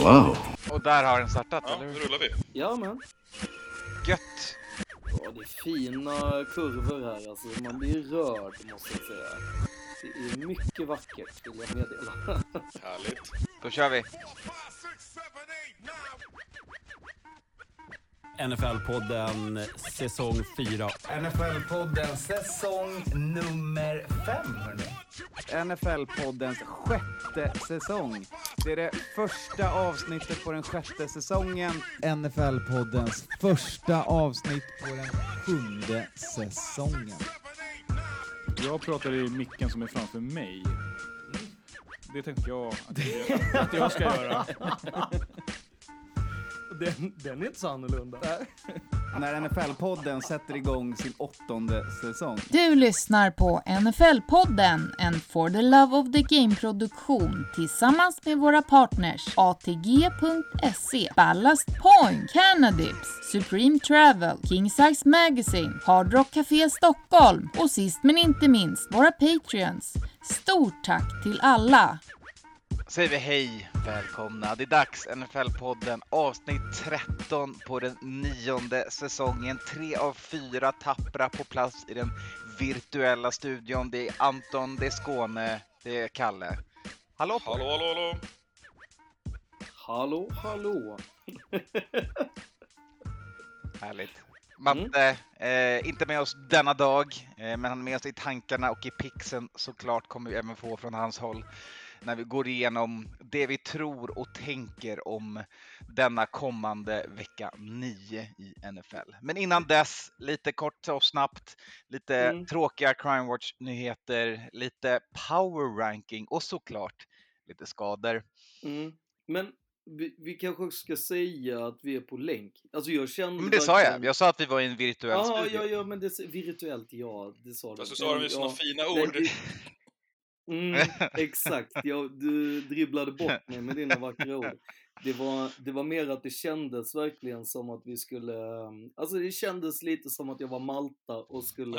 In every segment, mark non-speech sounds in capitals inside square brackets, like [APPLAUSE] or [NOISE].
Wow. Och där har den startat, Ja, eller nu hur? rullar vi. Ja men. Gött! Ja, det är fina kurvor här alltså. Man blir rörd måste jag säga. Det är mycket vackert vill jag meddela. [LAUGHS] Härligt. Då kör vi. NFL-podden säsong 4. NFL-podden säsong nummer fem, hörni. NFL-poddens sjätte säsong. Det är det första avsnittet på den sjätte säsongen. NFL-poddens första avsnitt på den sjunde säsongen. Jag pratar i micken som är framför mig. Det tänkte jag att jag, att jag ska göra. [LAUGHS] Den, den är inte så annorlunda. [LAUGHS] När NFL-podden sätter igång sin åttonde säsong. Du lyssnar på NFL-podden, en For the Love of the Game-produktion tillsammans med våra partners ATG.se, Ballast Point, Cannadips, Supreme Travel, King Size Magazine, Hard Rock Café Stockholm och sist men inte minst våra Patreons. Stort tack till alla! Säger vi hej, välkomna. Det är dags, NFL-podden, avsnitt 13 på den nionde säsongen. Tre av fyra tappra på plats i den virtuella studion. Det är Anton, det är Skåne, det är Kalle. Hallå på. Hallå, hallå, hallå. hallå, hallå. [LAUGHS] Härligt. Matte, eh, inte med oss denna dag, eh, men han är med oss i tankarna och i pixen såklart kommer vi även få från hans håll när vi går igenom det vi tror och tänker om denna kommande vecka 9 i NFL. Men innan dess, lite kort och snabbt, lite Mm. tråkiga Crime Watch-nyheter, lite power ranking och såklart lite skador. Mm. Men vi, vi kanske också ska säga att vi är på länk. Alltså jag kände Men det sa jag, jag sa att vi var i en virtuell Ja, studio. ja, ja, men det, virtuellt, ja, det sa du. Fast du sa det med sådana ja, fina ord. det- [LAUGHS] Mm, exakt, ja, du dribblade bort mig med dina vackra ord. Det var, det var mer att det kändes verkligen som att vi skulle, um, alltså det kändes lite som att jag var Malta och skulle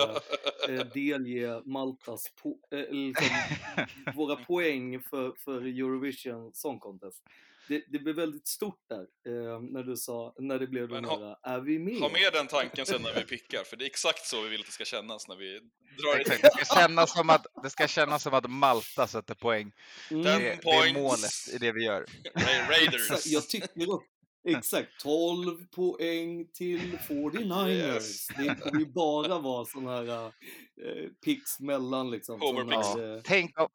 eh, [LAUGHS] delge Maltas po, eh, liksom, våra poäng för, för Eurovision Song Contest. Det, det blev väldigt stort där eh, när du sa, när det blev Men den ha- här, är vi med? Ha med den tanken sen när vi pickar, för det är exakt så vi vill att det ska kännas när vi drar det. Exakt, det ska kännas som att, det ska kännas som att Malta sätter poäng. Mm. Den Det, det är målet i det vi gör. Ra- Raiders. Exakt, jag tycker också, exakt, 12 poäng till 49ers. Yes. Det får ju bara vara sån här uh, picks mellan liksom. Här, eh, Tänk om,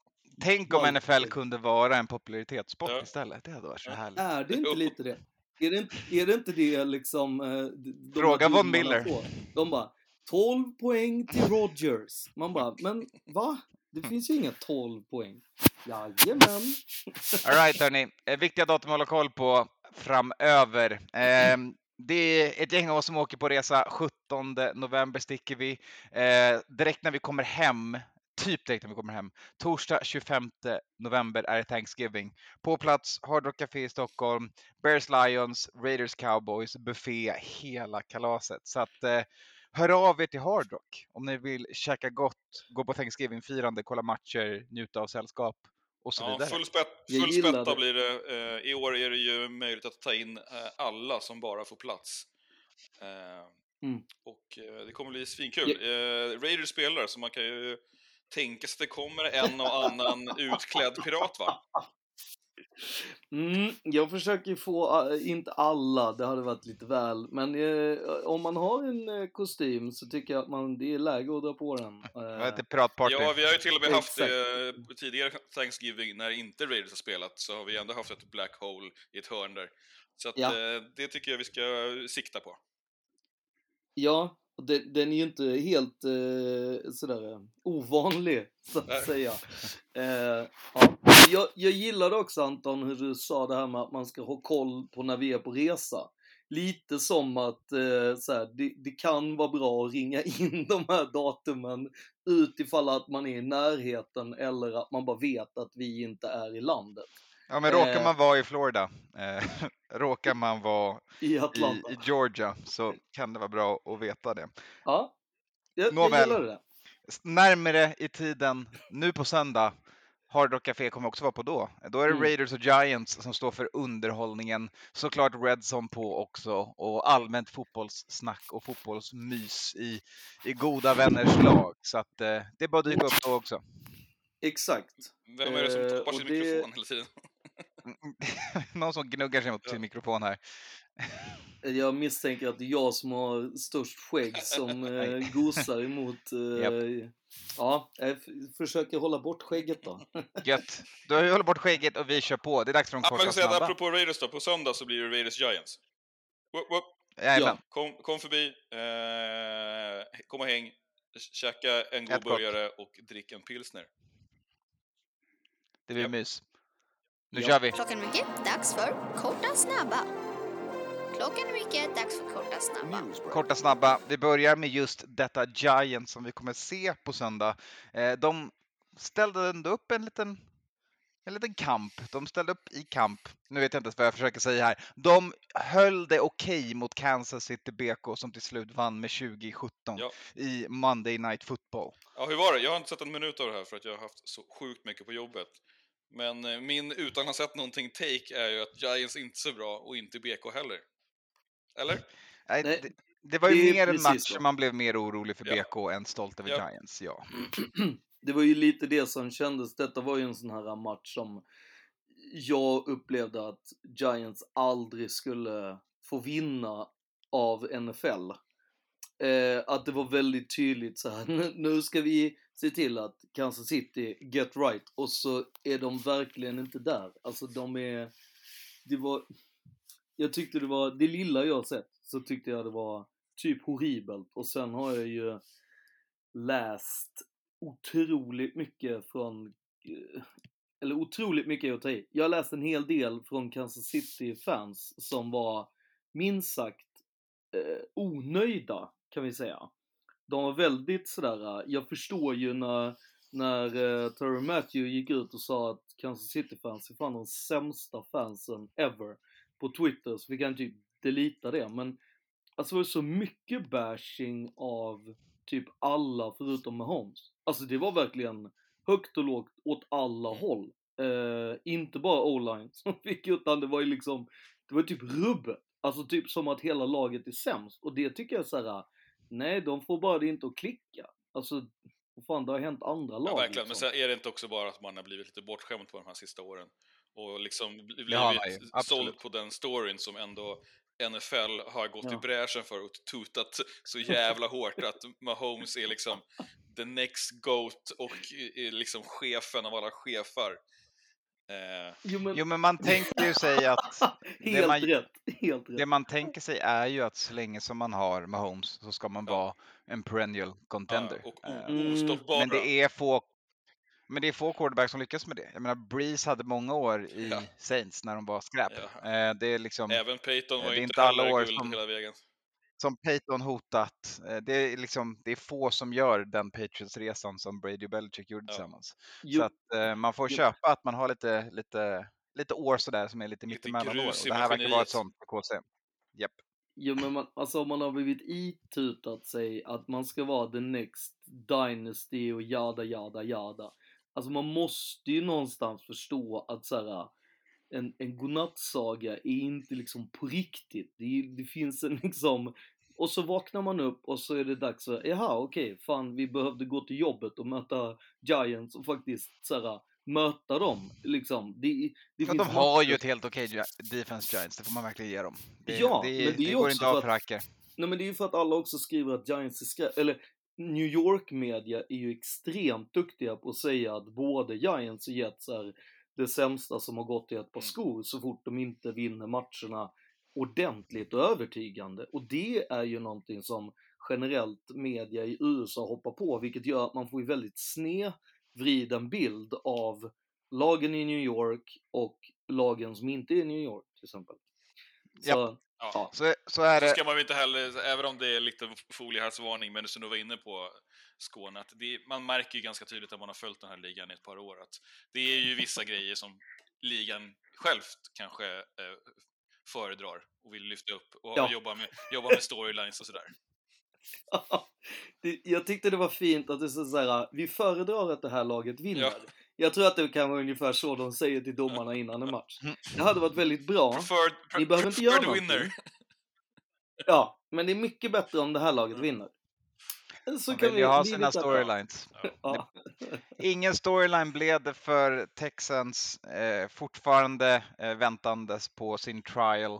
tänk om. NFL kunde vara en popularitetssport Ja. istället. Det hade varit så härligt. är det inte lite det? Är det inte, är det, inte det liksom... eh, de- Fråga Von Miller. De bara, 12 poäng till Rodgers. Man bara, men va? Det finns ju inga 12 poäng. Jajamän. Alright hörni, eh, viktiga datum att hålla koll på framöver. Ehm, det är ett gäng av oss som åker på resa. 17 november sticker vi. Eh, direkt när vi kommer hem, typ direkt när vi kommer hem, torsdag 25 november är det Thanksgiving. På plats, Hard Rock Café i Stockholm, Bears Lions, Raiders Cowboys, buffé, hela kalaset. Så att eh, hör av er till Hard Rock om ni vill käka gott, gå på Thanksgiving-firande, kolla matcher, njuta av sällskap och så Ja, vidare. full spett, Jag full gillar spätta blir det. Eh, I år är det ju möjligt att ta in eh, alla som bara får plats. Eh, Mm. Och det kommer bli svinkul. Eh, Raiders spelar, så man kan ju tänka sig att det kommer en och annan utklädd pirat va? Mm, jag försöker få, äh, inte alla, det hade varit lite väl, men eh, om man har en eh, kostym så tycker jag att man, det är läge att dra på den. Eh, piratparty? Ja, vi har ju till och med haft eh, tidigare Thanksgiving när inte Raiders har spelat, så har vi ändå haft ett black hole i ett hörn där. Så att, Ja. eh, det tycker jag vi ska sikta på. ja, det, den är ju inte helt eh, sådär eh, ovanlig, [LAUGHS] så att Nej. säga. [LAUGHS] Eh, ja. jag, jag gillade också Anton hur du sa det här med att man ska ha koll på när vi är på resa. Lite som att eh, så här, det, det kan vara bra att ringa [LAUGHS] in de här datumen utifall att man är i närheten eller att man bara vet att vi inte är i landet. Ja, men råkar Eh. man vara i Florida, eh, [LAUGHS] råkar man vara I Atlanta. i Georgia så kan det vara bra att veta det. Ja, jag, jag Nåväl. gillar det. Närmare i tiden, nu på söndag, Hard Rock Café kommer också vara på då. Då är det Mm. Raiders och Giants som står för underhållningen. Såklart Redzone på också och allmänt fotbollssnack och fotbollsmys i, i goda vänners lag. Så att eh, det är bara att dyka upp då också. Exakt. Vem är det som Eh, tappar och sin det- mikrofon hela tiden? [LAUGHS] Någon som gnuggar sig mot Ja. sin mikrofon här. Jag misstänker att det är jag som har störst skägg som [LAUGHS] eh, gosar emot... [LAUGHS] Eh, Ja, jag f- försöker hålla bort skägget då. Gött. Du har ju hållit bort skägget och vi kör på. Det är dags för de Ja, korta att snabba. apropå Raiders då, på söndag så blir det Raiders Giants. Whoop, whoop. Jajamän. Kom, kom förbi, eh, kom och häng, käka en god gott. burgare och drick en pilsner. Det blir Japp. mys. Nu Ja. kör vi. Klockan är mycket, dags för Korta snabba. Klockan är mycket, dags för Korta snabba. Korta snabba. Vi börjar med just detta Giant som vi kommer se på söndag. Eh, De ställde ändå upp en liten, en liten kamp. De ställde upp i kamp. Nu vet jag inte vad jag försöker säga här. De höll det okej mot Kansas City BK som till slut vann med 2017 Ja. i Monday Night Football. Ja, hur var det? Jag har inte sett en minut av det här för att jag har haft så sjukt mycket på jobbet. Men eh, min utan att ha sett någonting take är ju att Giants inte är så bra och inte BK heller. Eller? [LAUGHS] Nej, det, det var ju det mer en match så. man blev mer orolig för Ja. BK än stolt över Ja. Giants. Ja. [CLEARS THROAT] Det var ju lite det som kändes. Detta var ju en sån här match som jag upplevde att Giants aldrig skulle få vinna av NFL. Eh, att det var väldigt tydligt så här, [LAUGHS] nu ska vi se till att Kansas City get right och så är de verkligen inte där. Alltså de är, det var, jag tyckte det var, det lilla jag sett så tyckte jag det var typ horribelt och sen har jag ju läst otroligt mycket från, eh, eller otroligt mycket är att ta i. Jag har läst en hel del från Kansas City-fans som var minst sagt eh, onöjda, kan vi säga. De var väldigt sådär, äh, jag förstår ju när, när uh, Terry Matthew gick ut och sa att Kansas City-fans är fan de sämsta fansen ever på Twitter, så vi kan typ delita det, men alltså det var så mycket bashing av typ alla förutom Mahomes. Alltså det var verkligen högt och lågt åt alla håll. Uh, inte bara O-line som [LAUGHS] fick utan det var ju liksom, det var typ rubbet. Alltså typ som att hela laget är sämst. Och det tycker jag är såhär, nej de får bara det inte att klicka. Alltså, vad fan det har hänt andra lag Ja, verkligen. Men liksom. sen är det inte också bara att man har blivit lite bortskämd på de här sista åren och liksom blivit absolut. såld på den storyn som ändå NFL har gått i Ja. bräschen för och tutat så jävla hårt att Mahomes är liksom the next GOAT och liksom chefen av alla chefer. Eh, Jo men, Jo, men man tänker ju sig att [LAUGHS] helt man- rätt. Helt rätt. det man tänker sig är ju att så länge som man har Mahomes så ska man Ja. vara en perennial contender. ja, och Eh, o- Mm. Men det är få men det är få quarterbacks som lyckas med det. Jag menar, Breeze hade många år i Ja. Saints när de var skräp. Ja. Eh, Det är liksom Även Peyton Eh, var det inte alla år som- hela vägen. Som Peyton hotat. Eh, Det är liksom, det är få som gör den Patriots-resan som Brady och Belichick gjorde Ja. tillsammans. Jo, Så att eh, man får Jo. köpa att man har lite, lite, lite år sådär som är lite Lite mittemellan år. Och det här verkar vara ett sånt för KC. Japp. Jo men man, alltså om man har blivit itutat sig att man ska vara the next dynasty och jada jada jada. Alltså man måste ju någonstans förstå att så här, en, en godnattsaga är inte liksom på riktigt. Det, det finns en liksom, och så vaknar man upp och så är det dags för, jaha okej, fan vi behövde gå till jobbet och möta Giants och faktiskt så här, möta dem liksom. Det, det Ja, de har ju ett helt okej gi- defense giants, det får man verkligen ge dem. Det, Ja, det, men det det går inte av att- för hacker. Nej men det är ju för att alla också skriver att Giants är skräp, eller New York media är ju extremt duktiga på att säga att både Giants och Jets är det sämsta som har gått i ett par Mm. skor så fort de inte vinner matcherna ordentligt och övertygande. Och det är ju någonting som generellt media i USA hoppar på, vilket gör att man får ju väldigt snedvriden bild av lagen i New York och lagen som inte är i New York till exempel. Så. Ja. ja. Så, så är Så det. ska man ju inte heller, även om det är lite foliehattsvarning, men som du var inne på Skåne, att det, man märker ju ganska tydligt att man har följt den här ligan i ett par år, att det är ju vissa grejer som ligan självt kanske eh, föredrar och vill lyfta upp och Ja. jobba, med, jobba med storylines och sådär. [LAUGHS] det, jag tyckte det var fint att det är så så här, vi föredrar att det här laget vinner. Ja. Jag tror att det kan vara ungefär så de säger till domarna innan en match. Det hade varit väldigt bra. Preferred, Ni behöver inte göra någonting. winner. Ja, men det är mycket bättre om det här laget vinner. [LAUGHS] Så De vill ju ha sina storylines. [LAUGHS] Ja. Ingen storyline blev det för Texans, eh, fortfarande eh, väntandes på sin trial,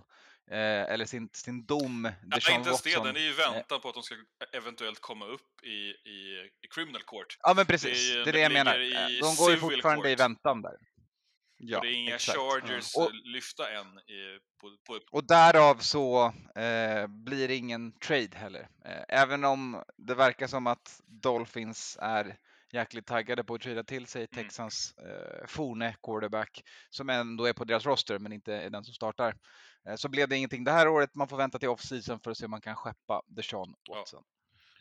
eh, eller sin, sin dom. Ja, Deshaun inte ens det, den är ju Eh, väntan på att de ska eventuellt komma upp i, i, i criminal court. Ja men precis, Det är- det det jag menar. i Eh, De går ju fortfarande i court. väntan där. Ja, och det är inga exakt. chargers Och- eh, lyfta än i, på, på, Och därav så eh, blir det ingen trade heller. Eh, även om det verkar som att Dolphins är jäkligt taggade på att trada till sig Mm. Texans eh, forne quarterback som ändå är på deras roster men inte är den som startar. Eh, så blev det ingenting det här året. Man får vänta till off-season för att se om man kan skeppa Deshaun Watson.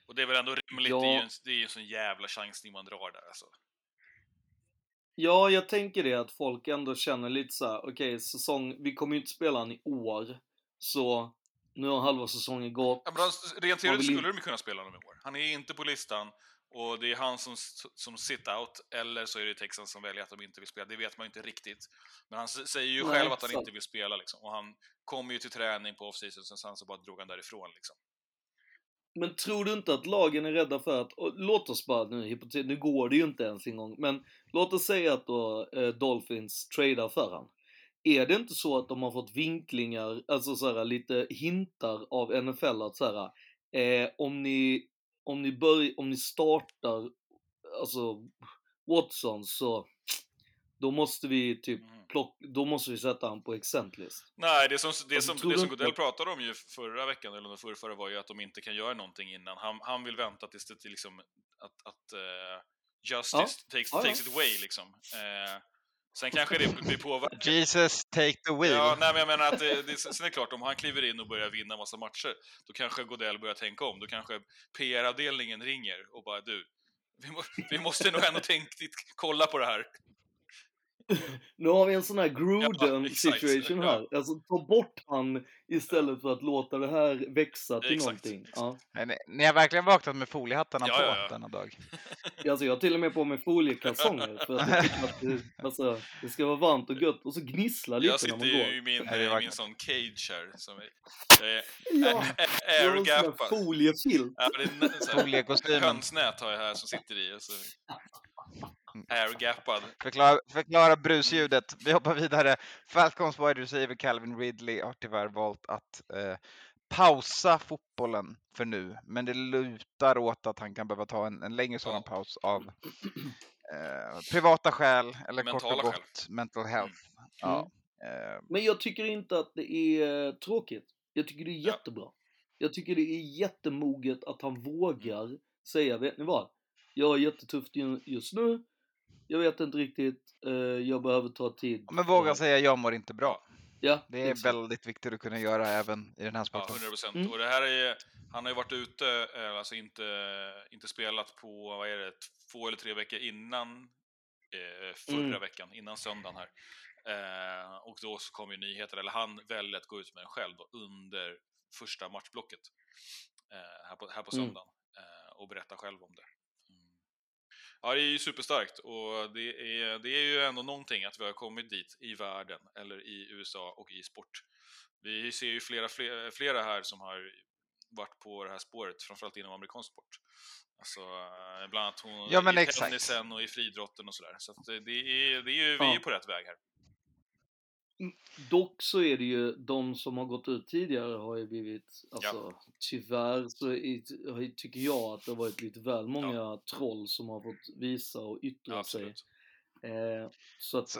och det är väl ändå rimligt, Ja. det är ju en, det är ju en sån jävla chansning man drar där alltså. Ja, jag tänker det att folk ändå känner lite så här: okej, säsong, vi kommer ju inte spela den i år, så nu har halva säsongen gått. Ja, men han, rent vill teoretiskt skulle de kunna spela honom i år. Han är inte på listan och det är han som, som sit out, eller så är det Texans som väljer att de inte vill spela. Det vet man ju inte riktigt. Men han säger ju Nej, själv att han sant. inte vill spela liksom. Och han kom ju till träning på off-season, sen så bara drog han därifrån liksom. Men tror du inte att lagen är rädda för att, och låt oss bara nu, nu går det ju inte ens en gång, men låt oss säga att då eh, Dolphins tradar för han. Är det inte så att de har fått vinklingar, alltså så här, lite hintar av NFL att så här, eh, om ni, om ni börjar, om ni startar, alltså Watson så, då måste vi typ Plocka, då måste vi sätta han på exemplist. Nej, det som, det som, det som Godell pratade om ju förra veckan, eller under förra, förra var ju att de inte kan göra någonting innan. Han, han vill vänta tills det till liksom, att, att eh, justice Ja. takes, Ja, ja. takes it away liksom. Eh, sen kanske det blir påverkat. Jesus take the wheel. Ja, nej, men jag menar att det, det, sen är det klart, om han kliver in och börjar vinna massa matcher, då kanske Godell börjar tänka om. Då kanske PR-avdelningen ringer och bara du, vi, må, vi måste nog ändå tänka, kolla på det här. [LAUGHS] Nu har vi en sån här Gruden situation här. Alltså ta bort han istället för att låta det här växa till Exakt. någonting. Ja. Nej, Ni, har verkligen vaknat med foliehattarna Ja, på ja, ja. denna dag. Alltså jag har till och med på mig foliekalsonger för att jag tycker att det, [LAUGHS] alltså, det ska vara varmt och gött och så gnissla lite Jag när sitter man ju går. i min, Är det i min verkligen? sån cage här, som är, jag är Ja, jag airgappad. foliefilt. Ja, det är Foliekostymen. hönsnät har jag här som sitter i. Och så [LAUGHS] airgappad. Förklara, förklara brusljudet. Vi hoppar vidare. Falcons wide receiver Calvin Ridley har tyvärr valt att eh, pausa fotbollen för nu, men det lutar åt att han kan behöva ta en, en längre sådan Ja. paus av [CLEARS THROAT] eh, privata skäl eller kort Mentala och skäl. gott mental health. Ja. Eh, Men jag tycker inte att det är tråkigt. Jag tycker det är Ja. jättebra. Jag tycker det är jättemoget att han vågar säga, vet ni vad? Jag har jättetufft ju- just nu. Jag vet inte riktigt. eh, jag behöver ta tid. men våga säga jag mår inte bra. Ja, Det är exakt. väldigt viktigt att kunna göra även i den här Ja, sporten. 100 procent. Mm. Och det här är, han har ju varit ute, eh, alltså inte, inte spelat på, vad är det, två eller tre veckor innan eh, förra Mm. veckan, innan söndagen här. Eh, och då så kom ju nyheter, eller han väljer att gå ut med den själv då, under första matchblocket eh, här, på, här på Mm. söndagen eh, och berätta själv om det. Ja, det är ju superstarkt och det är, det är ju ändå någonting att vi har kommit dit i världen, eller i USA och i sport. Vi ser ju flera, flera, flera här som har varit på det här spåret, framförallt inom amerikansk sport. Alltså, bland annat hon Ja, i exakt. tennisen och i friidrotten och sådär. Så det, är, det är ju, vi Ja. är ju på rätt väg här. Dock så är det ju, de som har gått ut tidigare har ju blivit, alltså tyvärr så är, tycker jag att det har varit lite väl många troll som har fått visa och yttra Ja, sig. Eh, så att, Så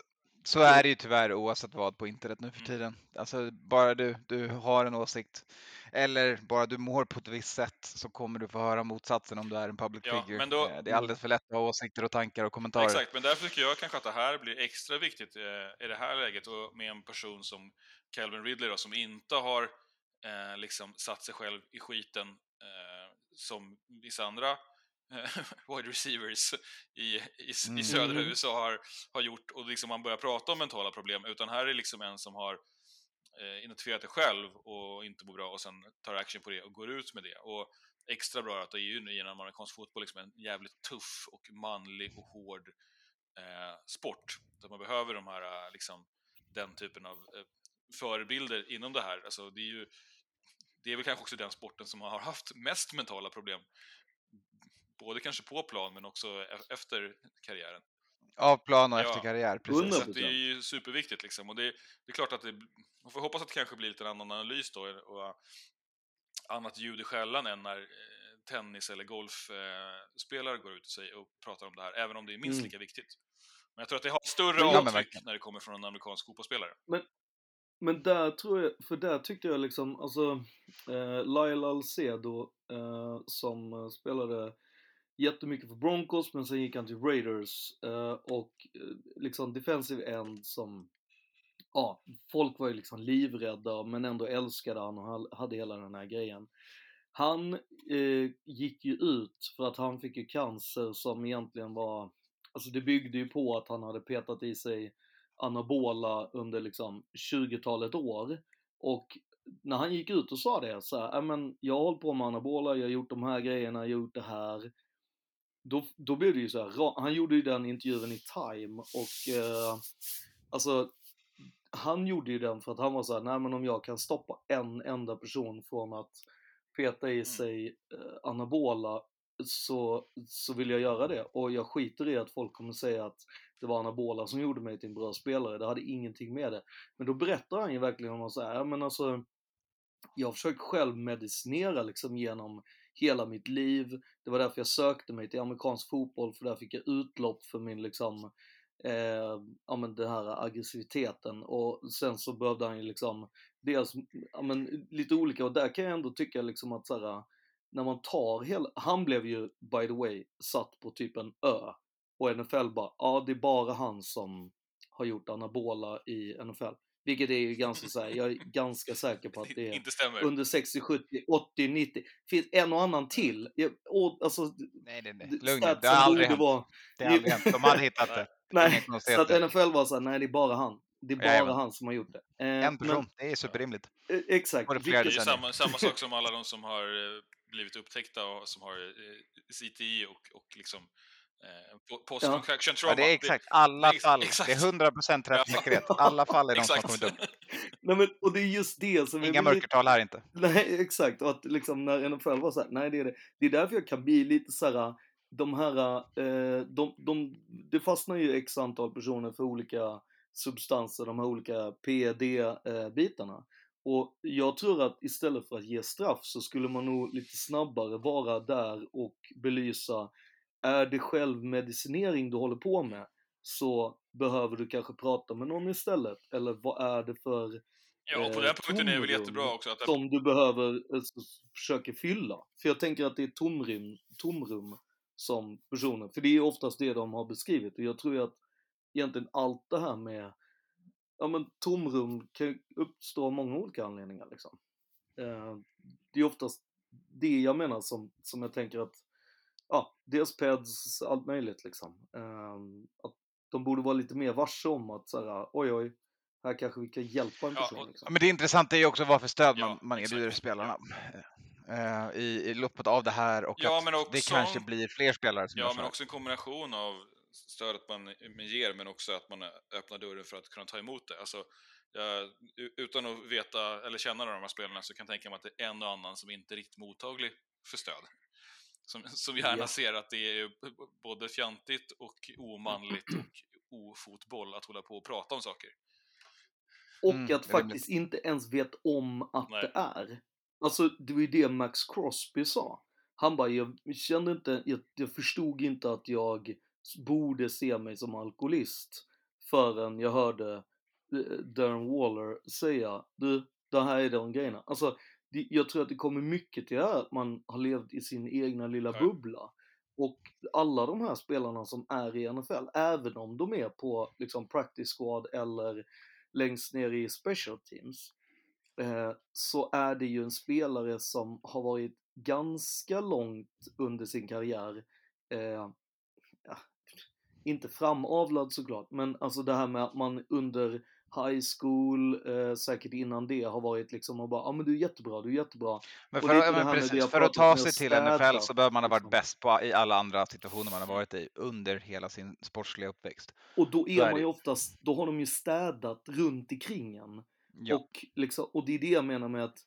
är det ju tyvärr oavsett vad på internet nu för Mm. tiden. Alltså bara du, du har en åsikt eller bara du mår på ett visst sätt så kommer du få höra motsatsen om du är en public Ja, figure. men då- Eh, Det är alldeles för lätt att ha åsikter och tankar och kommentarer. Exakt, men därför tycker jag kanske att det här blir extra viktigt eh, i det här läget och med en person som Calvin Ridley då, som inte har eh, liksom satt sig själv i skiten eh, som vissa andra [LAUGHS] wide receivers i, i, Mm. i södra Mm. USA har, har gjort och liksom man börjar prata om mentala problem utan här är liksom en som har eh, identifierat det själv och inte mår bra och sen tar action på det och går ut med det. Och extra bra att det är ju nu genom amerikansk fotboll liksom en jävligt tuff och manlig och hård eh, sport. Där man behöver de här, eh, liksom, den typen av eh, förebilder inom det här. Alltså, det, är ju, det är väl kanske också den sporten som har haft mest mentala problem. Både kanske på plan men också e- efter karriären. Av plan och Ja. efter karriär, precis. Så det är ju superviktigt liksom. Och det, det är klart att det, man får hoppas att det kanske blir lite en annan analys då och annat ljud i skällan än när eh, tennis eller golfspelare går ut och, säger, och pratar om det här, även om det är minst Mm. lika viktigt. Men jag tror att det har större Men jag- avtryck när det kommer från en amerikansk fotbollsspelare. Men där tror jag, för där tyckte jag liksom, alltså eh, Lyle Alcedo eh, som eh, spelade jättemycket för Broncos men sen gick han till Raiders eh, och eh, liksom defensive end som, ja, folk var ju liksom livrädda men ändå älskade han och hade hela den här grejen. Han eh, gick ju ut för att han fick ju cancer som egentligen var, alltså det byggde ju på att han hade petat i sig anabola under liksom 20-talet år. Och när han gick ut och sa det så här, "Ja, men jag har hållit på med anabola, jag har gjort de här grejerna, jag har gjort det här. Då, då blev det ju så här, han gjorde ju den intervjun i Time och eh, alltså han gjorde ju den för att han var så här, nej men om jag kan stoppa en enda person från att peta i sig eh, anabola så, så vill jag göra det. Och jag skiter i att folk kommer säga att det var anabola som gjorde mig till en bra spelare. Det hade ingenting med det. Men då berättar han ju verkligen om att så här, men alltså jag har försökt själv medicinera liksom genom hela mitt liv. Det var därför jag sökte mig till amerikansk fotboll, för där fick jag utlopp för min liksom, eh, ja men den här aggressiviteten. Och sen så behövde han ju liksom, dels, ja men lite olika, och där kan jag ändå tycka liksom att så här, när man tar hela, han blev ju by the way satt på typ en ö. Och NFL bara, ja det är bara han som har gjort anabola i NFL. Vilket är ju [LAUGHS] ganska så här, jag är ganska säker på att det är Inte stämmer. under 60, 70, 80, 90. Finns en och annan till. Jag, och, alltså, Nej, nej, nej. Lugn Det har aldrig hänt. vara- Det har aldrig hänt. De hade hittat [LAUGHS] det. Nej, så att NFL var såhär, nej det är bara han. Det är bara Jajamän. han som har gjort det. Eh, En person, men- det är superrimligt. eh, exakt. Var det Det är ju samma, samma sak som alla de som har eh, blivit upptäckta och som har eh, CTI och, och liksom eh, post Ja. concoction trauma. Ja, det är exakt alla ex- fall. exakt. Det är 100% träffsäkerhet. Alla fall är de som har kommit upp. Nej, men, och det är just det som Inga mörkertal här inte. [LAUGHS] Nej, exakt. Och att liksom när NFL var såhär, nej det är det. Det är därför jag kan bli lite såhär, de här, eh, de, de, det fastnar ju x antal personer för olika substanser, de här olika PED-bitarna. Och jag tror att istället för att ge straff så skulle man nog lite snabbare vara där och belysa, är det självmedicinering du håller på med så behöver du kanske prata med någon istället. Eller vad är det för Ja, och på eh, den punkten är det väl jättebra också att som du behöver, eh, försöker fylla. För jag tänker att det är tomrum, tomrum som personer, för det är oftast det de har beskrivit och jag tror att egentligen allt det här med, ja men tomrum kan uppstå av många olika anledningar liksom. Eh, det är oftast det jag menar som, som jag tänker att, ja, dels PEDS, allt möjligt liksom. Eh, att de borde vara lite mer varse om att såhär, oj oj, här kanske vi kan hjälpa en Ja, person. och- liksom. Ja, Men det intressanta är ju också vad för stöd Ja, man, man exakt. erbjuder spelarna. Eh, i, I loppet av det här och Ja, att men det också- kanske blir fler spelare som Ja, så men här. också en kombination av stödet man man ger, men också att man öppnar dörren för att kunna ta emot det. Alltså, utan att veta eller känna de här spelarna så kan jag tänka mig att det är en och annan som inte är riktigt mottaglig för stöd. Som, som gärna Ja. ser att det är både fjantigt och omanligt och ofotboll att hålla på och prata om saker. Och Mm, att faktiskt inte ens vet om att Nej. det är. Alltså, det var ju det Max Crosby sa. Han bara, jag kände inte, jag, jag förstod inte att jag borde se mig som alkoholist förrän jag hörde eh, Darren Waller säga, du, det här är de grejerna. Alltså, det, jag tror att det kommer mycket till det här att man har levt i sin egna lilla Ja. bubbla. Och alla de här spelarna som är i NFL, även om de är på liksom practice squad eller längst ner i special teams, eh, så är det ju en spelare som har varit ganska långt under sin karriär, eh, ja, inte framavlad såklart, men alltså det här med att man under high school, eh, säkert innan det har varit liksom och bara, ja ah, men du är jättebra, du är jättebra. Men för, att- men precis, för att ta sig till NFL så behöver man ha varit liksom. bäst på i alla andra situationer man har varit i under hela sin sportsliga uppväxt. Och då är är man det. ju oftast, då har de ju städat runt omkring en. Ja. Och, liksom, och det är det jag menar med att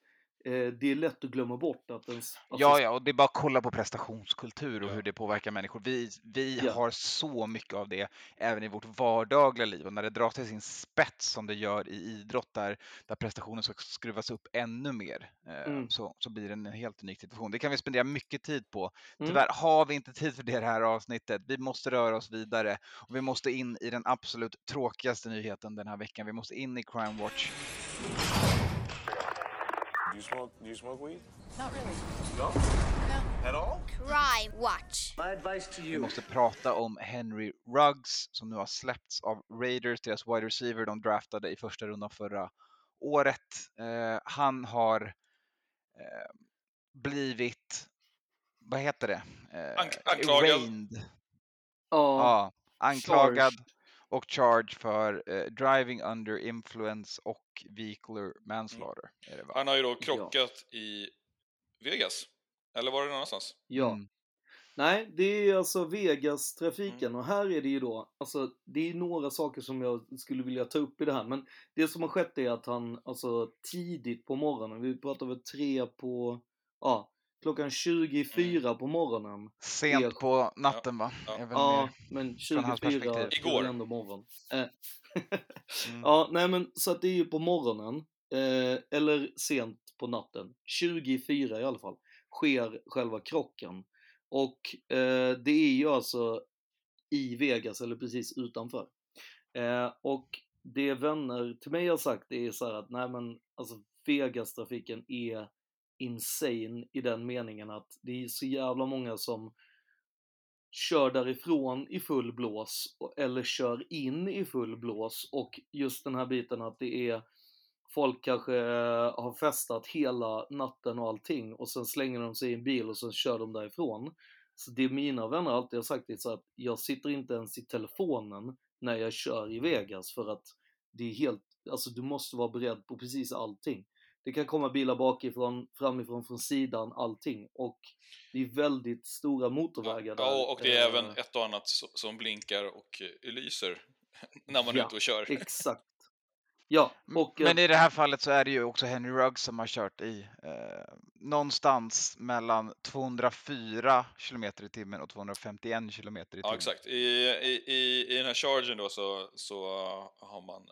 det är lätt att glömma bort att ens... alltså, Ja, ja, och det är bara att kolla på prestationskultur och Ja. hur det påverkar människor. Vi, vi Ja. har så mycket av det även i vårt vardagliga liv och när det dras till sin spets som det gör i idrott där, där prestationen ska skruvas upp ännu mer eh, Mm. så, så blir det en helt unik situation. Det kan vi spendera mycket tid på. Mm. Tyvärr har vi inte tid för det här avsnittet. Vi måste röra oss vidare och vi måste in i den absolut tråkigaste nyheten den här veckan. Vi måste in i Crime Watch. You smoke? Do you smoke weed? Not really. No. At all? Crime Watch. My advice to Vi måste prata om Henry Ruggs som nu har släppts av Raiders, deras wide receiver de draftade i första rundan förra året. Eh, han har eh, blivit, vad heter det? Eh, Ank- anklagad. arraigned. Ja, Ja, anklagad charged. Och charged för eh, driving under influence och vehicular manslaughter. Är det va? Han har ju då krockat i Vegas. Eller var det någon annanstans? Ja. Mm. Nej, det är alltså Vegas-trafiken och här är det ju då, alltså det är några saker som jag skulle vilja ta upp i det här men det som har skett är att han, alltså tidigt på morgonen, vi pratar väl tre på, ja, klockan 24 på morgonen. Sent är- på natten va? Ja. Ja, mer men från hans 24 perspektiv. är Igår. ändå morgon. Eh. Mm. [LAUGHS] Ja, nej men så att det är ju på morgonen, eh, eller sent på natten, 24 i alla fall, sker själva krocken. Och eh, det är ju alltså i Vegas, eller precis utanför. Eh, och det vänner till mig har sagt det är så här att, nej men alltså Vegas-trafiken är insane i den meningen att det är så jävla många som kör därifrån i full blås eller kör in i full blås och just den här biten att det är folk kanske eh, har festat hela natten och allting och sen slänger de sig i en bil och sen kör de därifrån. Så det mina vänner alltid har sagt är så att jag sitter inte ens i telefonen när jag kör i Vegas för att det är helt, alltså du måste vara beredd på precis allting. Det kan komma bilar bakifrån, framifrån, från sidan, allting. Och det är väldigt stora motorvägar där. Ja, och det är Eh, även ett och annat so- som blinkar och eh, lyser [LAUGHS] när man är Ja, ute och kör. Exakt. Ja, och... Men eh, i det här fallet så är det ju också Henry Ruggs som har kört i eh, någonstans mellan 204 km i timmen och 251 km i timmen. Ja, exakt. I, i, i, I den här chargen då så, så har man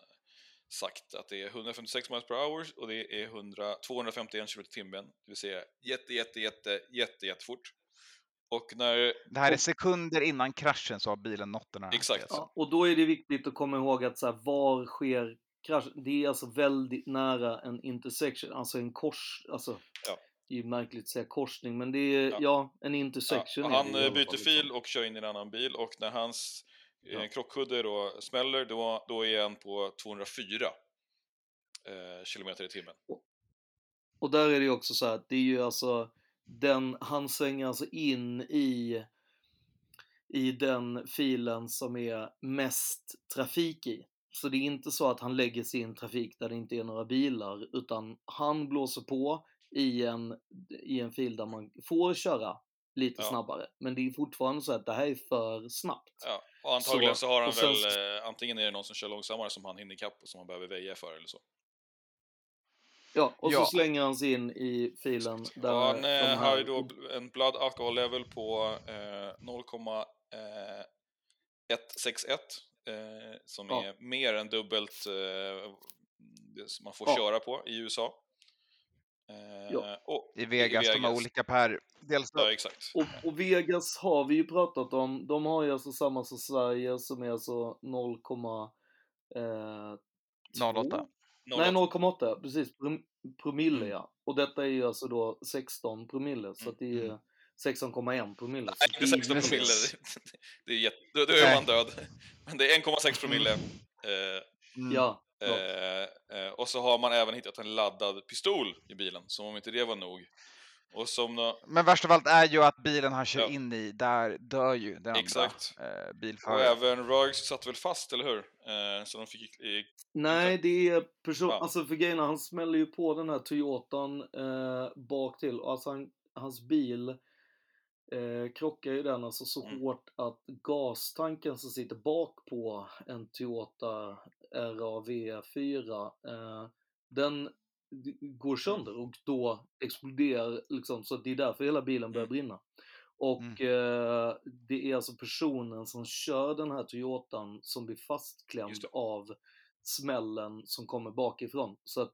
sagt att det är 156 miles per hour och det är 100, 251 km timmen, det vill säga jätte, jätte, jätte, jätte, jättefort. Och när... Det här är sekunder innan kraschen så har bilen nått den här Exakt. Ja, och då är det viktigt att komma ihåg att så här, var sker kraschen? Det är alltså väldigt nära en intersection, alltså en kors, alltså Ja. det är ju märkligt att säga korsning, men det är, ja, Ja. en intersection Ja, han eh, byter fil och kör in i en annan bil och när hans Ja. eh, krockkudde då smäller då, då är han på 204 eh, kilometer i timmen. Och där är det ju också så att det är ju alltså den, han svänger alltså in i i den filen som är mest trafik i. Så det är inte så att han lägger sig i en trafik där det inte är några bilar, utan han blåser på i en, i en fil där man får köra lite Ja. snabbare. Men det är fortfarande så att det här är för snabbt. Ja, och antagligen så, Så- har han sen- väl, eh, antingen är det någon som kör långsammare som han hinner ikapp och som han behöver väja för eller så. Ja, och Ja. så slänger han sig in i filen där Och han de eh, här- har ju då en blood alcohol level på eh, 0,161 eh, som Ja. är mer än dubbelt eh, det som man får Ja. köra på i USA. Eh, Ja. och, I Vegas, de har olika per delstat. Ja, exakt. Och, och Vegas har vi ju pratat om. De har ju alltså samma som Sverige som är alltså 0, eh, 08. Nej 0,8 precis. Prom promille Mm. ja. Och detta är ju alltså då 16 promille så att det är ju Mm. 16,1 promille. Så Nej, det inte är ju 16 promille. [LAUGHS] Det är jätte, då, är man död. Men det är 1,6 promille. Eh, Mm. Ja. Eh, eh, och så har man även hittat en laddad pistol i bilen, som om inte det var nog. Och som då, Men värst av allt är ju att bilen han kör Ja. in i, där dör ju den andra Exakt. eh, och bilföraren. även Ruggs satt väl fast, eller hur? Eh, så de fick Nej, det är person... Ja. Alltså för grejen han smäller ju på den här Toyotan eh, bak till. Alltså han, hans bil eh, krockar ju den alltså så Mm. hårt att gastanken som sitter bak på en Toyota RAV4 eh, den går sönder och då exploderar liksom så det är därför hela bilen börjar Mm. brinna. Och Mm. eh, det är alltså personen som kör den här Toyotan som blir fastklämd av smällen som kommer bakifrån. Så att,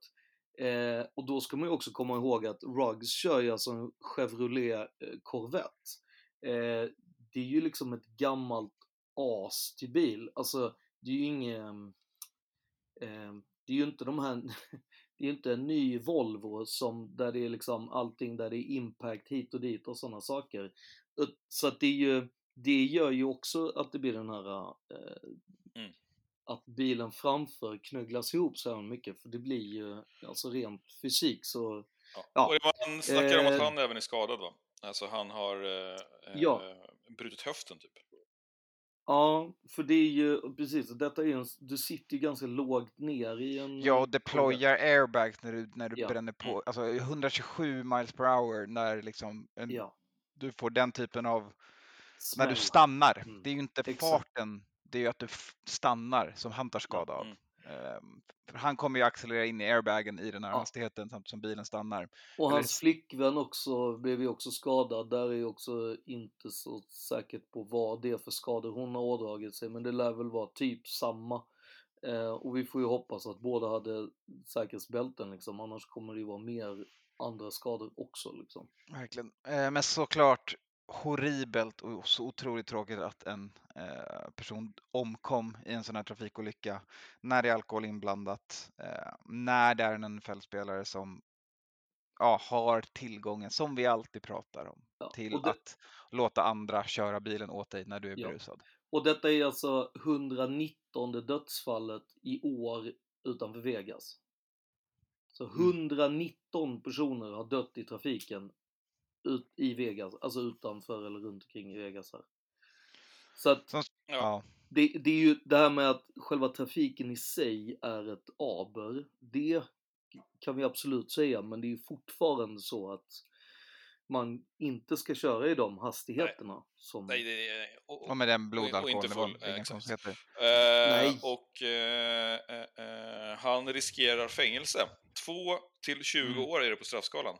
eh, och då ska man ju också komma ihåg att Ruggs kör ju alltså en Chevrolet eh, Corvette. Eh, det är ju liksom ett gammalt as till bil. Alltså, det är ju ingen... Eh, det är ju inte de här... [LAUGHS] Det är ju inte en ny Volvo som, där det är liksom allting där det är impact hit och dit och sådana saker. Så att det är ju, det gör ju också att det blir den här eh, Mm att bilen framför knugglas ihop så här mycket för det blir ju, alltså rent fysik så, ja. Ja. Och det- man snackar om att Eh, han även är skadad va? Alltså han har eh, Ja. eh, brutit höften typ. ja, för det är ju, precis, detta är en, du sitter ju ganska lågt ner i en Ja, och Corvette. deployar airbags när du, när du Ja. bränner på, Mm. alltså 127 miles per hour när liksom en, Ja, du får den typen av, när smäll. du stannar. Mm. Det är ju inte Exakt. farten, det är ju att du stannar som han tar skada av. Mm. Ehm, för han kommer ju accelerera in i airbagen i den här Ja. hastigheten samtidigt som bilen stannar. Och Eller hans s- flickvän också blev ju också skadad. Där är ju också inte så säkert på vad det är för skador hon har ådragit sig. Men det lär väl vara typ samma. Eh, och vi får ju hoppas att båda hade säkerhetsbälten liksom. Annars kommer det ju vara mer andra skador också liksom. Verkligen. Eh, men såklart horribelt och så otroligt tråkigt att en eh, person omkom i en sån här trafikolycka när det är alkohol inblandat, eh, när det är en NFL-spelare som ja, har tillgången, som vi alltid pratar om, Ja, till det- att låta andra köra bilen åt dig när du är Ja. berusad. Och detta är alltså 119 dödsfallet i år utanför Vegas. Så Mm. 119 personer har dött i trafiken ut, i Vegas, alltså utanför eller runt omkring i Vegas här. Så att Som, Ja. det, det är ju det här med att själva trafiken i sig är ett aber. Det kan vi absolut säga, men det är ju fortfarande så att man inte ska köra i de hastigheterna som... Nej, det är... Och, och med den blodalkoholnivån, det exakt. Eh, Nej. och eh, eh, eh, han riskerar fängelse. Två till 20 Mm. år är det på straffskalan.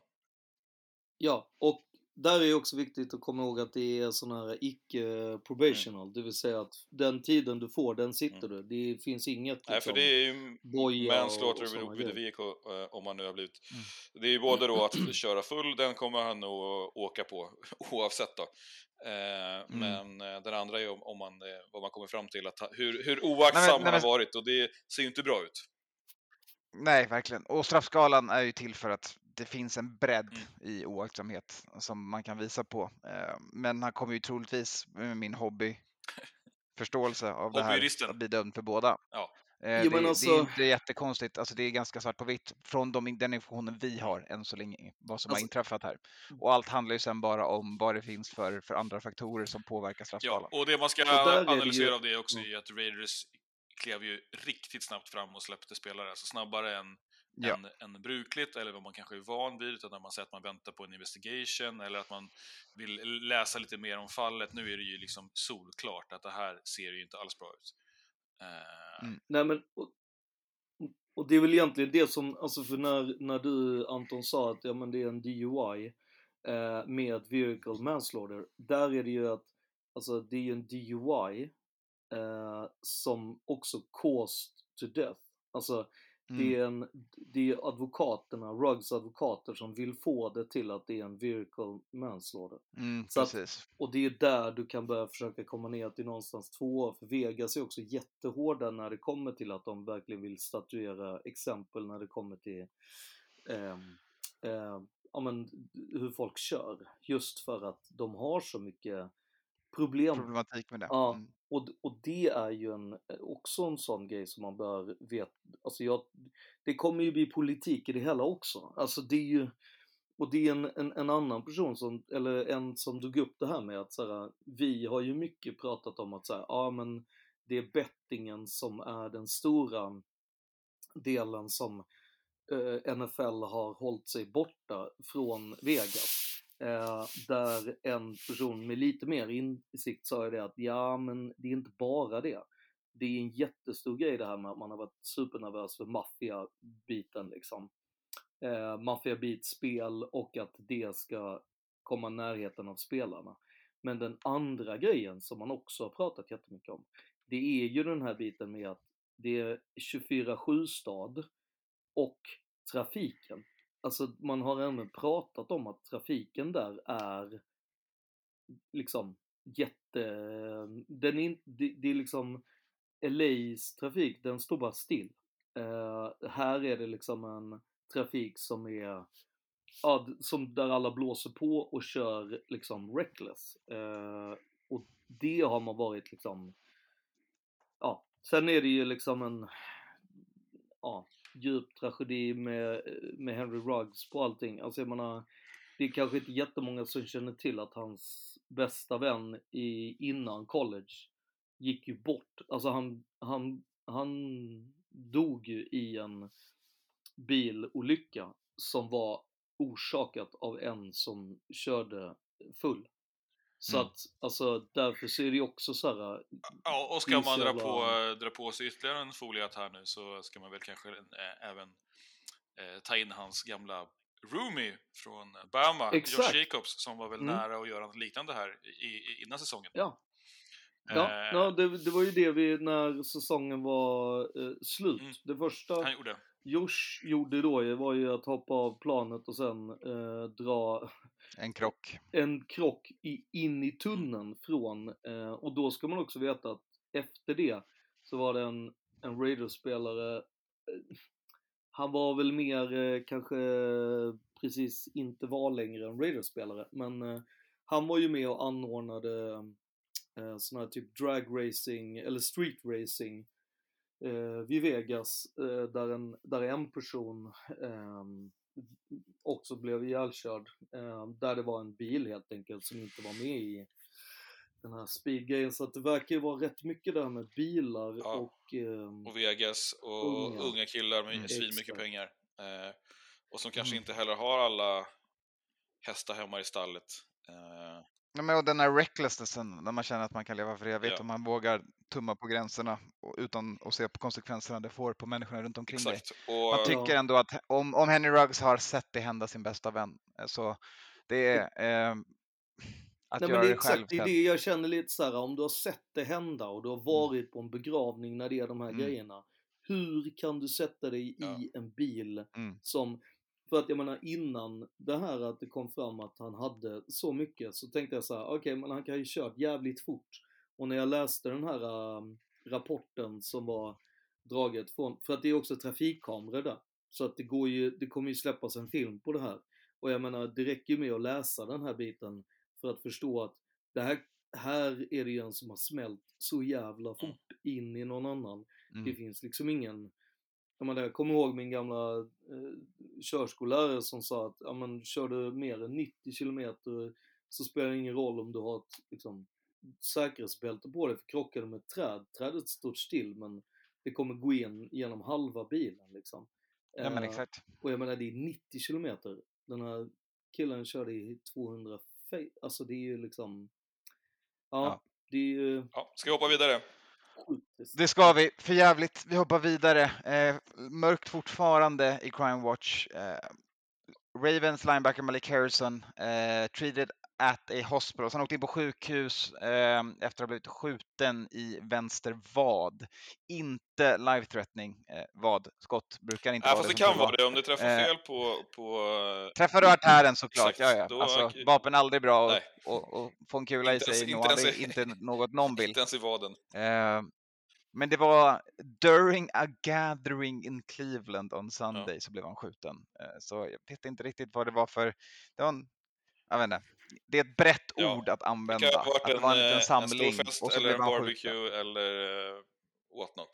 Ja, och där är ju också viktigt att komma ihåg att det är sån här icke-probational, det vill säga att den tiden du får, den sitter du. Det finns inget Mm. Nej, för liksom, det är ju manslaughter with, a vehicle, eh, om man nu har blivit... Mm. Det är ju både då att [CLEARS THROAT] köra full, den kommer han nog åka på [LAUGHS] oavsett då. Eh, Mm. Men eh, den andra är om, om man, eh, vad man kommer fram till, att, hur, hur oaktsam han har varit och det ser ju inte bra ut. Nej, verkligen. Och straffskalan är ju till för att det finns en bredd Mm. i oaktsamhet som man kan visa på. Eh, Men han kommer ju troligtvis med min hobby förståelse av det här att bli dömd för båda. Ja. Eh, Jo, det, men det alltså- är inte jättekonstigt, alltså det är ganska svart på vitt från de, den informationen vi har än så länge, vad som har Alltså- inträffat här. Och allt handlar ju sen bara om vad det finns för, för andra faktorer som påverkar straffskalan. Ja, och det man ska är det analysera ju- av det också Mm. är att Raiders klev ju riktigt snabbt fram och släppte spelare, alltså snabbare än, Ja. än, än brukligt, eller vad man kanske är van vid, utan när man säger att man väntar på en investigation, eller att man vill läsa lite mer om fallet. Nu är det ju liksom solklart att det här ser ju inte alls bra ut. Eh, Mm. Nej men, och, och det är väl egentligen det som, alltså för när, när du Anton sa att ja men det är en DUI eh, med vehicle manslaughter, där är det ju att, alltså det är ju en DUI eh, som också caused to death. Alltså det Mm. är, en, det är advokaterna, Ruggs advokater som vill få det till att det är en vehicle manslaughter. Mm, Så att-. Och det är där du kan börja försöka komma ner till någonstans två. För Vegas är också jättehårda när det kommer till att de verkligen vill statuera exempel när det kommer till ehm, ja, men, hur folk kör. Just för att de har så mycket problem. Problematik med det. Ja, Mm och, och det är ju en, eh, också en sån grej som man bör veta. Alltså jag, det kommer ju bli politik i det hela också. Alltså det är ju, och det är en, en, en annan person som, eller en som drog upp det här med att så här, vi har ju mycket pratat om att så här, ja men det är bettingen som är den stora delen som eh, NFL har hållit sig borta från Vegas. Eh, där en person med lite mer insikt sa ju det att ja men det är inte bara det. Det är en jättestor grej det här med att man har varit supernervös för maffiabiten liksom. Eh, spel och att det ska komma i närheten av spelarna. Men den andra grejen som man också har pratat jättemycket om, det är ju den här biten med att det är 24-7 stad och trafiken. Alltså man har även pratat om att trafiken där är liksom jätte... Den är, det, det är liksom LAs trafik, den står bara still. Uh, här är det liksom en trafik som är ja, som där alla blåser på och kör liksom reckless. Uh, och det har man varit liksom, ja, sen är det ju liksom en, ja, djup tragedi med, med Henry Ruggs på allting. Alltså jag menar, det är kanske inte jättemånga som känner till att hans bästa vän i, innan college gick ju bort. Alltså han, han, han dog ju i en bilolycka som var orsakat av en som körde full. Så Mm. att, alltså därför så är det ju också så här. Ja, och ska man dra på, dra på sig ytterligare en foliat här nu så ska man väl kanske eh, även eh, ta in hans gamla roomie från Bama, Exakt. Josh Jacobs, som var väl Mm. nära att göra något liknande här i, i, innan säsongen. Ja. Ja, Eh, ja det, det var ju det vi, när säsongen var eh, slut. Mm. Det första Han gjorde. Josh gjorde då ju- var ju att hoppa av planet och sen eh, dra En krock. en krock i, in i tunneln från, eh, och då ska man också veta att efter det så var det en, en Raiders-spelare, eh, han var väl mer eh, kanske precis inte var längre en Raiders-spelare, men eh, han var ju med och anordnade eh, sån här typ drag racing, eller street racing eh, vid Vegas, eh, där, en, där en person ehm, också blev ihjälkörd. Eh, där det var en bil helt enkelt som inte var med i den här speedgrejen. Så att det verkar ju vara rätt mycket där med bilar Ja. och... ehm, Och Vegas och Unga. unga, killar med Mm. svinmycket pengar. Eh, och som kanske Mm. inte heller har alla hästar hemma i stallet. Ja, men och den här recklessnessen, när man känner att man kan leva för evigt Ja. och man vågar tumma på gränserna och, utan att se på konsekvenserna det får på människorna runt omkring dig. exakt. Och, Man Ja. tycker ändå att om, om Henry Ruggs har sett det hända sin bästa vän, eh, så det är eh, att Nej, men göra det är det själv. exakt det, är det jag känner lite så här, om du har sett det hända och du har varit på en begravning när det är de här Mm. grejerna. Hur kan du sätta dig Ja. i en bil Mm. som, för att jag menar innan det här att det kom fram att han hade så mycket så tänkte jag så här: okej men han kan ju kört jävligt fort. Och när jag läste den här ähm, rapporten som var draget från, för att det är också trafikkameror där. Så att det går ju, det kommer ju släppas en film på det här. Och jag menar, det räcker ju med att läsa den här biten för att förstå att det här, här är det ju en som har smält så jävla fort in i någon annan. Det Mm. finns liksom ingen, jag, menar, jag kommer ihåg min gamla eh, körskollärare som sa att ja, men, kör du mer än 90 kilometer så spelar det ingen roll om du har ett liksom, säkerhetsbälte på dig för krockar du med ett träd, trädet står still men det kommer gå in genom halva bilen liksom. Ja, men Eh, exakt. och jag menar det är 90 kilometer. Den här killen körde i 200, alltså det är ju liksom, ja, Ja. det är ju ja, ska vi hoppa vidare? Det ska vi, för jävligt. Vi hoppar vidare. Eh, mörkt fortfarande i Crime Watch. Eh, Ravens linebacker Malik Harrison eh, treated at a hospital. Så han åkte in på sjukhus eh, efter att ha blivit skjuten i vänster vad. Inte life threatening eh, vad. Skott brukar inte Ja, vara fast det som kan vara det om du träffar Eh, fel på... på Träffar du artären såklart, Exakt, ja, ja. då- Alltså, vapen är aldrig bra och, och, och få en kula Inte i sig ens- inte ens aldrig, i- inte något någon vill. inte ens i vaden. Eh, men det var during a gathering in Cleveland on Sunday så blev han skjuten. Eh, så jag vet inte riktigt vad det var för, det var en, jag vet inte, det är ett brett Ja, ord att Det använda. kan ha varit att det en, var en eh, liten en samling stor fest och så eller blev en han barbecue skjuten. eller uh, what not.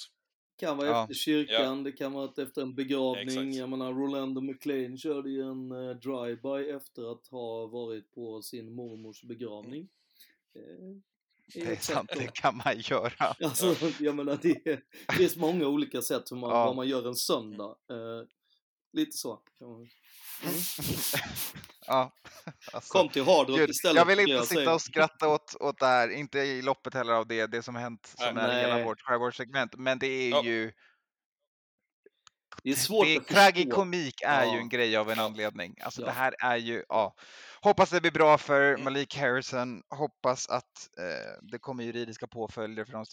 kan vara Ja. efter kyrkan, det kan vara efter en begravning. Exakt. Jag menar, Rolando McLean körde ju en uh, drive-by efter att ha varit på sin mormors begravning. Eh, Det är sant, det kan man göra. [LAUGHS] Alltså, jag menar, det, är, det finns många olika sätt hur man, Ja. vad man gör en söndag. Eh, lite så. man- [LAUGHS] Ja, [LAUGHS] alltså, Kom till hardrock gud, istället. jag vill inte säga. sitta och skratta åt, åt det här, inte i loppet heller av det, det som hänt som Nej. är hela vårt skärgårdssegment, men det är Ja. ju Det är svårt det, att förstå. tragikomik är ju Ja. en grej av en anledning. Alltså Ja. det här är ju, ja. Hoppas det blir bra för Mm. Malik Harrison. Hoppas att eh, det kommer juridiska påföljder för de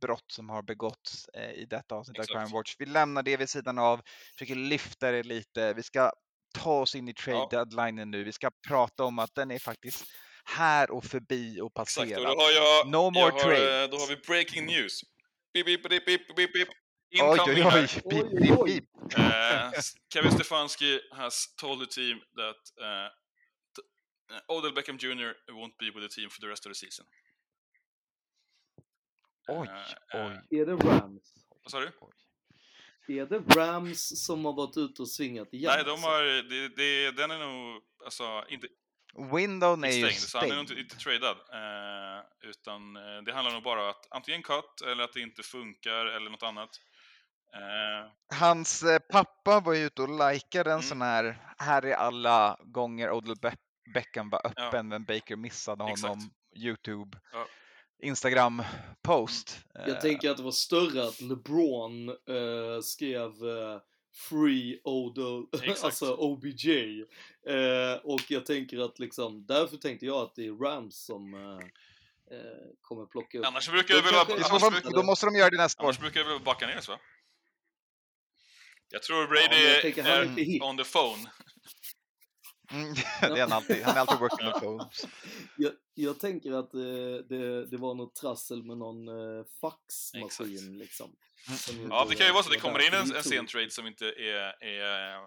brott som har begåtts eh, i detta avsnitt av Exakt. Crime Watch. Vi lämnar det vid sidan av, försöker lyfta det lite. Vi ska ta oss in i trade Ja. deadlinen nu. Vi ska prata om att den är faktiskt här och förbi och Exakt, passerad. och då har jag... No more jag har, eh, Då har vi breaking news. Pip, pip, pip, pip, pip, pip. Oj, oj, oj, Oj, pip, oj. pip. Uh, Kevin Stefanski has told the team that uh, uh, Odell Beckham Jr. won't be with the team for the rest of the season. Oj, Eh, oj. eh, Är det Rams? Vad sa du? Är det Rams som har varit ute och svingat igen? Nej, de alltså? har... Det, det, den är nog... Alltså, inte Windown är ju stängd, så han är nog inte, inte tradad. Eh, utan det handlar nog bara om att antingen cut, eller att det inte funkar, eller något annat. Eh, Hans eh, pappa var ju ute och likade en Mm. sån här, här är alla gånger Odell Be- Beckham var Ja. öppen men Baker missade honom, Exakt. Youtube, Ja. Instagram post. Jag Eh, tänker att det var större att LeBron eh, skrev eh, Free Odell, [LAUGHS] Exakt. alltså OBJ. Eh, och jag tänker att liksom, därför tänkte jag att det är Rams som eh, eh, kommer plocka upp. annars brukar Då väl så Annars, brukar- då måste de göra det nästa år. annars brukar det väl vara Buccaneers, va? Jag tror Brady jag tänker, han är är on the phone. Mm, [LAUGHS] det är han alltid. Han är alltid working on [LAUGHS] phones. Jag, jag tänker att eh, det, det var något trassel med någon eh, faxmaskin liksom. Mm. Ja, det kan ju vara så att det kommer in en, en sen trade som inte är, är,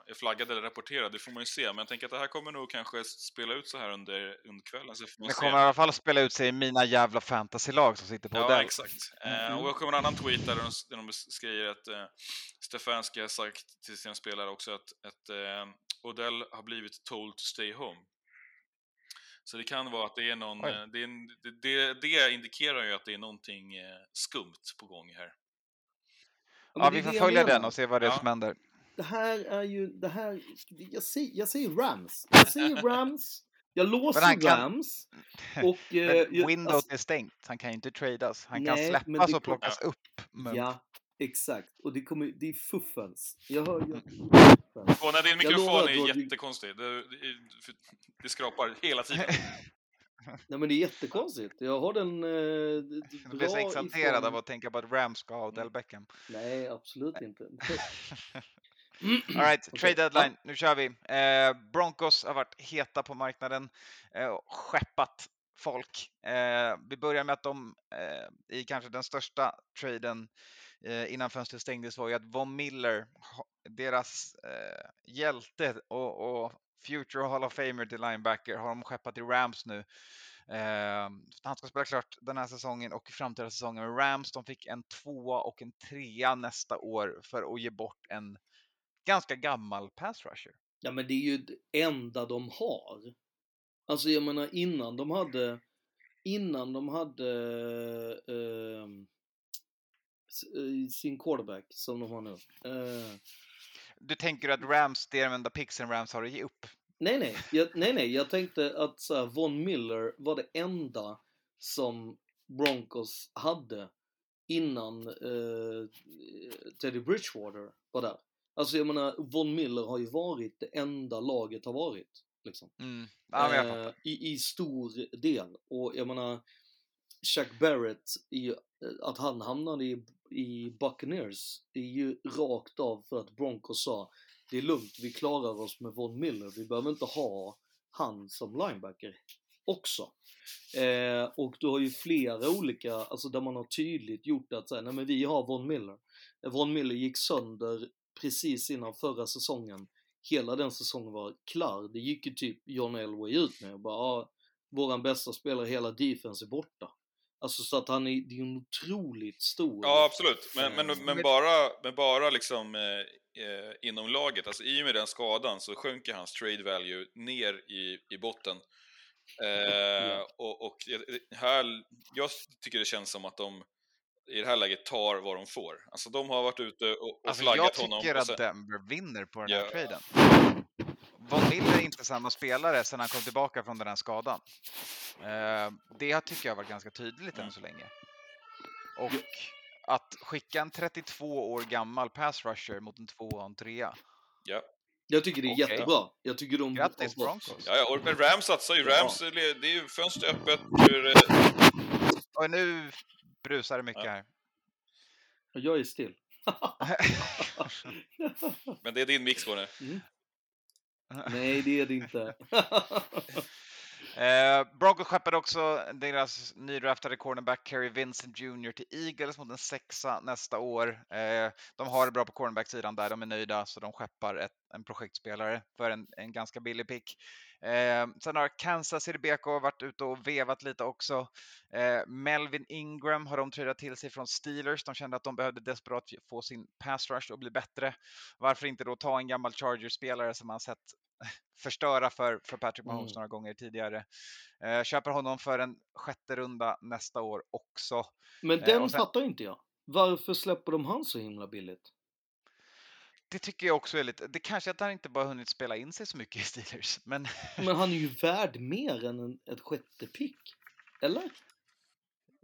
är flaggad eller rapporterad, det får man ju se. Men jag tänker att det här kommer nog kanske spela ut så här under, under kvällen. Så får man Det se. kommer i alla fall spela ut sig i mina jävla fantasylag som sitter på Ja, Odell. exakt. Mm. Eh, och jag kommer en annan tweet där de, där de skriver att eh, Stefanski har sagt till sina spelare också att, att eh, Odell har blivit told to stay home. Så det kan vara att det är någon... Eh, Det, är en, det, det, indikerar ju att det är någonting eh, skumt på gång här. Ja, vi får följa den och se vad det är Ja. som händer. Det här är ju, det här, jag säger, jag säger Rams. Jag säger [LAUGHS] Rams. Jag låser kan- Rams. Och... [LAUGHS] eh, Windows alltså- är stängt. Han kan ju inte tradas. Han Nej, kan släppas och plockas upp. Men... Ja, exakt. Och det kommer, det är fuffens. Jag hör ju... Och när din mikrofon är du- jättekonstig. Det, det, det, skrapar hela tiden. [LAUGHS] Nej men det är jättekonstigt. Jag har den eh, Jag blir så bra exalterad ifrån... av att tänka på att Rams ska ha Odell Beckham. Nej, absolut inte. [LAUGHS] [CLEARS THROAT] Alright, Okej, trade deadline. Nu kör vi. Eh, Broncos har varit heta på marknaden eh, och skeppat folk. Eh, vi börjar med att de eh, i kanske den största traden eh, Eh, innan fönstret stängdes var ju att Von Miller, deras eh, hjälte och, och future Hall of Famer till linebacker, har de skeppat till Rams nu. Eh, han ska spela klart den här säsongen och framtida säsongen med Rams. De fick en tvåa och en trea nästa år för att ge bort en ganska gammal pass rusher. Ja men det är ju det enda de har. Alltså jag menar innan de hade, innan de hade eh, sin quarterback som de har nu. Eh, Du tänker att Rams, det är de enda pixen Rams har att ge upp? nej, nej, jag, nej, nej, jag tänkte att så här, Von Miller var det enda som Broncos hade innan eh, Teddy Bridgewater var där. Alltså jag menar, Von Miller har ju varit det enda laget har varit. Liksom. Mm. Ja. Eh, i, I stor del. Och jag menar, Chuck Barrett, i, eh, att han hamnade i, i Buccaneers, är ju rakt av för att Broncos sa det är lugnt, vi klarar oss med Von Miller, vi behöver inte ha han som linebacker också. Eh, och du har ju flera olika, alltså där man har tydligt gjort att säga, nej men vi har Von Miller. Von Miller gick sönder precis innan förra säsongen. Hela den säsongen var klar. Det gick ju typ John Elway ut med och bara, ah, våran bästa spelare, hela defense är borta. Alltså så att han är, det är en otroligt stor... Ja, absolut. Men, men, men bara, men bara liksom eh, eh, inom laget, alltså i och med den skadan så sjunker hans trade value ner i, i botten. Eh, och, och här, jag tycker det känns som att de i det här läget tar vad de får. Alltså de har varit ute och, och Alltså, flaggat jag honom. tycker och att sen- Denver vinner på den Ja. här traden. Von Miller är inte samma spelare sedan han kom tillbaka från den här skadan. Eh, det tycker jag har varit ganska tydligt än så länge. Och att skicka en 32 år gammal pass rusher mot en 2 och en 3 Ja. Jag tycker det är Okej. jättebra. Jag tycker de... Grattis Broncos! Ja, ja, och, men Rams satsar ju. Ja. Rams, det är ju fönster öppet. Hur, eh, Och nu brusar det mycket här. Jag är still. [LAUGHS] [LAUGHS] men det är din mix, Bonne. Mm. Nej, det är det inte. [LAUGHS] Eh, Broncos skeppade också deras nydraftade cornerback Kerry Vincent Jr till Eagles mot en sexa nästa år. Eh, de har det bra på cornerback-sidan där, de är nöjda så de skeppar ett, en projektspelare för en, en ganska billig pick. Eh, sen har Kansas City BK varit ute och vevat lite också. Eh, Melvin Ingram har de tradat till sig från Steelers. De kände att de behövde desperat få sin pass rush att bli bättre. Varför inte då ta en gammal Chargers-spelare som man sett förstöra för, för Patrick Mahomes Mm. några gånger tidigare. Eh, köper honom för en sjätte runda nästa år också. Men Eh, den och sen- fattar inte jag. Varför släpper de han så himla billigt? Det tycker jag också är lite, det kanske att han inte bara hunnit spela in sig så mycket i Steelers, men Men han är ju [LAUGHS] värd mer än en, ett sjätte pick. Eller?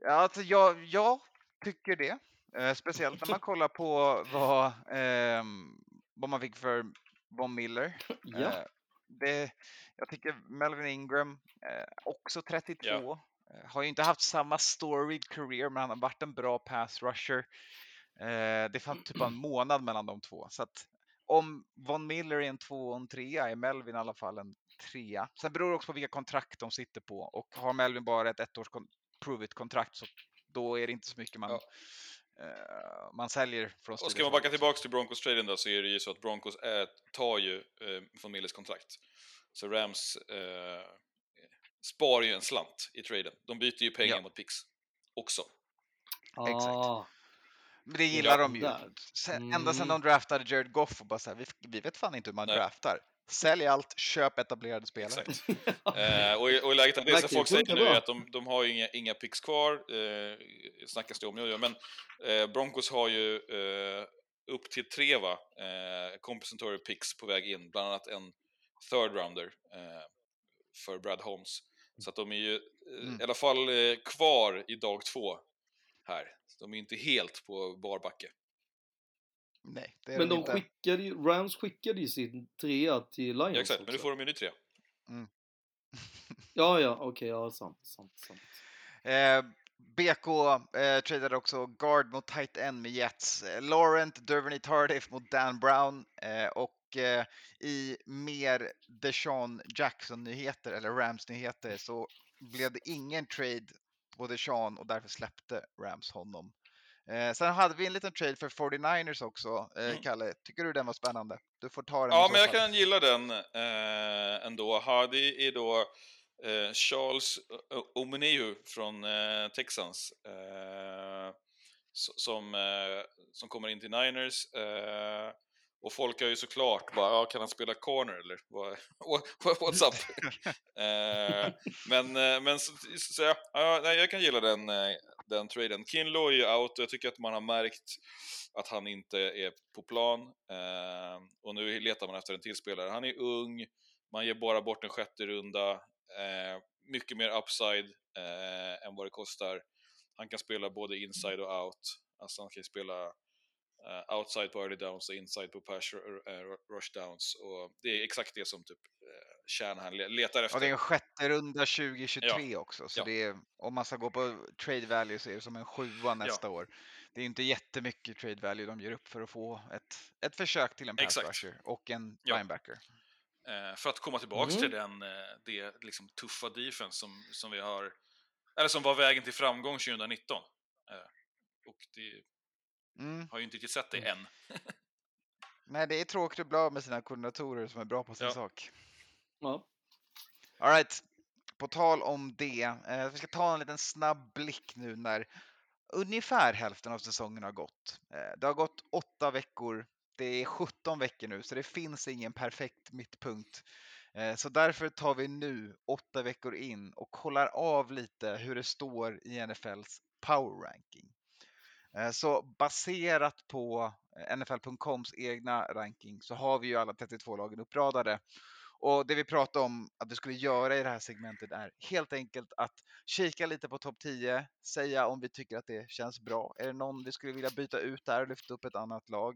ja, alltså jag, jag tycker det. Eh, speciellt när man kollar på vad, ehm, vad man fick för Von Miller. [LAUGHS] Ja. Eh, det, jag tycker Melvin Ingram, eh, också 32, eh, har ju inte haft samma storied career, men han har varit en bra pass rusher. Eh, det fanns typ en månad mellan de två. Så att om Von Miller är en två och en trea är Melvin i alla fall en trea. Sen beror det också på vilka kontrakt de sitter på och har Melvin bara ett ettårs prove it-kontrakt så då är det inte så mycket man, eh, man säljer från Och ska man backa håll. tillbaks till Broncos-traden då så är det ju så att Broncos är, tar ju eh, von Millers kontrakt. Så Rams eh, spar ju en slant i traden. De byter ju pengar Ja. mot picks också. Exakt. Ah, Men det gillar de ju. Ända sedan Mm. de draftade Jared Goff och bara så här, vi, vi vet fan inte hur man Nej. draftar. Sälj allt, köp etablerade spelare. Exakt. [LAUGHS] Eh, och, i- och i läget av det så folk säger nu att de, de har ju inga, inga picks kvar, eh, snackas det om nu, men eh, Broncos har ju eh, upp till tre va, eh, compensatory picks på väg in, bland annat en third rounder eh, för Brad Holmes. Så att de är ju eh, Mm. i alla fall eh, kvar i dag två här. De är inte helt på barbacke. Nej, det är Men de inte. skickade ju, Rams skickade ju sin trea till Lions Ja, exakt, men nu också. får de ju ny tre. Ja, ja, okej, ja, sant, sant, sant. Eh, BK eh, tradade också guard mot tight end med Jets. Eh, Laurent Duvernay Tardif mot Dan Brown eh, och eh, i mer Deshaun Jackson-nyheter eller Rams-nyheter så blev det ingen trade på Deshaun och därför släppte Rams honom. Eh, sen hade vi en liten trade för 49ers också. Eh, Mm. Kalle, tycker du den var spännande? Du får ta den Ja, men jag fall. kan gilla den eh, ändå. Hardy är då eh, Charles O- Omeniu från eh, Texans. Eh, som, eh, som kommer in till Niners. Eh, och folk har ju såklart bara, ja, kan han spela corner eller? [LAUGHS] What's up? [LAUGHS] eh, men men så, så ja, ja, jag kan gilla den, eh, den traden. Kinlo är ju out och jag tycker att man har märkt att han inte är på plan. Eh, och nu letar man efter en till spelare. Han är ung, man ger bara bort en sjätte runda. Eh, mycket mer upside eh, än vad det kostar. Han kan spela både inside och out. Alltså han kan spela eh, outside på early downs och inside på pass eh, rush downs. Och det är exakt det som typ eh, Shanahan le- letar efter. Och det är en sjätte runda 2023 också, så Ja. det är, om man ska gå på trade value så är det som en sjua nästa år. Det är inte jättemycket trade value de ger upp för att få ett, ett försök till en pass Exakt. rusher och en Ja. linebacker. För att komma tillbaks Mm. till den, det liksom tuffa defense som, som vi har, eller som var vägen till framgång 2019. Eh, och det Mm. har ju inte riktigt sett det än. [LAUGHS] Nej, det är tråkigt att bli av med sina koordinatorer som är bra på sin Ja. sak. Ja. All right. på tal om det, eh, vi ska ta en liten snabb blick nu när ungefär hälften av säsongen har gått. Eh, det har gått åtta veckor, det är 17 veckor nu, så det finns ingen perfekt mittpunkt. Eh, så därför tar vi nu åtta veckor in och kollar av lite hur det står i NFLs power ranking. Eh, Så baserat på eh, NFL.coms egna ranking så har vi ju alla 32 lagen uppradade. Och det vi pratade om att vi skulle göra i det här segmentet är helt enkelt att kika lite på topp 10, säga om vi tycker att det känns bra. Är det någon vi skulle vilja byta ut där och lyfta upp ett annat lag?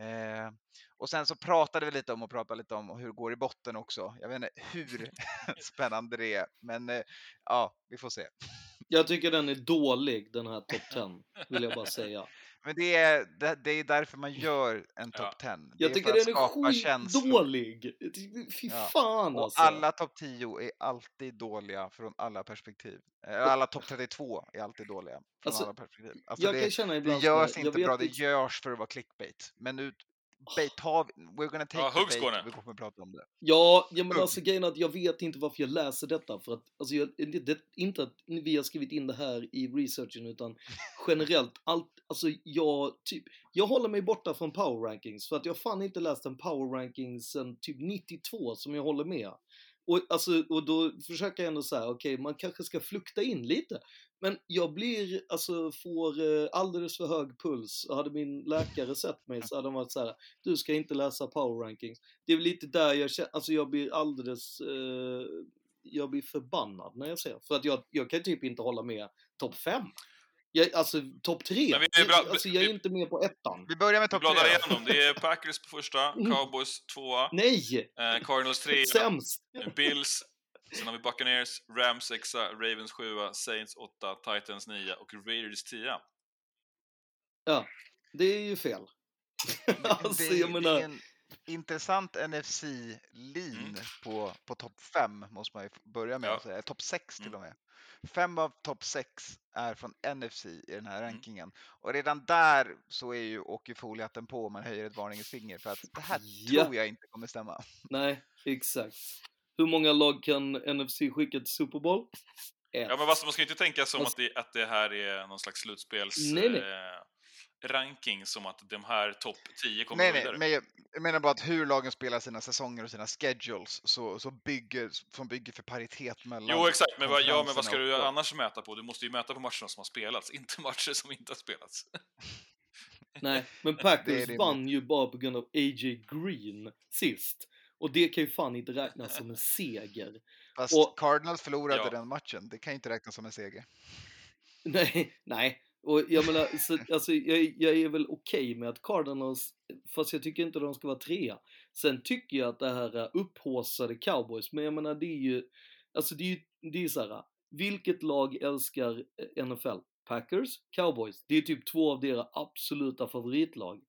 Eh, och sen så pratade vi lite om och pratade lite om hur det går i botten också. Jag vet inte hur [LAUGHS] [LAUGHS] spännande det är, men eh, ja, vi får se. Jag tycker den är dålig, den här top 10, [LAUGHS] vill jag bara säga. Men det är, det, det är därför man gör en topp 10. Det Jag är tycker den är skitdålig! Fy Ja. fan Och alltså! alla topp 10 är alltid dåliga från alla perspektiv. Eh, Alla topp 32 är alltid dåliga från Alltså, alla perspektiv. Alltså jag det, kan känna det ibland här, görs inte bra, det inte- görs för att vara clickbait. Men nu, vi, we're gonna take Ja, the hugg bait, Skåne. vi kommer att prata om det. Ja, ja men alltså grejen att jag vet inte varför jag läser detta för att, alltså jag, det, det, inte att vi har skrivit in det här i researchen utan generellt, allt, alltså jag typ, jag håller mig borta från power rankings för att jag fan inte läst en power rankings sen typ 92 som jag håller med. Och, alltså, och då försöker jag ändå säga, okej, man kanske ska flukta in lite. Men jag blir, alltså får eh, alldeles för hög puls. Och hade min läkare sett mig så hade han varit så här, du ska inte läsa power rankings. Det är väl lite där jag känner, alltså jag blir alldeles, eh, jag blir förbannad när jag ser. För att jag, jag kan typ inte hålla med topp 5. Jag, alltså topp 3. Men vi är bra- alltså jag är inte med på ettan. Vi börjar med Vi topp 3. igenom. Det är [LAUGHS] Packers på första, Mm. Cowboys tvåa, Nej! eh, Cardinals trea, Sämst! Bills, sen har vi Buccaneers, Rams sexa, Ravens sjua, Saints åtta, Titans nia och Raiders tia. Ja, det är ju fel. [LAUGHS] alltså det, jag det menar, är en intressant NFC-lin Mm. på, på topp 5 måste man ju börja med Ja. att säga. Topp 6 till Mm. och med. Fem av topp 6 är från NFC i den här Mm. rankingen. Och redan där så är ju åker foliehatten på om man höjer ett varningens finger för att det här Ja. tror jag inte kommer stämma. nej, exakt. Hur många lag kan NFC skicka till Super Bowl? Ett. Ja, men man ska ju inte tänka som Fast- att det, att det här är någon slags slutspels... Nej, nej. Eh, ranking som att de här topp 10 kommer Nej, gå nej, vidare. men jag, jag menar bara att hur lagen spelar sina säsonger och sina schedules så, så bygger, som bygger för paritet mellan Jo, exakt, men vad, ja, men vad ska du och- annars mäta på? Du måste ju mäta på matcherna som har spelats, [LAUGHS] inte matcher som inte har spelats. [LAUGHS] Nej, men [LAUGHS] Packers vann ju bara på grund av A.J. Green sist. Och det kan ju fan inte räknas som en seger. Fast Och- Cardinals förlorade Ja. den matchen, det kan ju inte räknas som en seger. Nej, nej. Och jag menar, så, alltså, jag, jag är väl okej med att Cardinals, fast jag tycker inte de ska vara trea. Sen tycker jag att det här är upphaussade cowboys, men jag menar det är ju, alltså det är ju, det är så här, vilket lag älskar eh, NFL? Packers, Cowboys. Det är typ två av deras absoluta favoritlag.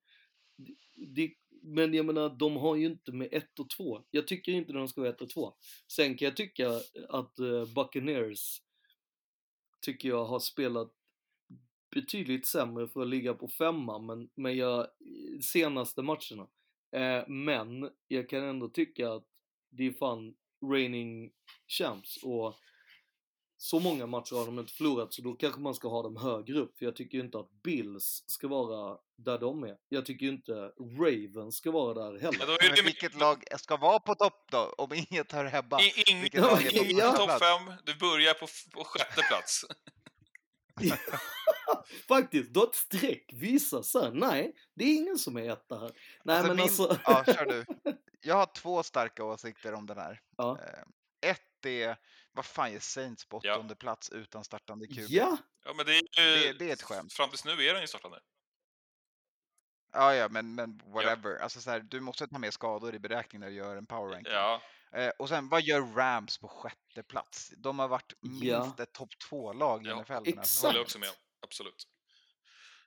Det, men jag menar, de har ju inte med 1 och 2. Jag tycker inte de ska vara 1 och 2. Sen kan jag tycka att eh, Buccaneers tycker jag har spelat betydligt sämre för att ligga på femma men, men jag, senaste matcherna. Eh, men jag kan ändå tycka att det är fan reigning champs och så många matcher har de inte förlorat så då kanske man ska ha dem högre upp för jag tycker ju inte att Bills ska vara där de är. Jag tycker ju inte Ravens ska vara där Ja, heller. då är det Men vilket lag ska vara på topp då, om inget hör hemma? I- ing- Vilket lag är på Ja. Topp? 5, du börjar på, på sjätte plats. [LAUGHS] [LAUGHS] [LAUGHS] Faktiskt, du har ett streck, visa sen. Nej, det är ingen som är etta här. Nej Alltså men min, alltså. ja, kör du. Jag har två starka åsikter om den här. [LAUGHS] Ja. Eh, Ett är, vad fan är Saints på Ja. åttonde plats utan startande QB? Ja, Ja, men det är ju... Det- det är ett skämt. Fram tills nu är den ju startande. Ja, ja, men, men whatever. Alltså, så här, du måste ta med skador i beräkningen när du gör en power ranking. Ja, Eh, och sen, vad gör Rams på sjätte plats? De har varit Ja. minst ett topp två-lag i Ja, NFL den här exakt. säsongen. håller jag också med om. Absolut.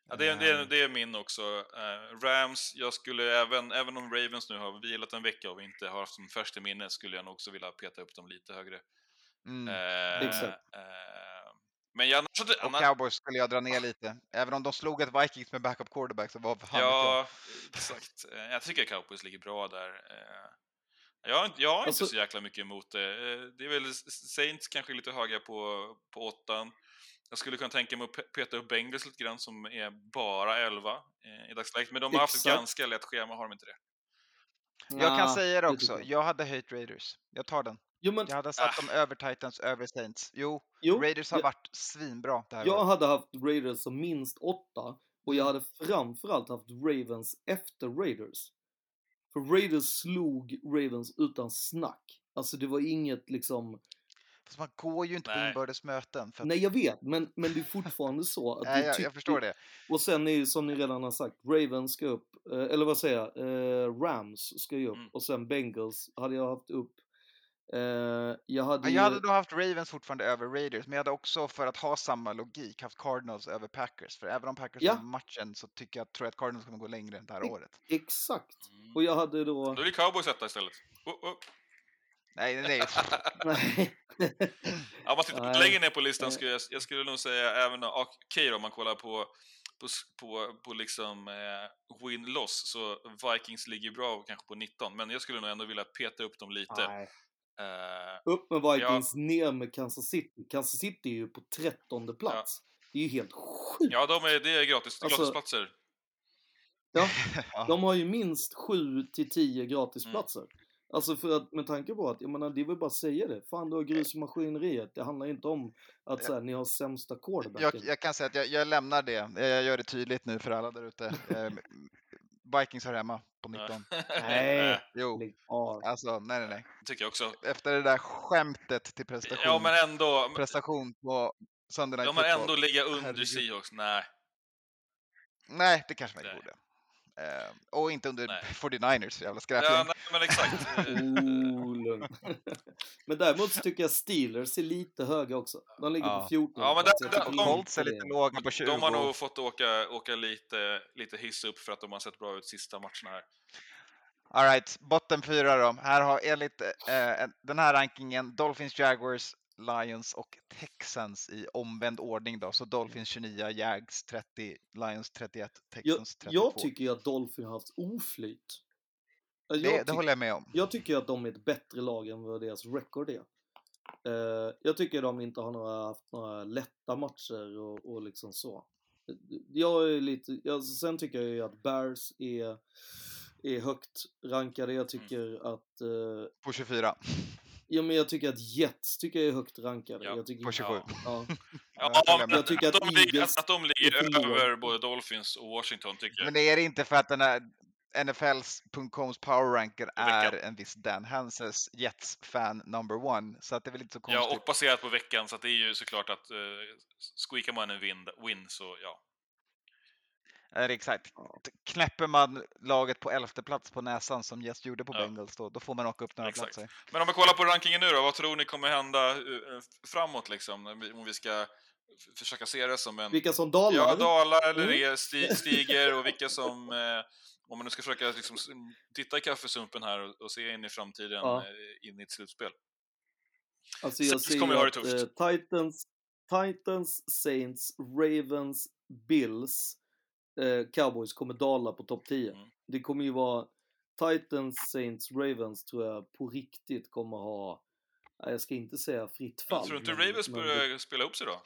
Ja, det, är, det, är, det är min också. Eh, Rams, jag skulle även, även om Ravens nu har vilat en vecka och vi inte har haft dem färskt i minne, skulle jag nog också vilja peta upp dem lite högre. Mm. Eh, eh, men jag, annars, Och annars, Cowboys skulle jag dra ner lite. Även om de slog ett Vikings med backup quarterback så var fan. Ja, exakt. Eh, Jag tycker Cowboys ligger bra där. Eh, Jag har inte, jag har inte så jäkla mycket emot det. Det är väl Saints kanske lite höga på, på åttan. Jag skulle kunna tänka mig att pe- peta upp Bengals lite grann som är bara 11 eh, i dagsläget. Men de har haft ett ganska lätt schema, har de inte det? Jag kan säga det också, jag. hade höjt Raiders. Jag tar den. Jo, men Jag hade satt Ah. dem över Titans, över Saints. Jo, jo, Raiders har jag, varit svinbra det här jag året. hade haft Raiders som minst åtta och jag hade framförallt haft Ravens efter Raiders. För Raiders slog Ravens utan snack. Alltså det var inget liksom, Fast man går ju inte på Nej. inbördes möten. För att, nej jag vet, men, men det är fortfarande så att nej, du jag, tycker- jag förstår det. Och sen är ju som ni redan har sagt, Ravens ska upp, eh, eller vad säger jag, eh, Rams ska ju upp Mm. och sen Bengals hade jag haft upp. Eh, jag hade ju, Jag hade då haft Ravens fortfarande över Raiders, men jag hade också för att ha samma logik haft Cardinals över Packers. För även om Packers Ja. matchen så tycker jag, tror jag att Cardinals kommer gå längre det här Ex- året. exakt. Mm. Och jag hade då, Då blir Cowboys etta istället. Oh, oh. Nej, nej, nej. [LAUGHS] Ja, om man tittar längre ner på listan skulle jag, jag skulle nog säga även, okej då, om man kollar på, på, på, på liksom eh, win-loss, så Vikings ligger bra kanske på 19, men jag skulle nog ändå vilja peta upp dem lite. Eh, Upp med Vikings, ner med Kansas City. Kansas City är ju på trettonde plats. Det är ju helt sjukt. ja, de är, det är gratis, Alltså- gratisplatser. Ja, [LAUGHS] Ja. de har ju minst 7 till 10 gratisplatser. Mm. Alltså för att, med tanke på att, jag menar, det är väl bara att säga det. Fan, du har grus i maskineriet. Det handlar inte om att så här, ni har sämsta Jag, quarterbacken. jag kan säga att jag, jag lämnar det. Jag gör det tydligt nu för alla där ute. Eh, Vikings har hemma på 19. [LAUGHS] Nej. Jo, alltså nej, nej, nej. tycker jag också. Efter det där skämtet till prestation, Ja, men ändå. prestation på Sunday Night har Football. ändå ligga under. Seahawks. Nej. Nej, det kanske man inte borde. Eh, och inte under Nej. [LAUGHS] 49ers, jävla skräpgäng. Ja, nej, men exakt. [LAUGHS] [LAUGHS] Men däremot så tycker jag Steelers är lite höga också. De ligger Ja. på 14 Ja, men där- där- de- Colts är lite låga på 20. De har nog fått åka, åka lite, lite hiss upp för att de har sett bra ut sista matcherna här. Alright, botten fyra då. Här har enligt eh, den här rankingen Dolphins, Jaguars, Lions och Texans i omvänd ordning då. Så Dolphins 29, Jags 30, Lions 31, Jag, Texans 32. jag tycker ju att Dolphin har haft oflyt. Jag, det, det håller jag med om. jag tycker att de är ett bättre lag än vad deras record är. Eh, jag tycker de inte har några, haft några lätta matcher och, och liksom så. Jag är lite, jag, sen tycker jag ju att Bears är, är högt rankade. Jag tycker att, eh, På 24. Ja men jag tycker att Jets tycker jag är högt rankade. Ja, jag tycker, På 27. Ja. [LAUGHS] Ja. Ja, jag tycker att de ligger, att de ligger över både Dolphins och Washington tycker jag. Men är det inte för att den här NFLs.coms power ranker är en viss Dan Hanses Jets fan number one. Så att det är väl inte så Ja, konstigt. och baserat på veckan, så att det är ju såklart att uh, squeakar man en win, win så ja. Det exakt. Knäpper man laget på elfte plats på näsan som Jets gjorde på Ja. Bengals då, då får man åka upp några Exakt. platser. Men om vi kollar på rankingen nu då, vad tror ni kommer hända eh, framåt liksom? Om vi- ska försöka se det som en... Vilka som dalar? Ja, dalar eller Mm. [LAUGHS] stiger och vilka som... Eh, om man nu ska försöka liksom, titta i kaffesumpen här och, se in i framtiden, Ja. eh, in i ett slutspel. Alltså jag ser kommer ju ha det att tufft. eh, Titans, Titans, Saints, Ravens, Bills, eh, Cowboys kommer dala på topp 10. Mm. Det kommer ju vara Titans, Saints, Ravens tror jag på riktigt kommer ha, jag ska inte säga fritt fall. Jag tror inte men- Ravens men börjar spela upp sig då?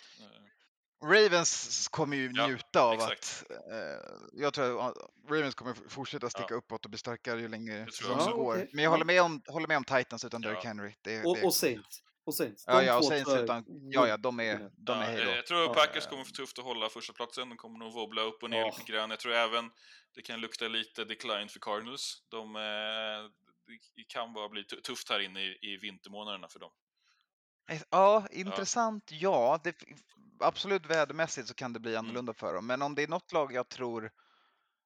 Ravens kommer ju Ja, njuta av exakt. att... Eh, jag tror att Ravens kommer fortsätta sticka Ja. uppåt och bli starkare ju längre. Ja, går. Men jag Ja. håller med om, håller med om Titans utan Ja. Derrick Henry. Det, Och, det, och Saints. Och Saints. Ja, De ja, och två Saints jag utan... är Ja, ja, de är, de är Ja, hej eh, då. jag tror Ja. Packers kommer få tufft att hålla första platsen. De kommer nog wobbla upp och ner Ja. lite grann. Jag tror även det kan lukta lite decline för Cardinals. De, eh, det kan bara bli tu- tufft här inne i, i vintermånaderna för dem. Eh, Ja, intressant. Ja, det, absolut vädermässigt så kan det bli annorlunda för dem. Men om det är något lag jag tror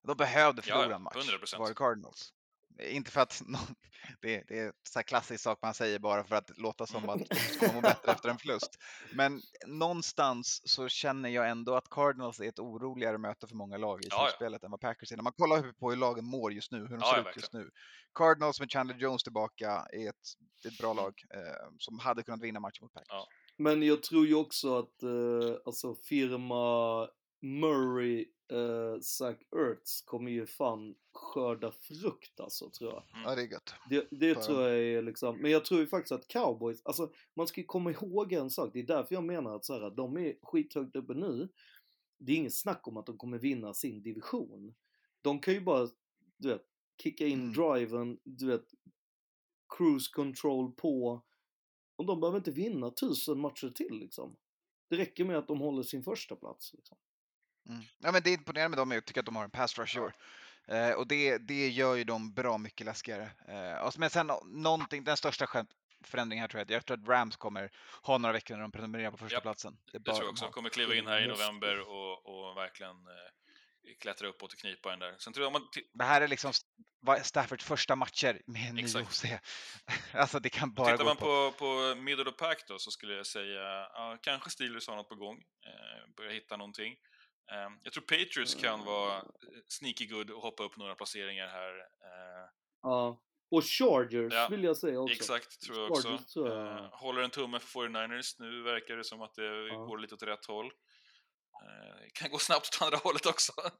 de behövde Ja, förlora ja, en match 100%. så var det Cardinals. Inte för att [LAUGHS] det, det är så här klassisk sak man säger bara för att låta [LAUGHS] som att de ska må bättre efter en förlust. Men någonstans så känner jag ändå att Cardinals är ett oroligare möte för många lag i Ja, ja. slutspelet än vad Packers är. När man kollar på hur lagen mår just nu, hur de Ja, ser ja, ut just nu. Cardinals med Chandler Jones tillbaka är ett, ett bra lag eh, som hade kunnat vinna matchen mot Packers. Ja. Men jag tror ju också att eh, alltså firma Murray, eh, Zach Ertz kommer ju fan skörda frukt alltså tror jag. Ja, det är gött. Det, det tror jag är liksom, men jag tror ju faktiskt att cowboys, alltså man ska ju komma ihåg en sak, det är därför jag menar att så här, de är skithögt uppe nu. Det är inget snack om att de kommer vinna sin division. De kan ju bara, du vet, kicka in Mm. driven, du vet, cruise control på. Och de behöver inte vinna tusen matcher till liksom. Det räcker med att de håller sin första plats. Liksom. Mm. Ja, men det är imponerande med dem, jag tycker att de har en pass rush i år. Eh, och det, det gör ju dem bra mycket läskigare. Eh, men sen någonting, den största förändringen här tror jag, jag tror att Rams kommer ha några veckor när de prenumererar på första Japp, platsen. Det, Det tror jag också. De kommer kliva in här i november och, och verkligen eh, klättra uppåt och knipa den där. Sen tror jag man Det här är liksom Staffords första matcher med en ny. OC. [LAUGHS] alltså det kan bara Tittar gå man på. på, på middle of pack då så skulle jag säga, ja, kanske Steelers har något på gång, eh, börjar hitta någonting. Eh, jag tror Patriots kan vara eh, sneaky good och hoppa upp några placeringar här. Eh, Ja. Och Chargers Ja, vill jag säga också. exakt, tror jag också. Chargers tror jag. Håller en tumme för 49ers, nu verkar det som att det Ja. går lite åt rätt håll. Eh, kan gå snabbt åt andra hållet också. [LAUGHS]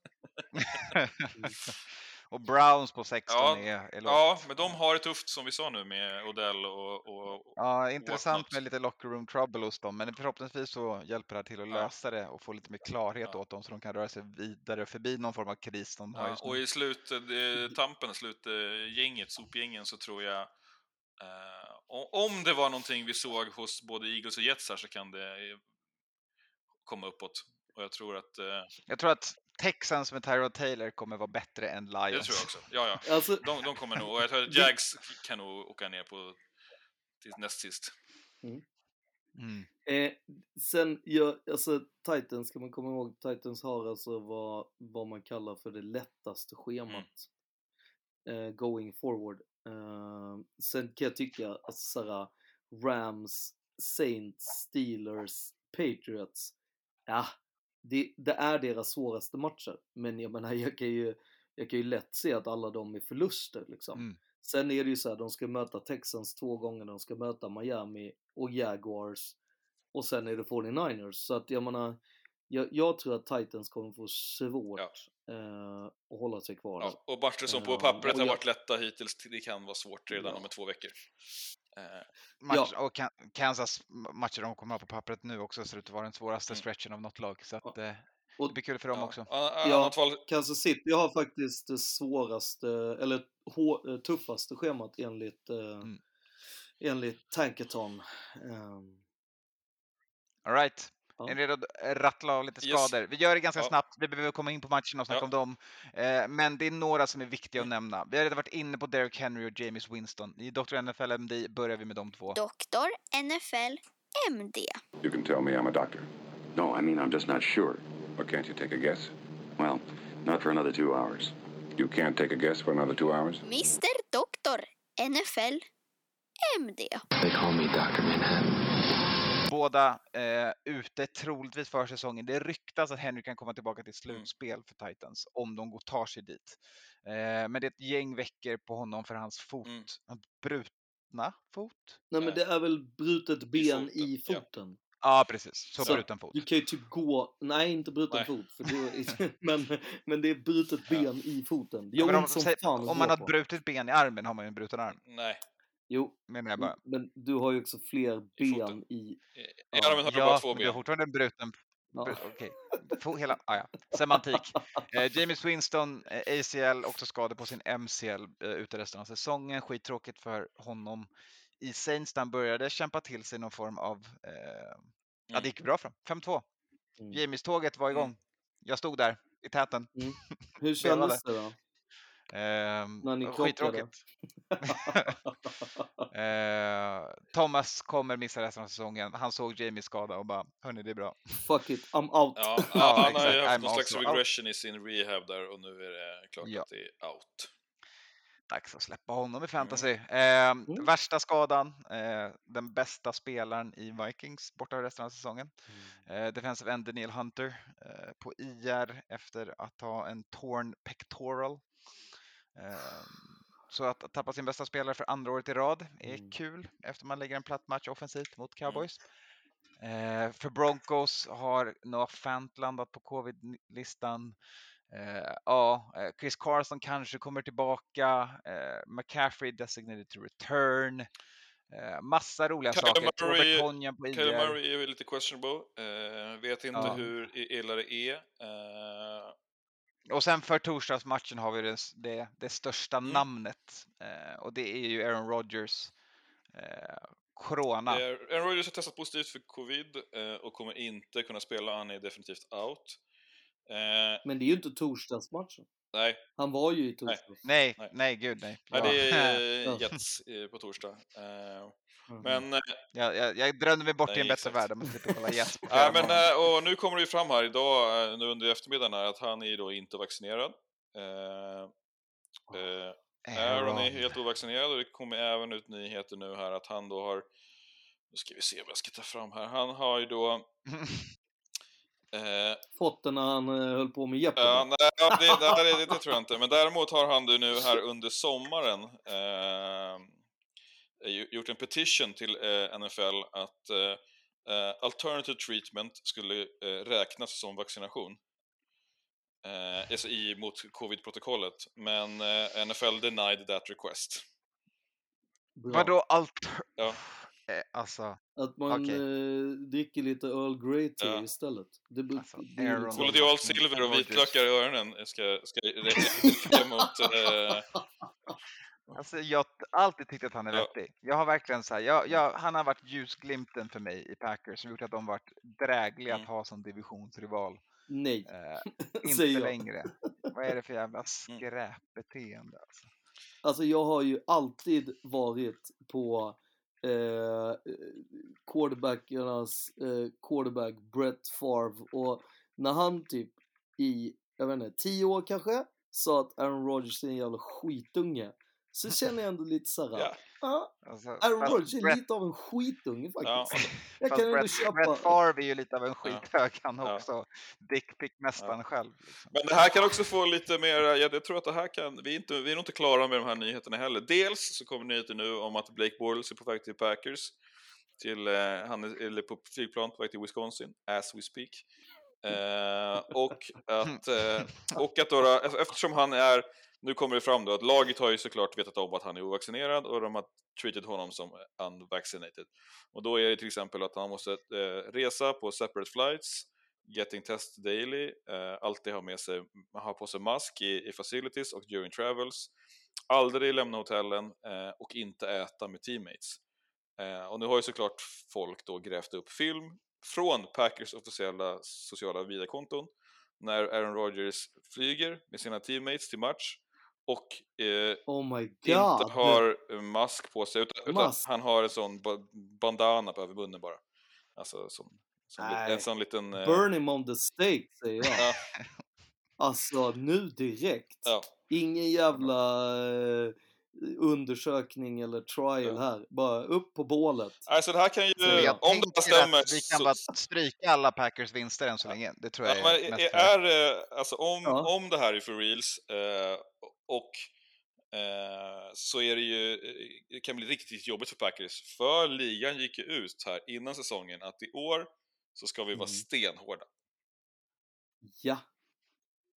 [LAUGHS] och Browns på 16 Ja, är, är lågt. ja, men de har det tufft som vi sa nu med Odell och, och Ja, intressant med lite locker room trouble hos dem, men förhoppningsvis så hjälper det här till att Ja. lösa det och få lite mer klarhet Ja. åt dem så de kan röra sig vidare förbi någon form av kris de har Ja, och i slut, eh, tampen, slutgänget, sopgängen, så tror jag eh, om det var någonting vi såg hos både Eagles och Jets här så kan det eh, komma uppåt. Och jag tror att, eh, Jag tror att Texans med Tyrod Taylor kommer vara bättre än Lions. det tror jag också. Ja, ja. Alltså, De, de kommer nog, och jag tror att Jags kan nog åka ner på till näst sist. Mm. Eh, sen, ja, alltså Titans ska man komma ihåg, Titans har alltså vad, vad man kallar för det lättaste schemat eh, going forward. Eh, sen kan jag tycka att såhär, Rams, Saints, Steelers, Patriots, ja, det, det är deras svåraste matcher. Men jag menar, jag kan ju, jag kan ju lätt se att alla de är förluster liksom. Mm. Sen är det ju så här, de ska möta Texans två gånger, de ska möta Miami och Jaguars och sen är det 49ers. Så att jag menar, jag, jag tror att Titans kommer få svårt eh, att hålla sig kvar. Ja, och matcher som på Eh, pappret och har jag- varit lätta hittills, det kan vara svårt redan Ja. om två veckor. Eh, Match, Och Kan- Kansas matcher de kommer ha på pappret nu också ser ut att vara den svåraste stretchen av något lag. Så att, eh, det blir kul för dem Ja. också. Ja, Kansas City har faktiskt det svåraste, eller eh, tuffaste schemat enligt, eh, Mm. enligt Tankathon. Ehm, All right. Ja. Är ni redo att rattla av lite Yes. skador? Vi gör det ganska Ja. snabbt. Vi behöver komma in på matchen och snacka Ja. om dem. Eh, men det är några som är viktiga att nämna. Vi har redan varit inne på Derrick Henry och James Winston. I Dr. NFL MD börjar vi med de två. Doktor NFL MD. You can tell me I'm a doctor. No, I mean, I'm just not sure. But can't you take a guess? Well, not for another two hours. You can't take a guess for another two hours? Mr Doktor NFL MD. They call me Dr. Manhattan. Båda eh, ute troligtvis för säsongen. Det ryktas att Henry kan komma tillbaka till slutspel för Titans om de går, tar sig dit. Eh, men det är ett gäng veckor på honom för hans fot. Mm. Hans brutna fot? nej men det är väl brutet ben i foten, foten. Ja, precis. Så, Så bruten fot. Du kan ju typ gå, nej inte bruten Nej. fot, för då, [LAUGHS] [LAUGHS] men, men det är brutet ben i foten. Det Ja, gör men om, som fan om man har brutet ben i armen har man ju en bruten arm. nej, Jo, Menar jag bara. men du har ju också fler ben i... i armen har du bara Ja, två men du har ben. fortfarande en bruten... Ja. br- Okej, hela... Ah, ja. Semantik. [LAUGHS] Eh, James Winston, eh, ACL, också skadad på sin MCL eh, ute resten av säsongen. Skittråkigt för honom. I Saints där han började kämpa till sig någon form av... Eh, Ja, det gick bra för dem. 5-2. Mm. Jamies-tåget var Mm. igång. Jag stod där i täten. [LAUGHS] Hur kändes det då? När ni och krockade? skittråkigt. [LAUGHS] Eh, Thomas kommer missa resten av säsongen. Han såg Jamies skada och bara, hörni det är bra. Fuck it, I'm out. Ja, [LAUGHS] Ja, han [LAUGHS] har ju haft I'm någon slags also out. regression i sin rehab där och nu är det klart Ja. att det är out. Dags att släppa honom i fantasy. Eh, Mm. Värsta skadan, eh, den bästa spelaren i Vikings borta resten av säsongen. Eh, defensive end Daniel Hunter eh, på IR efter att ha en torn pectoral. Eh, så att, tappa sin bästa spelare för andra året i rad är Mm. kul efter man lägger en platt match offensivt mot Cowboys. Eh, för Broncos har Noah Fant landat på covid-listan. Eh, ja, Chris Carson kanske kommer tillbaka. Eh, McCaffrey designated to return. Eh, massa roliga Kyler saker. Murray, på IR. Murray är lite questionable. Eh, vet inte Ja. hur illa det är. Och sen för torsdagsmatchen har vi det, det, det största Mm. namnet eh, och det är ju Aaron Rodgers. Eh, corona. Eh, Aaron Rodgers har testat positivt för covid eh, och kommer inte kunna spela. Han är definitivt out. Eh, Men det är ju inte torsdagsmatchen. nej, Han var ju i torsdags. Nej, Nej. nej, gud nej. nej, Ja. det är [LAUGHS] Jets eh, på torsdag. Men eh, jag, jag, jag drömde mig bort i Nej, en bättre exakt. värld om slipper kolla [LAUGHS] på men, eh, och nu kommer det ju fram här idag, eh, nu under eftermiddagen, här, att han är då inte vaccinerad. Eh, eh, Aaron är helt ovaccinerad och det kommer även ut nyheter nu här att han då har, nu ska vi se vad jag ska ta fram här, han har ju då eh, Fått den när han eh, höll på med Jeopardy. Ja, nej, ja, det, det, det, det, det tror jag inte. Men däremot har han du nu här under sommaren eh, gjort en petition till eh, NFL att eh, eh, alternative treatment skulle eh, räknas som vaccination. Eh, alltså i, mot covid-protokollet. Men eh, NFL denied that request. Vadå allt? Ja. [LAUGHS] Eh, alltså, Att man eh, dricker lite Earl Grey te Ja. istället. Det, blir- Alltså, Aaron liksom- silver och vitlökar i öronen ska, ska räcka mot... Eh, [LAUGHS] alltså jag har alltid tyckt att han är Ja. vettig. Jag har verkligen så här, jag, jag, han har varit ljusglimten för mig i Packers som gjort att de varit drägliga Mm. att ha som divisionsrival. Nej, Eh, [LAUGHS] inte jag. längre. [LAUGHS] Vad är det för jävla Mm. skräpbeteende alltså? Alltså jag har ju alltid varit på eh, quarterbackernas eh, quarterback Brett Favre och när han typ i, jag vet inte, tio år kanske sa att Aaron Rodgers är en jävla skitunge så känner jag ändå lite såhär, Ja. ja, alltså Aaron Rodgers är Brett- lite av en skitunge ja. faktiskt. [LAUGHS] Jag Fast kan ändå Brett, köpa... Brett Favre är ju lite av en Ja. skithög han Ja. också. Dickpick-mästaren själv. Liksom. Men det här kan också få lite mer, ja, jag tror att det här kan, vi är, inte, vi är nog inte klara med de här nyheterna heller. Dels så kommer nyheter nu om att Blake Bortles är på väg till Packers, till, eh, han är, eller på flygplan på väg till Wisconsin, as we speak. Eh, och att, eh, [LAUGHS] och att då, eftersom han är, nu kommer det fram då att laget har ju såklart vetat om att han är ovaccinerad och de har treated honom som unvaccinated. Och då är det till exempel att han måste eh, resa på separate flights, getting test daily, eh, alltid ha med sig, ha på sig mask i, i facilities och during travels, aldrig lämna hotellen eh, och inte äta med teammates. Eh, och nu har ju såklart folk då grävt upp film från Packers officiella sociala videokonton, när Aaron Rodgers flyger med sina teammates till match och eh, Oh my inte har eh, mask på sig utan, utan han har en sån ba- bandana på över munnen bara. Alltså som, som en sån liten... eh, Burn him on the stake säger jag. [LAUGHS] Ja, Alltså nu direkt. ja. Ingen jävla eh, undersökning eller trial Ja. här. Bara upp på bålet. Alltså det här kan ju, Så jag om det stämmer att vi kan så, bara stryka alla Packers vinster än så länge. Det tror jag Ja, är är, är alltså om, Ja. om det här är för reals eh, och eh, så är det ju, eh, det kan bli riktigt jobbigt för Packers. För ligan gick ju ut här innan säsongen att i år så ska vi vara Mm. stenhårda. Ja.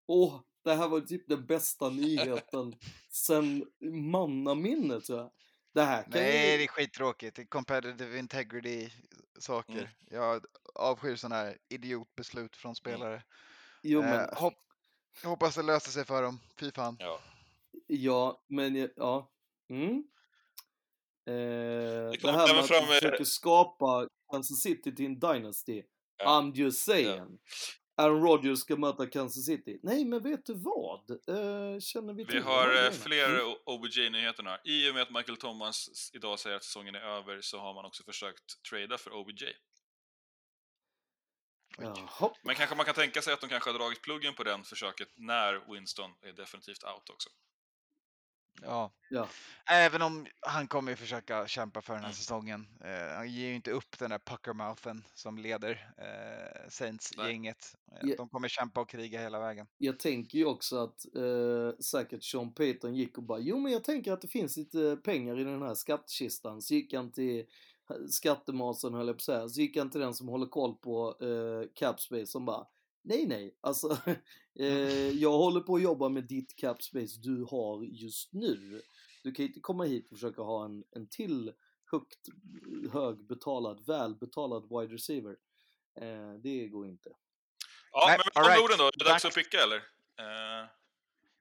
Åh, det här var typ den bästa nyheten sen mannaminne tror jag. Det här kan Nej, ju... det är skittråkigt. Det är competitive integrity saker. Mm. Jag avskyr sådana här idiotbeslut från spelare. Jo Eh, men, hopp, jag hoppas det löser sig för dem. Fy fan. Ja. Ja, men ja. Mm. Eh, det kommer här med att fram med- försöker skapa Kansas City till en dynasty. Ja. I'm just saying. Aaron Rodgers ska möta Kansas City. Nej, men vet du vad? Eh, känner vi till Vi har eh, fler Mm. OBJ-nyheter nu. I och med att Michael Thomas idag säger att säsongen är över så har man också försökt trada för OBJ. Jaha. Men kanske man kan tänka sig att de kanske har dragit pluggen på den försöket när Winston är definitivt out också. Ja. Ja. Även om han kommer försöka kämpa för den här Mm. säsongen. Eh, han ger ju inte upp den där puckermouthen som leder eh, Saints-gänget. Eh. De kommer kämpa och kriga hela vägen. Jag tänker ju också att eh, säkert Sean Payton gick och bara, jo men jag tänker att det finns lite pengar i den här skattkistan. Så gick han till skattemasen höll jag på att säga, så gick han till den som håller koll på eh, Capspace som bara Nej, nej, alltså [LAUGHS] eh, jag håller på att jobba med ditt Capspace du har just nu. Du kan inte komma hit och försöka ha en, en till högt, högbetalad, välbetalad wide receiver. Eh, det går inte. Ja, Nej, men med right. orden då, är det dags Dags. att picka eller? Eh,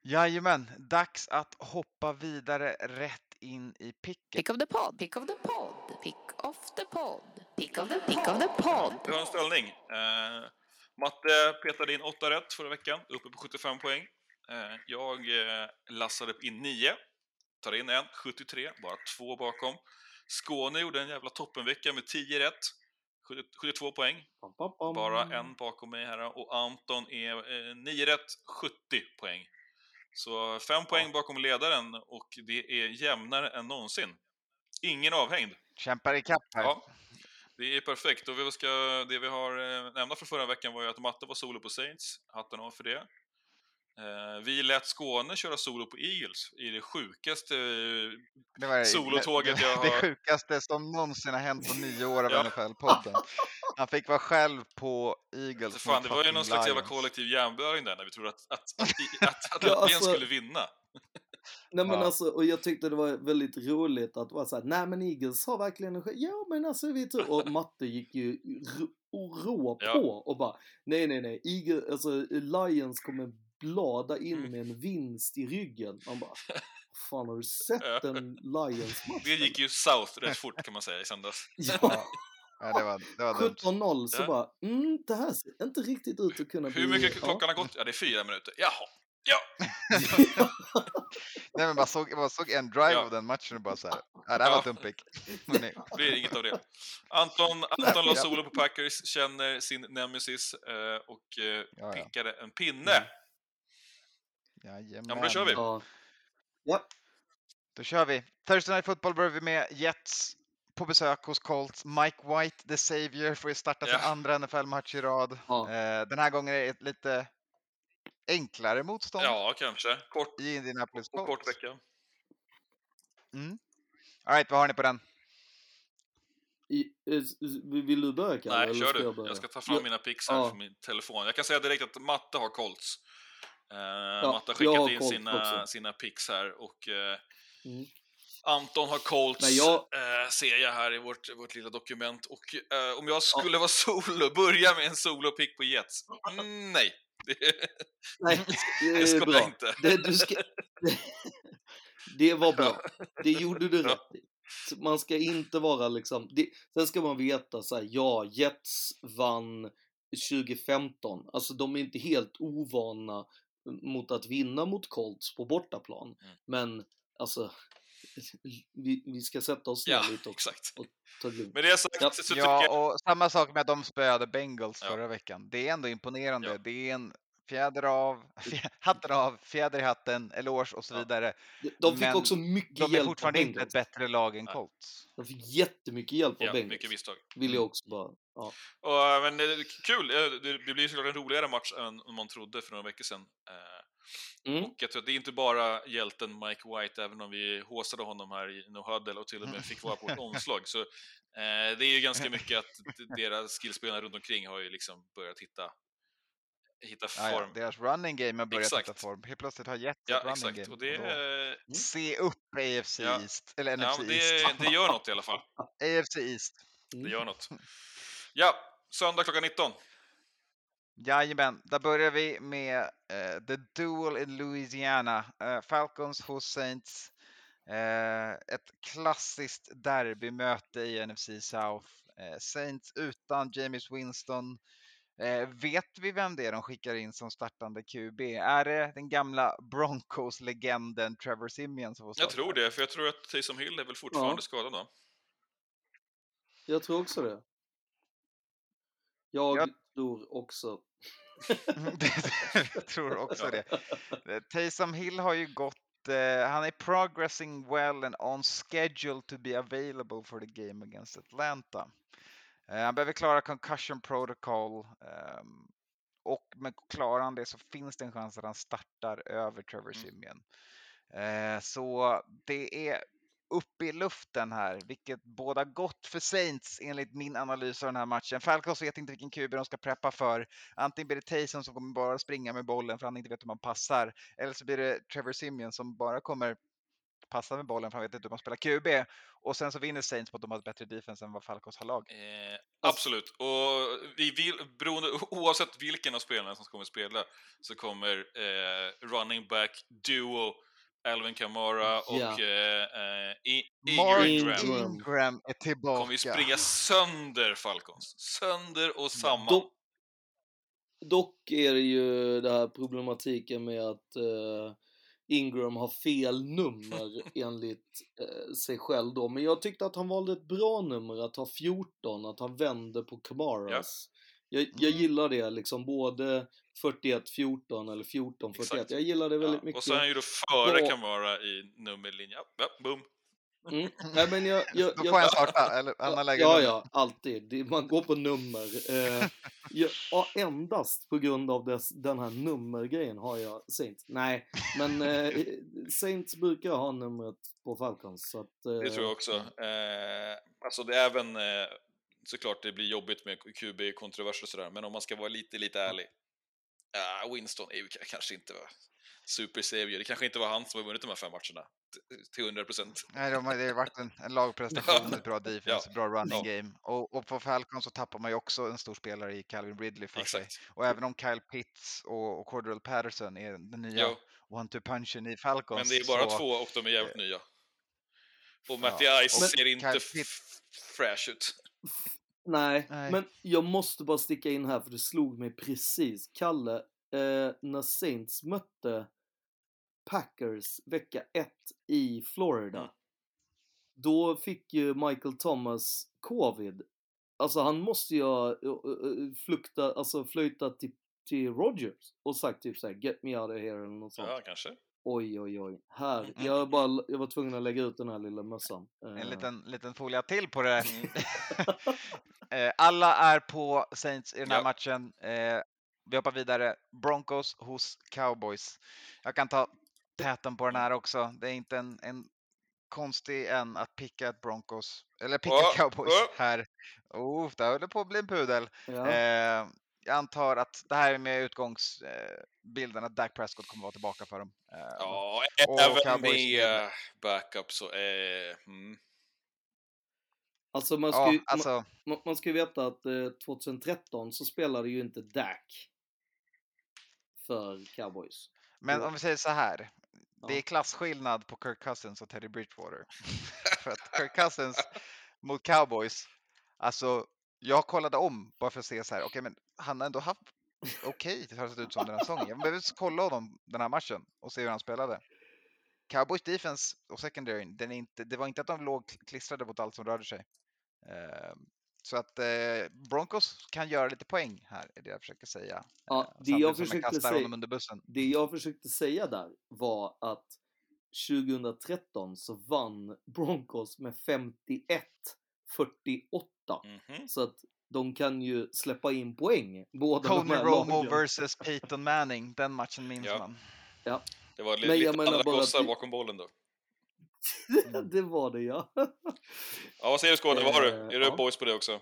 Jajamän, dags att hoppa vidare rätt in i picket. Pick of the pod, pick of the pod, pick of the pod, pick of the, pick of the pod. vi har en ställning. Eh, Matte petade in 8 rätt förra veckan, uppe på 75 poäng. Eh, jag eh, lassade upp in 9, tar in en, 73, bara två bakom. Skåne gjorde en jävla toppenvecka med 10 rätt, 70 72 poäng. Bara en bakom mig här och Anton är eh, 9 rätt, 70 poäng. Så 5 poäng bakom ledaren och det är jämnare än någonsin. Ingen avhängd. Kämpar ikapp här. Ja, det är perfekt. Och vi ska, det vi har eh, nämna för förra veckan var ju att Matte var solo på Saints. Hatten av för det. Eh, vi lät Skåne köra solo på Eagles i det sjukaste eh, Det var solotåget det, jag det har... sjukaste som någonsin har hänt på nio år av Ja. NFL-podden. Han fick vara själv på Eagles Så fan, det var ju någon slags jävla kollektiv hjärnblödning där när vi trodde att, att, att, att, att, [LAUGHS] Ja, att alltså- skulle vinna. Nej men Ja. alltså, och jag tyckte det var väldigt roligt att vara såhär, nej men Eagles har verkligen en chans. Ja men alltså vi tror, och [LAUGHS] Matte gick ju rå Ja. på och bara, nej nej nej, Eagles, alltså Lions kommer blada in Mm. med en vinst i ryggen. Man bara, fan har du [LAUGHS] sett Ja. en Lions-match? Det gick ju south rätt fort kan man säga i söndags. [LAUGHS] Ja, Ja, det var, det var dumt. 17-0 så Ja. bara, mm, det här ser inte riktigt ut att kunna bli... Hur mycket ja. klockan har gått? Ja, det är fyra minuter. Jaha. Ja, [LAUGHS] Nej, men bara såg, bara såg en drive Ja. av den matchen och bara så här. Ja, [LAUGHS] det här var dumt pick. Det blir inget av det. Anton, [LAUGHS] Anton la solo på Packers, känner sin nemesis eh, och eh, Ja, ja. pickade en pinne. Jajamän. Ja, men då kör vi. Ja. ja. Då kör vi. Thursday Night Football börjar vi med Jets på besök hos Colts. Mike White, the savior, får ju starta sin andra NFL-match i rad. Ja. Eh, den här gången är det lite enklare motstånd Ja, kanske. Kort, i Indianapolis och Colts. kort vecka. Mm. All right, vad har ni på den? I, vill du börja Kalle? Nej, eller kör ska du. Jag, börja? Jag ska ta fram Ja. mina pix här Ja. från min telefon. Jag kan säga direkt att Matte har Colts. Eh, Matte har jag har skickat in Colts sina, också. sina pix här och eh, Mm. Anton har Colts, Nej, jag- eh, ser jag här i vårt, vårt lilla dokument. Och om jag skulle vara [LAUGHS] solo, börja med en solo-pick på Jets? [LAUGHS] Mm, nej. Det, [LAUGHS] Nej, det det ska bra. jag inte. Det, ska, det, [LAUGHS] det var bra. Det gjorde du rätt i. Man ska inte vara liksom... Det, sen ska man veta så här, ja, Jets vann 2015. Alltså de är inte helt ovana mot att vinna mot Colts på bortaplan. Mm. Men alltså, vi, vi ska sätta oss ner Ja, lite också exakt. och ta det lugnt. Med det sagt Ja. så Ja, jag... och samma sak med att de spöade Bengals Ja. förra veckan. Det är ändå imponerande. Ja. Det är en fjäder av, [LAUGHS] hatten av, fjäder i hatten, eloge och så vidare. De- De fick Men också mycket De är hjälp av fortfarande inte ett bättre lag än. Colts. De fick jättemycket hjälp av Ja, Bengals. mycket misstag. Vill jag också bara... Ja. Och, eh, men eh, kul, eh, det, det blir såklart en roligare match än man trodde för några veckor sedan. Mm. Och jag tror att det är inte bara hjälten Mike White, även om vi håsade honom här i No Huddle och till och med fick vara på ett [LAUGHS] omslag. Så eh, det är ju ganska mycket att deras skillspelarna runt omkring har ju liksom börjat hitta, hitta Ja, ja. form. Deras running game har börjat Exakt. hitta form. Helt plötsligt har Jets ett Ja, running exakt. game. Och det, då- är- Se upp AFC Ja. East, eller ja, NFC men East. det, det gör något i alla fall. [LAUGHS] AFC East. Det gör något. [LAUGHS] Ja, söndag klockan 19. Jajamän, där börjar vi med eh, The Duel in Louisiana. Eh, Falcons hos Saints. Eh, ett klassiskt derbymöte i NFC South. Saints utan James Winston. Vet vi vem det är de skickar in som startande QB? Är det den gamla Broncos-legenden Trevor Simeon som får Jag starta? tror det, för jag tror att Taysom Hill är väl fortfarande Ja. skadad då. Jag tror också det. Jag Jag- tror också. [LAUGHS] jag tror också det. [LAUGHS] Eh, Taysom Hill har ju gått, eh, han är progressing well and on schedule to be available for the game against Atlanta. Eh, han behöver klara concussion protocol ehm, och men klarar han det så finns det en chans att han startar över Trevor Mm. Simeon. Eh, så det är uppe i luften här, vilket båda gott för Saints enligt min analys av den här matchen. Falcons vet inte vilken QB de ska preppa för. Antingen blir det Taysom som kommer bara springa med bollen för han inte vet hur man passar, eller så blir det Trevor Simeon som bara kommer passa med bollen för han vet inte hur man spelar QB. Och sen så vinner Saints på att de har ett bättre defense än vad Falcons har lag. Eh, absolut. Och vi vill, beroende, [LAUGHS] oavsett vilken av spelarna som kommer spela så kommer eh, running back duo Alvin Kamara och Ja. eh, eh, I- Ingram Ingram är tillbaka. kommer ju springa sönder Falcons. Sönder och samman. Dock, dock är det ju det här problematiken med att eh, Ingram har fel nummer [LAUGHS] enligt eh, sig själv då. Men jag tyckte att han valde ett bra nummer, att ha 14, att han vände på Kamaras. Jag, jag Mm. gillar det liksom, både 41-14 eller 14-41. Exakt. Jag gillar det väldigt Ja, mycket. och så är han ju då före Bra. Kamara i nummerlinje. Ja, ja, boom. Mm. Nej, men jag, [LAUGHS] jag, Då jag, får han starta, eller andra lägen. Ja, ja, alltid. Man går på nummer. Eh, jag, ja, endast på grund av dess, den här nummergrejen har jag Saints. Nej, men eh, Saints brukar ha numret på Falcons. Så att, eh, Det tror jag också. Eh, alltså det är även eh, såklart det blir jobbigt med QB-kontroverser och sådär, men om man ska vara lite, lite ärlig. Uh, Winston är ju kanske inte var super savior. Det kanske inte var han som har vunnit de här fem matcherna till 100 procent. Nej, de har, det har varit en, en lagprestation, [LAUGHS] ett bra defense, Ja. bra running Ja. game. Och, och på Falcons så tappar man ju också en stor spelare i Calvin Ridley för sig. Och även om Kyle Pitts och, och Cordell Patterson är den nya one-two-punchen i Falcons. Men det är bara så, två och de är jävligt nya. Och Matty Ja, Ice ser inte Kyle f- Pitts- fresh ut. [LAUGHS] Nej, Nej. men jag måste bara sticka in här för det slog mig precis. Kalle, eh, när Saints mötte Packers vecka 1 i Florida. Mm. Då fick ju Michael Thomas covid. Alltså han måste ju ha eh, eh, flukta, alltså flöjtat till, till Rogers och sagt typ såhär get me out of here eller något sånt. Ja, kanske. Oj, oj, oj. Här, jag, bara, jag var tvungen att lägga ut den här lilla mössan. En Eh, liten, liten folia till på det. Mm. [LAUGHS] [LAUGHS] Eh, Alla är på Saints i den här Ja. matchen. Eh, Vi hoppar vidare. Broncos hos Cowboys. Jag kan ta täten på den här också. Det är inte en, en konstig än att picka ett Broncos, eller picka Ja, Cowboys ja. här. Oh, det håller på att bli en pudel. Ja. Eh, jag antar att det här är med utgångsbilden att Dak Prescott kommer vara tillbaka för dem. Eh, Ja, och även Cowboys- med backup så är... Mm. Alltså man ska, Ja, ju, alltså, man, man ska ju veta att eh, 2013 så spelade ju inte Dak för Cowboys. men Ja. om vi säger så här. Det Ja. är klasskillnad på Kirk Cousins och Teddy Bridgewater. [LAUGHS] för att Kirk Cousins mot Cowboys, alltså jag kollade om bara för att se så här, okej men han har ändå haft okej, det har sett ut som den här säsongen. Jag behöver kolla honom den här matchen och se hur han spelade. Cowboys defense och secondary, den är inte, det var inte att de låg klistrade mot allt som rörde sig. Eh, så att eh, Broncos kan göra lite poäng här, är det jag försöker säga. Ja, Eh, det jag samtidigt försökte säga-. Det jag försökte säga där var att 2013 så vann Broncos med 51-48. Mhm. Så att de kan ju släppa in poäng, båda Tony Romo lagen. versus Peyton Manning, den matchen minns Ja. man. Ja, Det var lite menar andra bara att gossar vi- bakom bollen då. [LAUGHS] det var det ja. [LAUGHS] Ja, vad säger du Skåne? Vad har du? Eh, Är du ja. boys på det också?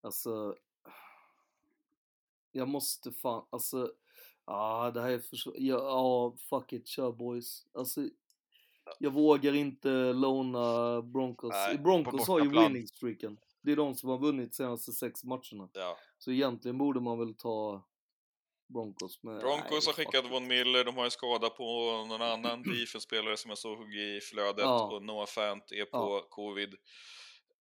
Alltså, jag måste fan, alltså, ah, det här är för ja, ja, fuck it, kör boys. Alltså, jag vågar inte låna Broncos. Nej, Broncos har ju winning streaken. Det är de som har vunnit senaste sex matcherna. Ja. Så egentligen borde man väl ta Broncos. Men Broncos nej, har skickat. Von Miller, de har en skada på någon annan [CLEARS THROAT] defense-spelare som jag såg i flödet Ja. och Noah Fant är på covid.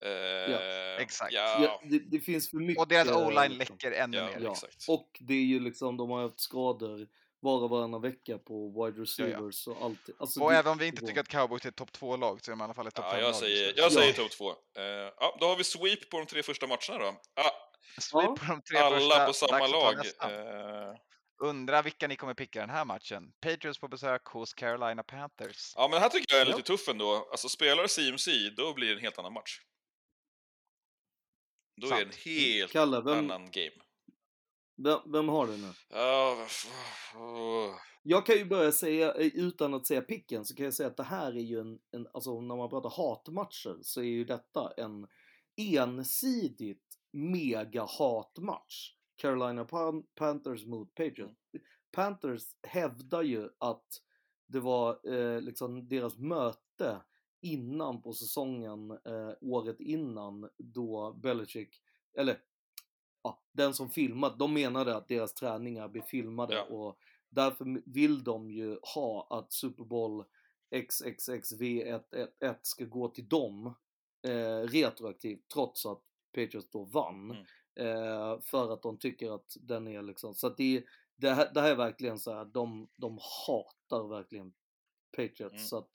Eh, exakt. Ja, Ja, det, det finns för mycket. Och deras o-line liksom. läcker ännu Ja, mer. Ja, exakt. och det är ju liksom, de har haft skador var och varannan vecka på wide ja. receivers och allt. Alltså, Och det- även om vi inte tycker att Cowboys är ett topp 2-lag så är de i alla fall ett topp ja 5-lag. jag säger, jag säger Ja. topp två. Eh, ja, då har vi sweep på de tre första matcherna då. Ah, Sweep Ja. på de tre alla första, på samma lag. nästa. Eh, Undrar vilka ni kommer picka den här matchen. Patriots på besök hos Carolina Panthers. ja, men här tycker jag är Ja. lite tuff ändå. Alltså, spelar CMC, då blir det en helt annan match. Då är det en Sant. helt Kalle, vem, annan game. Vem, vem har du nu? Jag kan ju börja säga, eh, utan att säga picken, så kan jag säga att det här är ju en, en alltså när man pratar hatmatcher så är ju detta en ensidigt mega hatmatch. Carolina Pan- Panthers mot Patriots. Panthers hävdar ju att det var eh, liksom deras möte innan på säsongen, eh, året innan, då Belichick, eller ja, den som filmat, de menade att deras träningar blir filmade Ja. och därför vill de ju ha att Super Bowl XXXV111 ska gå till dem eh, retroaktivt trots att Patriots då vann. Mm. Eh, för att de tycker att den är liksom, så att det, det, här, det här är verkligen så här, de, de hatar verkligen Patriots Mm. så att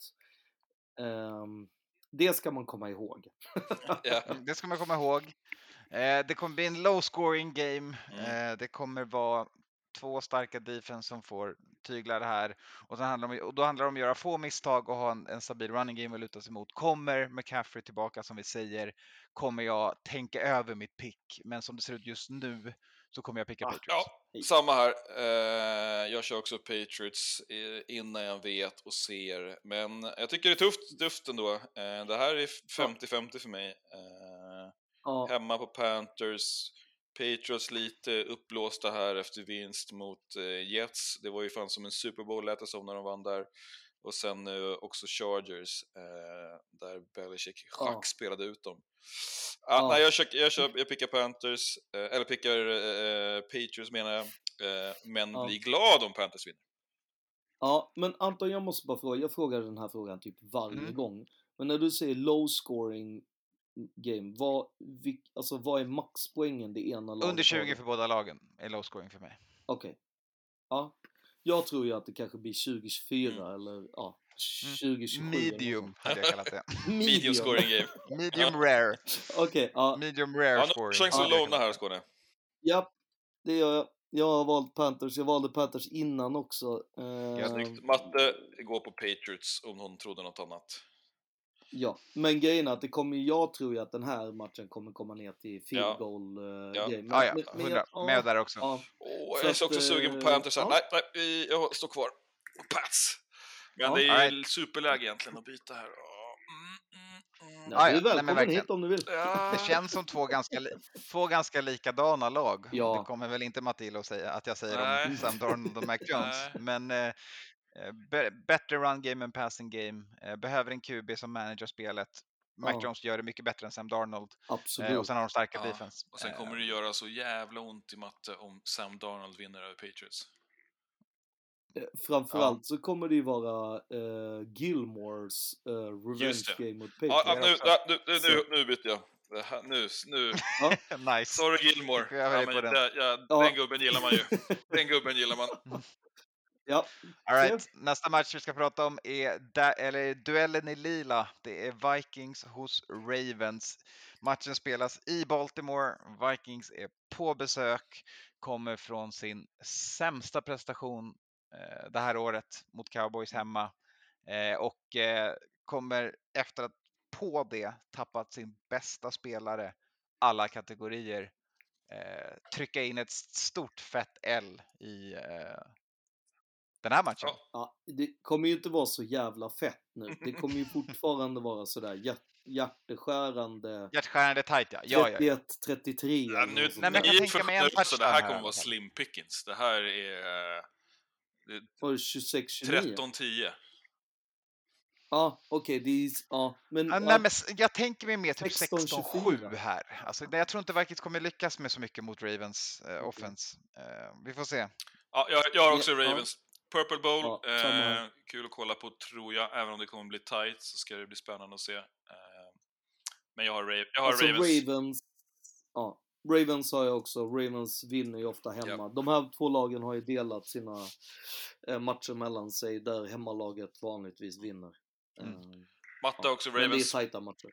ehm, det ska man komma ihåg. Ja. [LAUGHS] Det ska man komma ihåg. Eh, det kommer bli en low scoring game. Mm. Eh, det kommer vara två starka defense som får tygla det här. Och, sen handlar om, och då handlar det om att göra få misstag och ha en, en stabil running game att luta sig mot. Kommer McCaffrey tillbaka som vi säger kommer jag tänka över mitt pick. Men som det ser ut just nu så kommer jag picka Patriots. Ja, samma här. Eh, jag kör också Patriots innan jag vet och ser. Men jag tycker det är tufft, tufft ändå. Eh, det här är 50-50 för mig. Eh, Ja. Hemma på Panthers. Patriots lite uppblåsta här efter vinst mot eh, Jets. Det var ju fan som en Super Bowl lät det som när de vann där. Och sen nu också Chargers, eh, där Belichick Ja. schack spelade ut dem. Ah, Ja. Nej, jag, kör, jag, kör, [LAUGHS] jag pickar Panthers, eh, eller pickar eh, Patriots menar jag, eh, men Ja. blir glad om Panthers vinner. Ja, men Anton jag måste bara fråga, jag frågar den här frågan typ varje Mm. gång. Men när du säger low scoring game, vad, vilk, alltså vad är maxpoängen det ena laget Under 20 har? för båda lagen är low scoring för mig. Okej. Ja. Jag tror ju att det kanske blir 2024 Mm. eller ja, 2027. eller något Medium hade jag kallat det. [LAUGHS] Medium scoring game. [LAUGHS] Medium rare. Okej, ja. Medium rare Ja, scoring. du chans att låna här. Skåne. Ja, det gör jag. Jag har valt Panthers. Jag valde Panthers innan också. Eh, Snyggt. Matte går på Patriots om hon trodde något annat. Ja, men grejen är att det kommer, jag tror ju att den här matchen kommer komma ner till field Ja. goal uh, Ja. game. Ja, ja, men- men 100. jag- Med där också. Ja, Så jag är så att, också sugen på eh, Panthers ja. Nej, nej, vi- jag står kvar. Pats! Men Ja. det är ju superläge egentligen att byta här. Mm, mm, mm. ja, Ja, du är. Nej, välkommen verkligen. hit om du vill. Ja. Det känns som två ganska, två ganska likadana lag. Ja. Det kommer väl inte Matilda att säga att jag säger Nej. om Sam Darnold och Mac [LAUGHS] Jones. Nej. Men eh, bättre run game än passing game. Eh, behöver en QB som manager spelet. Mac Ja. Jones gör det mycket bättre än Sam Darnold. Absolut. Eh, och sen har de starka Ja, defense. Och sen kommer det Eh, göra så jävla ont i matte om Sam Darnold vinner över Patriots. Eh, Framförallt så kommer det ju vara eh, Gilmores uh, revenge game mot Ja, Patriots. ja, nu, ja, nu, nu, Så- nu byter jag. Det här, nu, nu. [LAUGHS] nice. Sorry Gilmore. Jag Ja, men ja, Ja. Den gubben gillar man ju. Den gubben gillar man. [LAUGHS] Ja, All right. Nästa match vi ska prata om är eller duellen i lila. Det är Vikings hos Ravens. Matchen spelas i Baltimore. Vikings är på besök, kommer från sin sämsta prestation eh, det här året mot Cowboys hemma eh, och eh, kommer efter att på det tappat sin bästa spelare alla kategorier eh, trycka in ett stort fett L i eh, den här matchen. ja, det kommer ju inte vara så jävla fett nu. Det kommer ju [LAUGHS] fortfarande vara sådär hjärt, hjärteskärande Hjärtskärande tajt ja. ja, ja, ja. 31-33 Ja, eller nu, Nej, men jag kan tänka mig en touchdown Det här kommer vara slim pickings. Det här är eh, Var det 26-29? 13-10. Ja, okej, det är... Ja, men... Ja, ja, nej, men jag tänker mig mer typ 16-24. 16-7 här. Alltså, nej, jag tror inte Vikings kommer lyckas med så mycket mot Ravens eh, offense. Eh, vi får se. Ja, jag, jag har också Ja, ja. Ravens. Purple Bowl, Ja, eh, kul att kolla på tror jag. Även om det kommer bli tight så ska det bli spännande att se. Eh, men jag har, Ra- jag har alltså Ravens. Ravens... Ja, Ravens har jag också. Ravens vinner ju ofta hemma. De här två lagen har ju delat sina eh, matcher mellan sig där hemmalaget vanligtvis vinner. Mm. Eh, Matte ja. också Men det är Ravens. tajta matcher.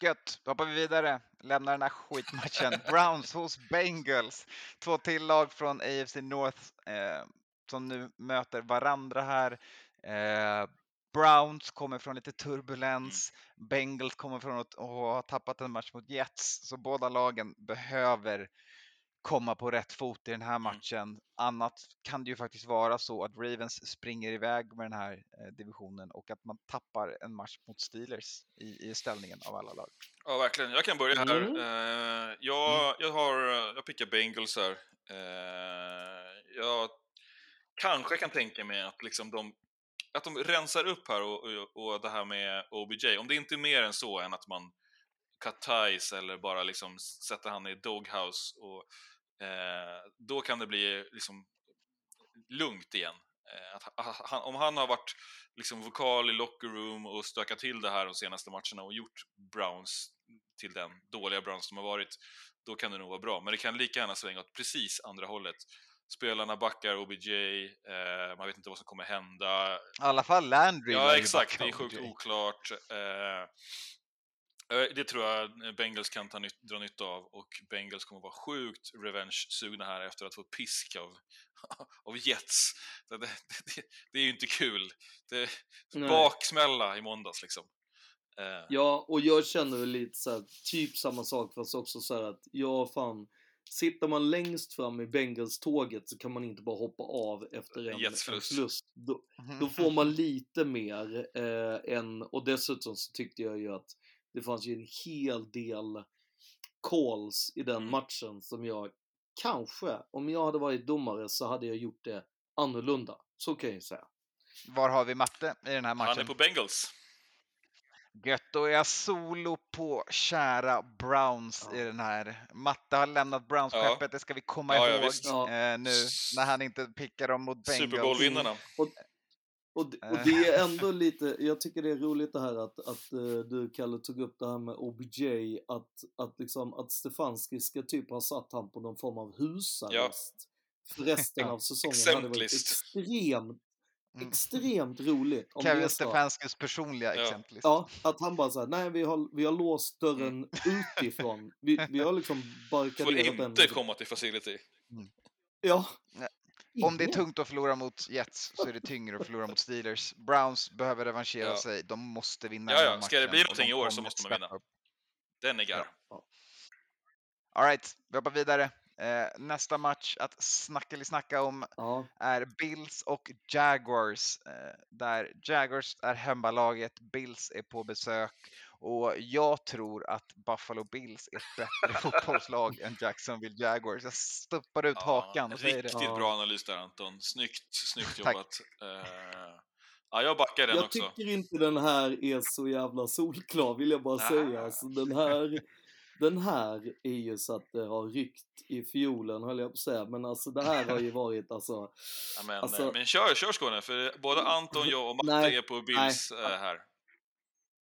Gött, då hoppar vi vidare. Lämnar den här skitmatchen. [LAUGHS] Browns hos Bengals. Två till lag från AFC North eh, som nu möter varandra här. Eh, Browns kommer från lite turbulens. Bengals kommer från att att ha tappat en match mot Jets. Så båda lagen behöver komma på rätt fot i den här Mm. matchen. Annat kan det ju faktiskt vara så att Ravens springer iväg med den här eh, divisionen och att man tappar en match mot Steelers i, i ställningen av alla lag. Ja, verkligen. Jag kan börja här. Mm. Eh, jag, jag, har, jag pickar Bengals här. Eh, jag kanske kan tänka mig att, liksom de, att de rensar upp här och, och, och det här med OBJ. Om det inte är mer än så än att man cut ties eller bara liksom sätter han i doghouse. Och, då kan det bli liksom lugnt igen. Eh, han, om han har varit liksom vokal i locker room och stökat till det här de senaste matcherna och gjort Browns till den dåliga Browns de har varit, då kan det nog vara bra. Men det kan lika gärna svänga åt precis andra hållet. Spelarna backar OBJ, eh, man vet inte vad som kommer hända. I alla fall Landry. Ja, exakt. Det är sjukt OBJ. oklart. Eh, eh, det tror jag Bengals kan ta nytt, dra nytta av och Bengals kommer vara sjukt revenge-sugna här efter att få pisk av, [LAUGHS] av Jets. Det, det, det, det är ju inte kul. Det, Nej. baksmälla i måndags liksom. Eh, Ja, och jag känner väl lite så här, typ samma sak fast också så här att, ja fan, sitter man längst fram i Bengals-tåget så kan man inte bara hoppa av efter en, en Jets förlust. förlust. Då, då får man lite mer eh, än, och dessutom så tyckte jag ju att det fanns ju en hel del calls i den Mm. matchen som jag kanske, om jag hade varit domare så hade jag gjort det annorlunda. Så kan jag ju säga. Var har vi matte i den här matchen? han är på Bengals. Gött, då är jag solo på kära Browns i den här. Matte har lämnat Browns-skeppet, det ska vi komma Ja, ja, ihåg. Ja. eh, nu när han inte pickar dem mot Bengals. Super Bowl-vinnarna. Och, d- och Eh. det är [LAUGHS] ändå lite, jag tycker det är roligt det här att, att eh, du Kalle tog upp det här med OBJ, att, att liksom att Stefanski ska typ ha satt han på någon form av husarrest för resten Ja, av [LAUGHS] säsongen. hade varit extremt, Mm. extremt roligt. Om Kevin det. Stefanskis personliga Ja. exempel. Ja, att han bara såhär, nej vi har, vi har låst dörren utifrån. Vi, vi har liksom [LAUGHS] Får barrikaderat den. inte komma till facility. Ja. Nej. Om det är tungt att förlora mot Jets så är det tyngre att förlora mot Steelers. Browns behöver revanschera Ja. sig. De måste vinna Ja, den ja, ska det bli någonting de i år så måste man vinna. upp. Den är gar. All right, vi hoppar vidare. Eh, nästa match att snacka eller snacka om Ja. är Bills och Jaguars. Eh, där Jaguars är hemmalaget, Bills är på besök och jag tror att Buffalo Bills är ett bättre [LAUGHS] fotbollslag än Jacksonville Jaguars. Jag stuppar ut hakan och säger det. Riktigt bra analys där Anton. Snyggt, snyggt jobbat. Eh, ja, jag backar den Jag också. tycker inte den här är så jävla solklar vill jag bara Ah. säga. Alltså, den, här, [LAUGHS] den här är ju så att det har ryckt i fiolen höll jag på att säga. Men alltså det här har ju varit alltså... Ja, men, alltså- eh, men kör, kör Skåne, för både Anton, [LAUGHS] jag och Matte Nej, är på Bills nej. eh, här.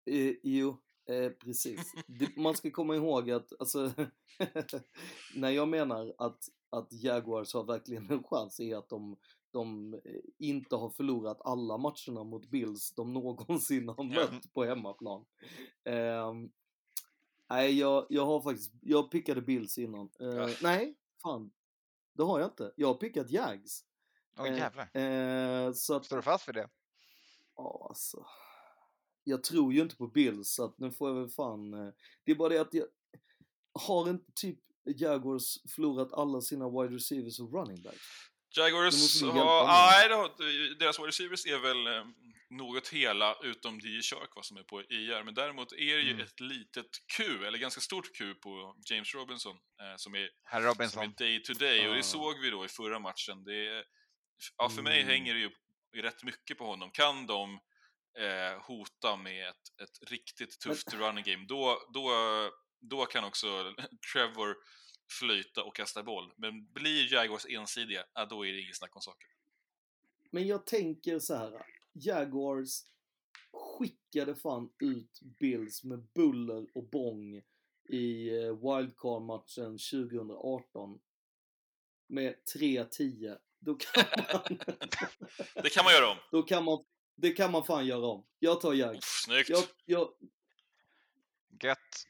Eh, jo, eh, precis. Det, man ska komma ihåg att, alltså, [LAUGHS] när jag menar att, att Jaguars har verkligen en chans är att de, de eh, inte har förlorat alla matcherna mot Bills de någonsin har mött på hemmaplan. Ehm, nej, jag, jag har faktiskt, jag pickade Bills innan. Eh. Nej, fan. Det har jag inte. Jag har pickat Jags. Åh Eh, jävlar. Eh, så att, Står du fast för det? Ja, alltså. Jag tror ju inte på Bills, så att nu får jag väl fan... eh, Det är bara det att jag har inte typ Jaguars förlorat alla sina wide receivers och running backs. Jaguars har... Nej, deras wide receivers är väl eh, något hela, utom DJ Shark vad som är på IR. Men däremot är det ju Mm. ett litet Q, eller ganska stort Q på James Robinson, eh, som är Herr som är Robinson. day to day. Och Ah. det såg vi då i förra matchen. Det är, ja, för mig Mm. hänger det ju rätt mycket på honom. Kan de eh, hota med ett, ett riktigt tufft running game, då, då, då kan också [LAUGHS] Trevor flyta och kasta boll. Men blir Jaguars ensidiga, ja, då är det inget snack om saker. Men jag tänker så här. Jaguars skickade fan ut Bills med buller och bång i eh, wildcard-matchen 2018 med 3-10. Då kan [LAUGHS] man... Det kan man göra om. [LAUGHS] Då kan man... Det kan man fan göra om. Jag tar. Uff, snyggt! Jag, jag... Gött.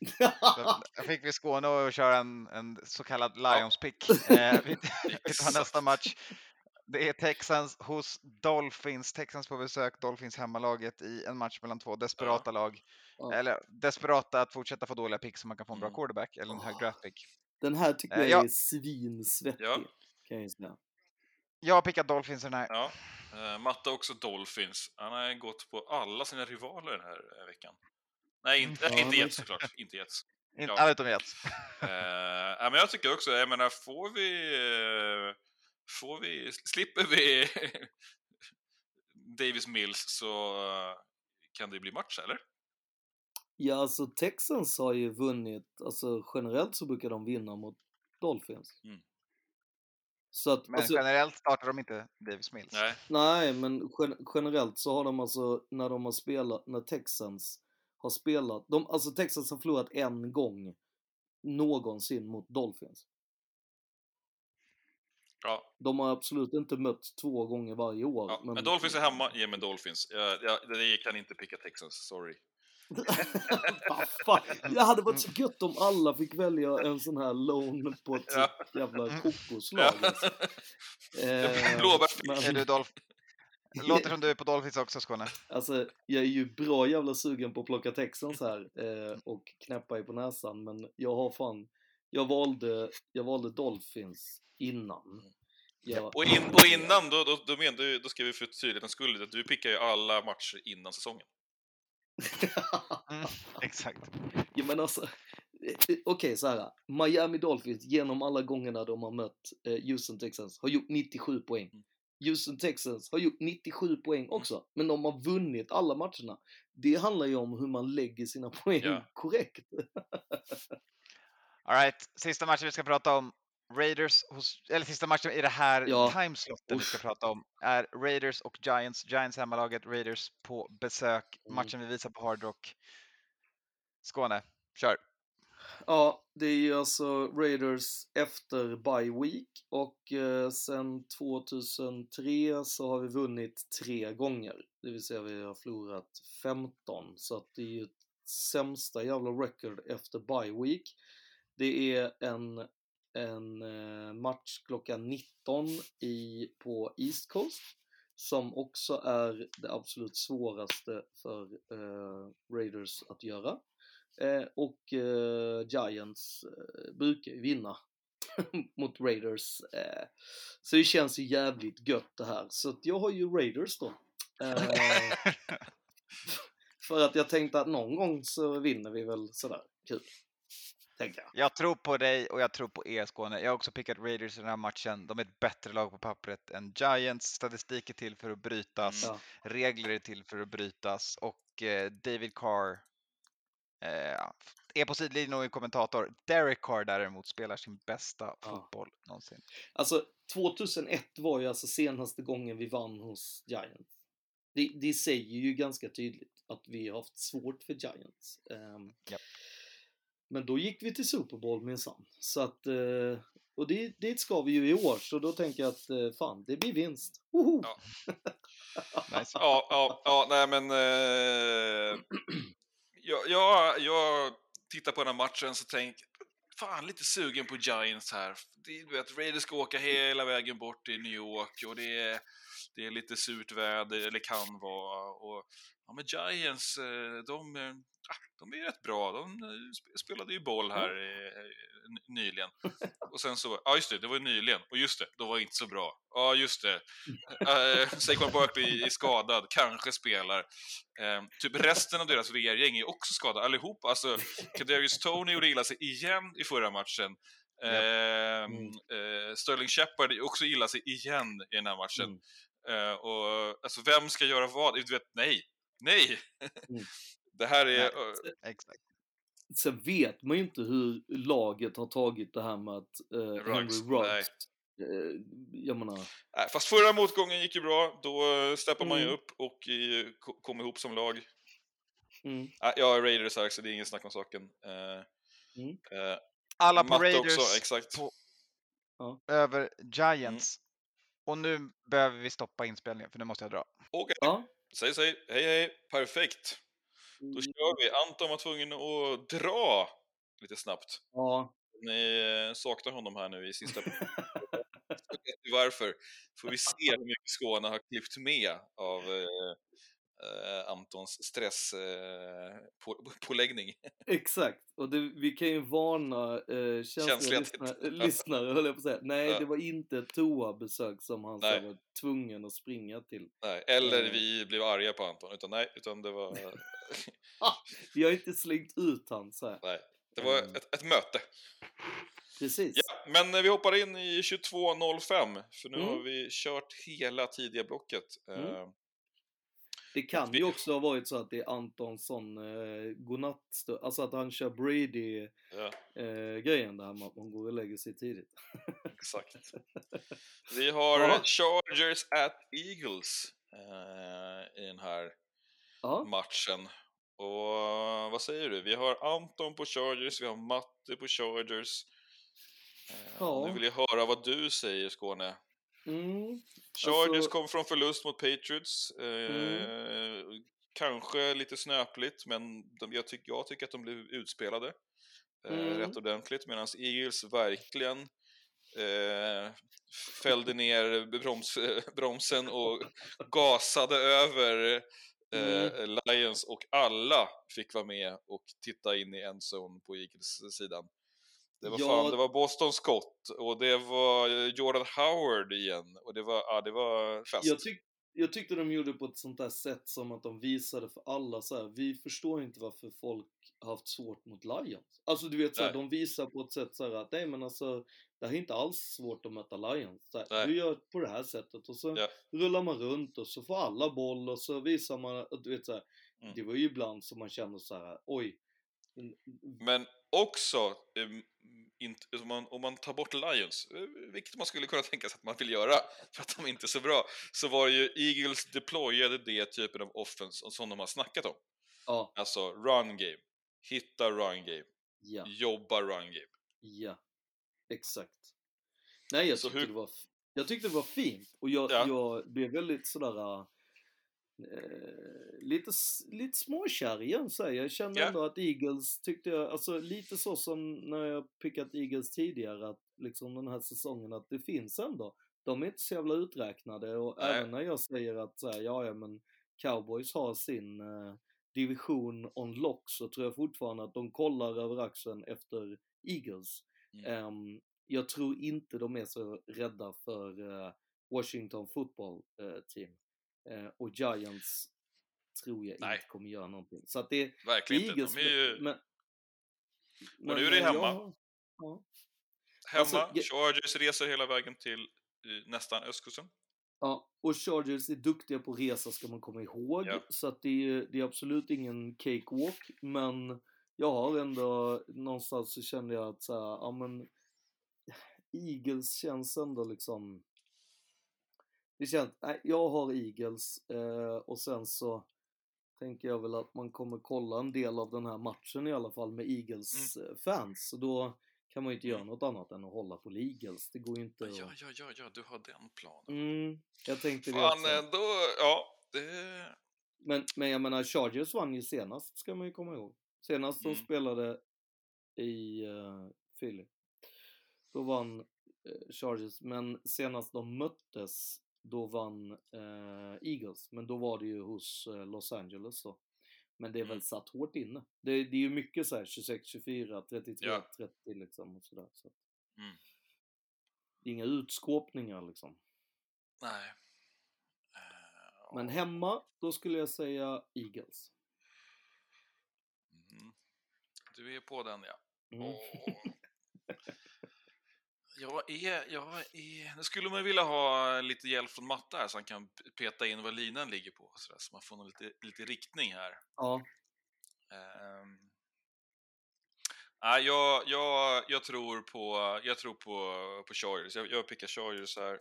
Då [LAUGHS] fick vi Skåne att köra en, en så kallad Lions pick. [LAUGHS] Eh, vi, [LAUGHS] vi tar nästa match. Det är Texans hos Dolphins. Texans på besök, Dolphins hemmalaget i en match mellan två desperata lag. Ja. Eller desperata att fortsätta få dåliga picks så man kan få en bra Mm. quarterback eller en hög Åh. draft pick. Den här tycker Eh, jag ja. är svinsvettig, Ja. kan jag säga. Jag har pickat Dolphins i den här. Ja. Eh, Matte också Dolphins. Han har gått på alla sina rivaler den här eh, veckan. Nej, inte, [LAUGHS] Ja, inte Jets såklart. Inte Jets. In, Ja. Alla utom Jets. Ja, men jag tycker också, jag menar, får vi... får vi... Slipper vi [LAUGHS] Davis Mills så kan det bli match, eller? Ja, alltså Texans har ju vunnit, alltså generellt så brukar de vinna mot Dolphins. Mm. Så att, Men alltså, generellt startar de inte Davis Mills. Nej. nej, men gen generellt så har de alltså, när de har spelat, när Texans har spelat, de, alltså Texans har förlorat en gång någonsin mot Dolphins. Ja, De har absolut inte mött två gånger varje år. ja. Men Dolphins är hemma, ge mig Dolphins. Jag, jag, jag kan inte picka Texans, sorry. Det hade varit så gött om alla fick välja en sån här lån på ett Ja. jävla kokoslag. Alltså. Eh, Blåbärsfisk. men- Dolph... Låter som du är på Dolphins också, Skåne. Alltså, jag är ju bra jävla sugen på att plocka Texans här eh, och knäppa i på näsan, men jag har fan, jag valde, jag valde Dolphins innan. Jag, Och, in, och innan, då, då, då, men, då, då ska vi för tydlighetens skull att du pickar ju alla matcher innan säsongen. Mm, exakt. [LAUGHS] ja men alltså, eh, okej så här. Miami Dolphins genom alla gångerna de har mött eh, Houston Texans har gjort 97 poäng. Mm. Houston Texans har gjort 97 poäng också, men de har vunnit alla matcherna. Det handlar ju om hur man lägger sina [LAUGHS] poäng Ja. korrekt. [LAUGHS] All right, sista matchen vi ska prata om. Raiders, hos, eller sista matchen i det här Ja. timeslotten vi ska prata om är Raiders och Giants. Giants hemmalaget, Raiders på besök. Mm. Matchen vi visar på Hard Rock. Skåne, kör! Ja, det är ju alltså Raiders efter bye week och eh, sen 2003 så har vi vunnit tre gånger. Det vill säga vi har förlorat 15 så att det är ju sämsta jävla record efter bye week. Det är en, en eh, match klockan 19 i, på East Coast som också är det absolut svåraste för eh, Raiders att göra. Eh, och eh, Giants eh, brukar ju vinna [LAUGHS] mot Raiders. Eh, så det känns ju jävligt gött det här. Så jag har ju Raiders då. [LAUGHS] För att jag tänkte att någon gång så vinner vi väl sådär kul. Tänker jag. Jag tror på dig och jag tror på Skåne. Jag har också pickat Raiders i den här matchen. De är ett bättre lag på pappret än Giants. Statistik är till för att brytas. Ja. Regler är till för att brytas. Och eh, David Carr eh, är på sidlinjen och är kommentator. Derek Carr däremot spelar sin bästa fotboll någonsin. Alltså 2001 var ju alltså senaste gången vi vann hos Giants. Det, det säger ju ganska tydligt att vi har haft svårt för Giants. Ehm, Japp. Men då gick vi till Super Bowl minsann. Så att, eh, och det, det ska vi ju i år, så då tänker jag att eh, fan, det blir vinst. Woho! Ja. [LAUGHS] Nice. Ja, ja, ja, nej men... Eh, jag, jag, jag tittar på den här matchen så tänk fan lite sugen på Giants här. Det, du vet, Raiders ska åka hela vägen bort till New York och det är, det är lite surt väder, eller kan vara. Och, ja, men Giants, eh, de, de är rätt bra. De eh, sp- spelade ju boll här n- nyligen. Och sen så, ja just det, det var ju nyligen. Och just det, de var inte så bra. Ja just det. Uh, [LAUGHS] Saquon Barkley är skadad, kanske spelar. Eh, typ resten av deras VR-gäng är också skadade, allihopa. Alltså, Kadarius Tony gjorde illa sig igen i förra matchen. Eh, eh, Sterling Shepard också illa sig igen i den här matchen. Eh, och, alltså, vem ska göra vad? Du vet, nej! Nej! Mm. Det här är... Exakt. Sen vet man ju inte hur laget har tagit det här med att eh, Henry Ruggs, eh, jag menar, Nej, fast förra motgången gick ju bra, då eh, steppade man ju Mm. upp och eh, ko- kom ihop som lag. mm, Nej, jag är Raiders här, så det är ingen snack om saken. Eh, Mm. eh, Alla på Matte Raiders också, exakt. på, Ja. över Giants. Och nu behöver vi stoppa inspelningen för nu måste jag dra. Okej, ja. säg säg, hej hej, perfekt. Då kör vi. Anton var tvungen att dra lite snabbt. ja. Ni eh, saknar honom här nu i sista [LAUGHS] Varför? Får vi se hur mycket Skåne har klippt med av, eh, eh, Antons stresspåläggning. [LAUGHS] Exakt, och det, vi kan ju varna eh, känsliga lyssnare, lyssnare höll jag på att säga. Nej, Ja. det var inte ett toabesök som han Nej. var tvungen att springa till. Nej, eller Eh. vi blev arga på Anton, utan nej, utan det var, Vi [LAUGHS] har inte slängt ut han så här. nej, det var Mm. ett, ett möte. Precis. Ja, men vi hoppar in i 22.05, för nu Mm. har vi kört hela tidiga blocket. Mm. Eh, Det kan vi- ju också ha varit så att det är Antonsson eh, godnattstund, alltså att han kör Brady Ja. eh, grejen där med att man går och lägger sig tidigt. Exakt. [LAUGHS] Vi har Ja. Chargers at Eagles eh, i den här Ja. matchen. Och vad säger du? Vi har Anton på Chargers, vi har Matte på Chargers. Eh, Ja. Nu vill jag höra vad du säger, Skåne. Mm. Chargers Alltså- kom från förlust mot Patriots. Eh, Kanske lite snöpligt, men de, jag, tyck, jag tycker att de blev utspelade eh, Mm. rätt ordentligt. Medan Eagles verkligen eh, fällde ner broms, [LAUGHS] bromsen och gasade över eh, Lions och alla fick vara med och titta in i endzone på Eagles sidan. Det var, Ja. fan, det var Boston Scott och det var Jordan Howard igen och det var, ja, det var fest. Jag, tyck, jag tyckte de gjorde på ett sånt där sätt som att de visade för alla så här. vi förstår inte varför folk haft svårt mot Lions. Alltså du vet så här, de visar på ett sätt så här att nej men alltså det här är inte alls svårt att möta Lions. Så här, du gör på det här sättet och så Ja. rullar man runt och så får alla boll och så visar man du vet så Mm. det var ju ibland som man kände så här, oj. Men också, um, inte, om, man, om man tar bort Lions, eh, vilket man skulle kunna tänka sig att man vill göra för att de inte är så bra, så var det ju Eagles deployade det typen av offense som de har snackat om. Ja. Alltså run game, hitta run game, Ja. jobba run game. Ja, exakt. Nej, jag Så tyckte, hur- det var, jag tyckte det var fint. Och jag, Ja. jag blev väldigt sådär... Eh, lite, lite småkär igen så här. Jag kände Ja. ändå att Eagles tyckte jag, alltså lite så som när jag pickat Eagles tidigare, att liksom den här säsongen, att det finns ändå. De är inte så jävla uträknade och Nej. även när jag säger att så här, ja, ja men Cowboys har sin eh, division on lock så tror jag fortfarande att de kollar över axeln efter Eagles. Mm. Ehm, jag tror inte de är så rädda för eh, Washington football eh, team. Eh, och Giants tror jag Nej. inte kommer göra någonting. Så att det Verkligen inte. Eagles, De är ju, men, och nu är det hemma. jag- ja. hemma, alltså, Chargers reser hela vägen till eh, nästan östkusten. Ja, och Chargers är duktiga på resa ska man komma ihåg. Ja. Så att det är, det är absolut ingen cakewalk. Men jag har ändå, någonstans så kände jag att så här, ja men Eagles känns ändå liksom det känns, nej, jag har Eagles eh, och sen så tänker jag väl att man kommer kolla en del av den här matchen i alla fall med Eagles Mm. eh, då kan man ju inte göra något annat än att hålla på Eagles. Det går ju inte Ja, att... ja, ja, ja, du har den planen. Mm, jag tänkte det Fan, också. ändå, ja, det... Men, men jag menar, Chargers vann ju senast, ska man ju komma ihåg. Senast Mm. de spelade i uh, Philly. Då vann eh, Chargers, men senast de möttes, då vann eh, Eagles. Men då var det ju hos eh, Los Angeles då. Men det är väl Mm. satt hårt inne. Det, det är ju mycket så här 26, 24, 33, Ja. 30 liksom och sådär. Så. Mm. Inga utskåpningar liksom. Nej. Eh, Men hemma, då skulle jag säga Eagles. Mm. Du är på den, ja. Mm. Åh. Jag är, jag är... Nu skulle man vilja ha lite hjälp från matte här så han kan peta in vad linan ligger på. Så, där, så man får lite, lite riktning här. Ja. Ehm. Nej, jag, jag, jag tror på, jag tror på, på Chargers. Jag, jag pickar Chargers här.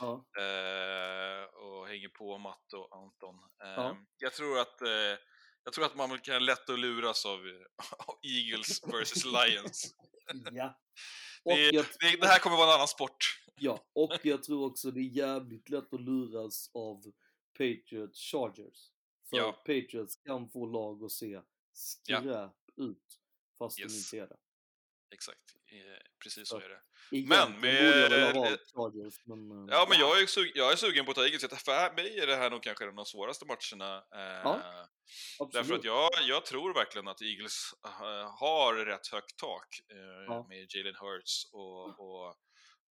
Ja. Eh, och hänger på Matte och Anton. Eh, Ja. jag, tror att, eh, jag tror att man kan lätt att luras av, [LAUGHS] av Eagles [LAUGHS] versus Lions. Ja. Det, jag, det, här kommer vara en annan sport. ja, och jag tror också det är jävligt lätt att luras av Patriots Chargers. För Ja. Patriots kan få lag att se skräp ut fast Yes. de inte är det. Exakt. Eh, precis så är det. Men med... Chargers, men... eh, Ja, men jag är, sug, jag är sugen på att ta Eagles. För mig är det här nog kanske en av de svåraste matcherna. Eh, Ja, därför att jag, jag tror verkligen att Eagles eh, har rätt högt tak eh, Ja. med Jalen Hurts och, och,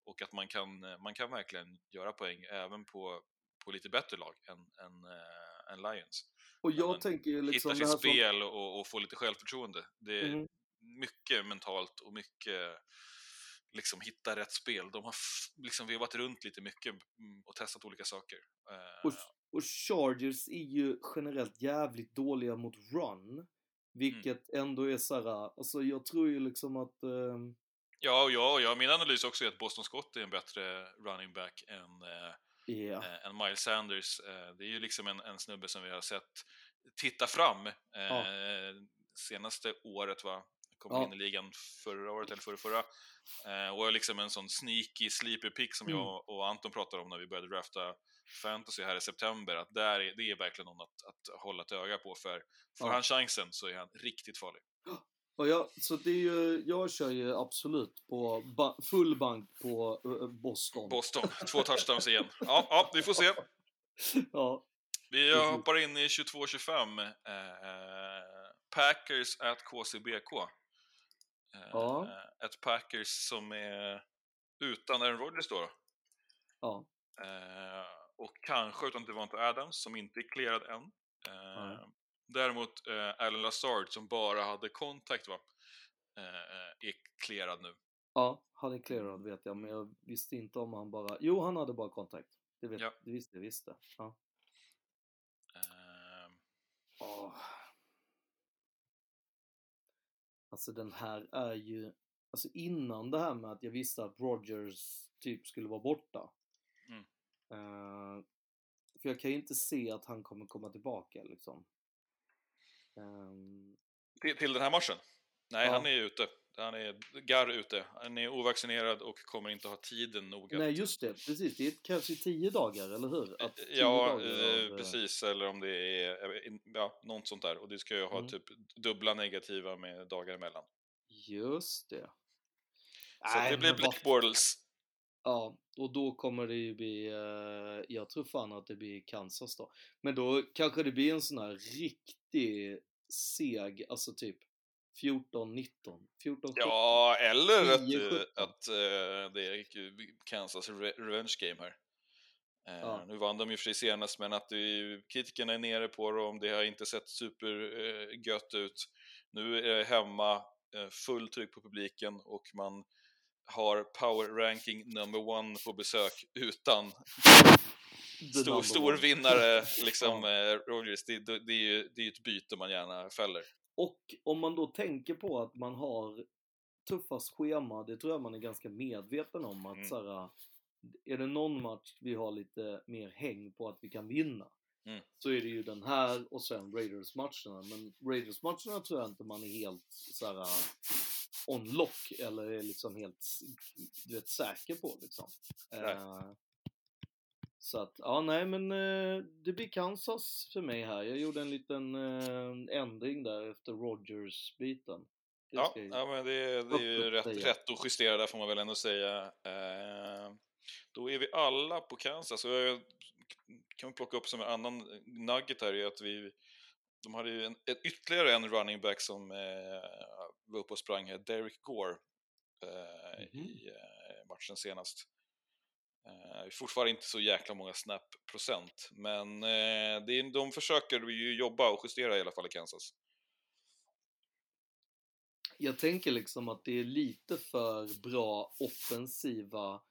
och att man kan, man kan verkligen göra poäng även på, på lite bättre lag än, än, eh, än Lions. Och jag tänker liksom hittar det sitt här som... spel och, och får lite självförtroende. Det Mhm. Mycket mentalt och mycket liksom hitta rätt spel. De har liksom vevat runt lite mycket mm, och testat olika saker. Eh, Och, och Chargers är ju generellt jävligt dåliga mot run. Vilket Mm. ändå är såhär, alltså jag tror ju liksom att... ehm, Ja, ja, ja, min analys också är att Boston Scott är en bättre running back än, eh, Ja. eh, än Miles Sanders. Eh, det är ju liksom en, en snubbe som vi har sett titta fram eh, Ja. senaste året, va? Kom Ja. in i ligan förra året eller förra, förra. Eh, och är liksom en sån sneaky sleeper pick som Mm. jag och Anton pratade om när vi började drafta fantasy här i september. Att där är, det är verkligen någon att, att hålla ett öga på för får Ja. han chansen så är han riktigt farlig. [GASPS] Och jag, så det är ju, jag kör ju absolut på ba, full bank på eh, Boston. Boston, [LAUGHS] två touchdowns igen. Ja, ja, vi får se. [LAUGHS] ja. Vi hoppar in i 22-25. Eh, Packers at KCBK. Eh, Ja. Ett Packers som är utan Aaron Rodgers då. Ja. Eh, och kanske utan Devonta Adams som inte är clearad än. Eh, Nej. däremot eh, Alan Lazard som bara hade kontakt va? Eh, är clearad nu. Ja, han är clearad vet jag, men jag visste inte om han bara... Jo, han hade bara kontakt. Det, vet, Ja. det visste jag visste. Ja. Eh, Åh. Alltså den här är ju... Alltså innan det här med att jag visste att Rogers typ skulle vara borta. Mm. Eh, för jag kan ju inte se att han kommer komma tillbaka liksom. Ehm, till, till den här matchen? Nej, Ja. han är ute. Han är garr ute. Han är ovaccinerad och kommer inte ha tiden nog att nej just det, precis. Det är kanske tio dagar, eller hur? Att tio Ja, eh, av, eh, precis. Eller om det är ja, något sånt där. Och det ska ju ha Mm. typ dubbla negativa med dagar emellan. Just det. Så Nej, det blir Blake Bortles. Ja, och då kommer det ju bli, eh, jag tror fan att det blir Kansas då. Men då kanske det blir en sån här riktig seg, alltså typ 14-19, 14-17. Ja, eller att, 10-17. eh, att eh, det är Kansas re- revenge game här. Eh, Ja. Nu vann de ju för sig senast, men att det, kritikerna är nere på dem. Det har inte sett supergött ut. Nu är det hemma, eh, full tryck på publiken och man har power ranking number one på besök utan stor, stor vinnare, [LAUGHS] liksom eh, Rogers. Det, det, det är ju det är ett byte man gärna fäller. Och om man då tänker på att man har tuffast schema, det tror jag man är ganska medveten om att Mm. så här, är det någon match vi har lite mer häng på att vi kan vinna Mm. så är det ju den här och sen Raiders-matcherna. Men Raiders-matcherna tror jag inte man är helt så här on lock eller är liksom helt du vet, säker på liksom. Eh, så att, ja nej men eh, det blir Kansas för mig här. Jag gjorde en liten eh, ändring där efter Rogers-biten. Ja, ja men det, det är ju rätt, säga. rätt att justera där får man väl ändå säga. Eh, då är vi alla på Kansas. Och jag kan vi plocka upp som en annan nugget här är att vi de hade ju en, ett, ytterligare en running back som eh, var uppe och sprang här, Derek Gore, eh, Mhm. i eh, matchen senast. Eh, fortfarande inte så jäkla många snap-procent, men eh, det är, de försöker ju jobba och justera i alla fall i Kansas. Jag tänker liksom att det är lite för bra offensiva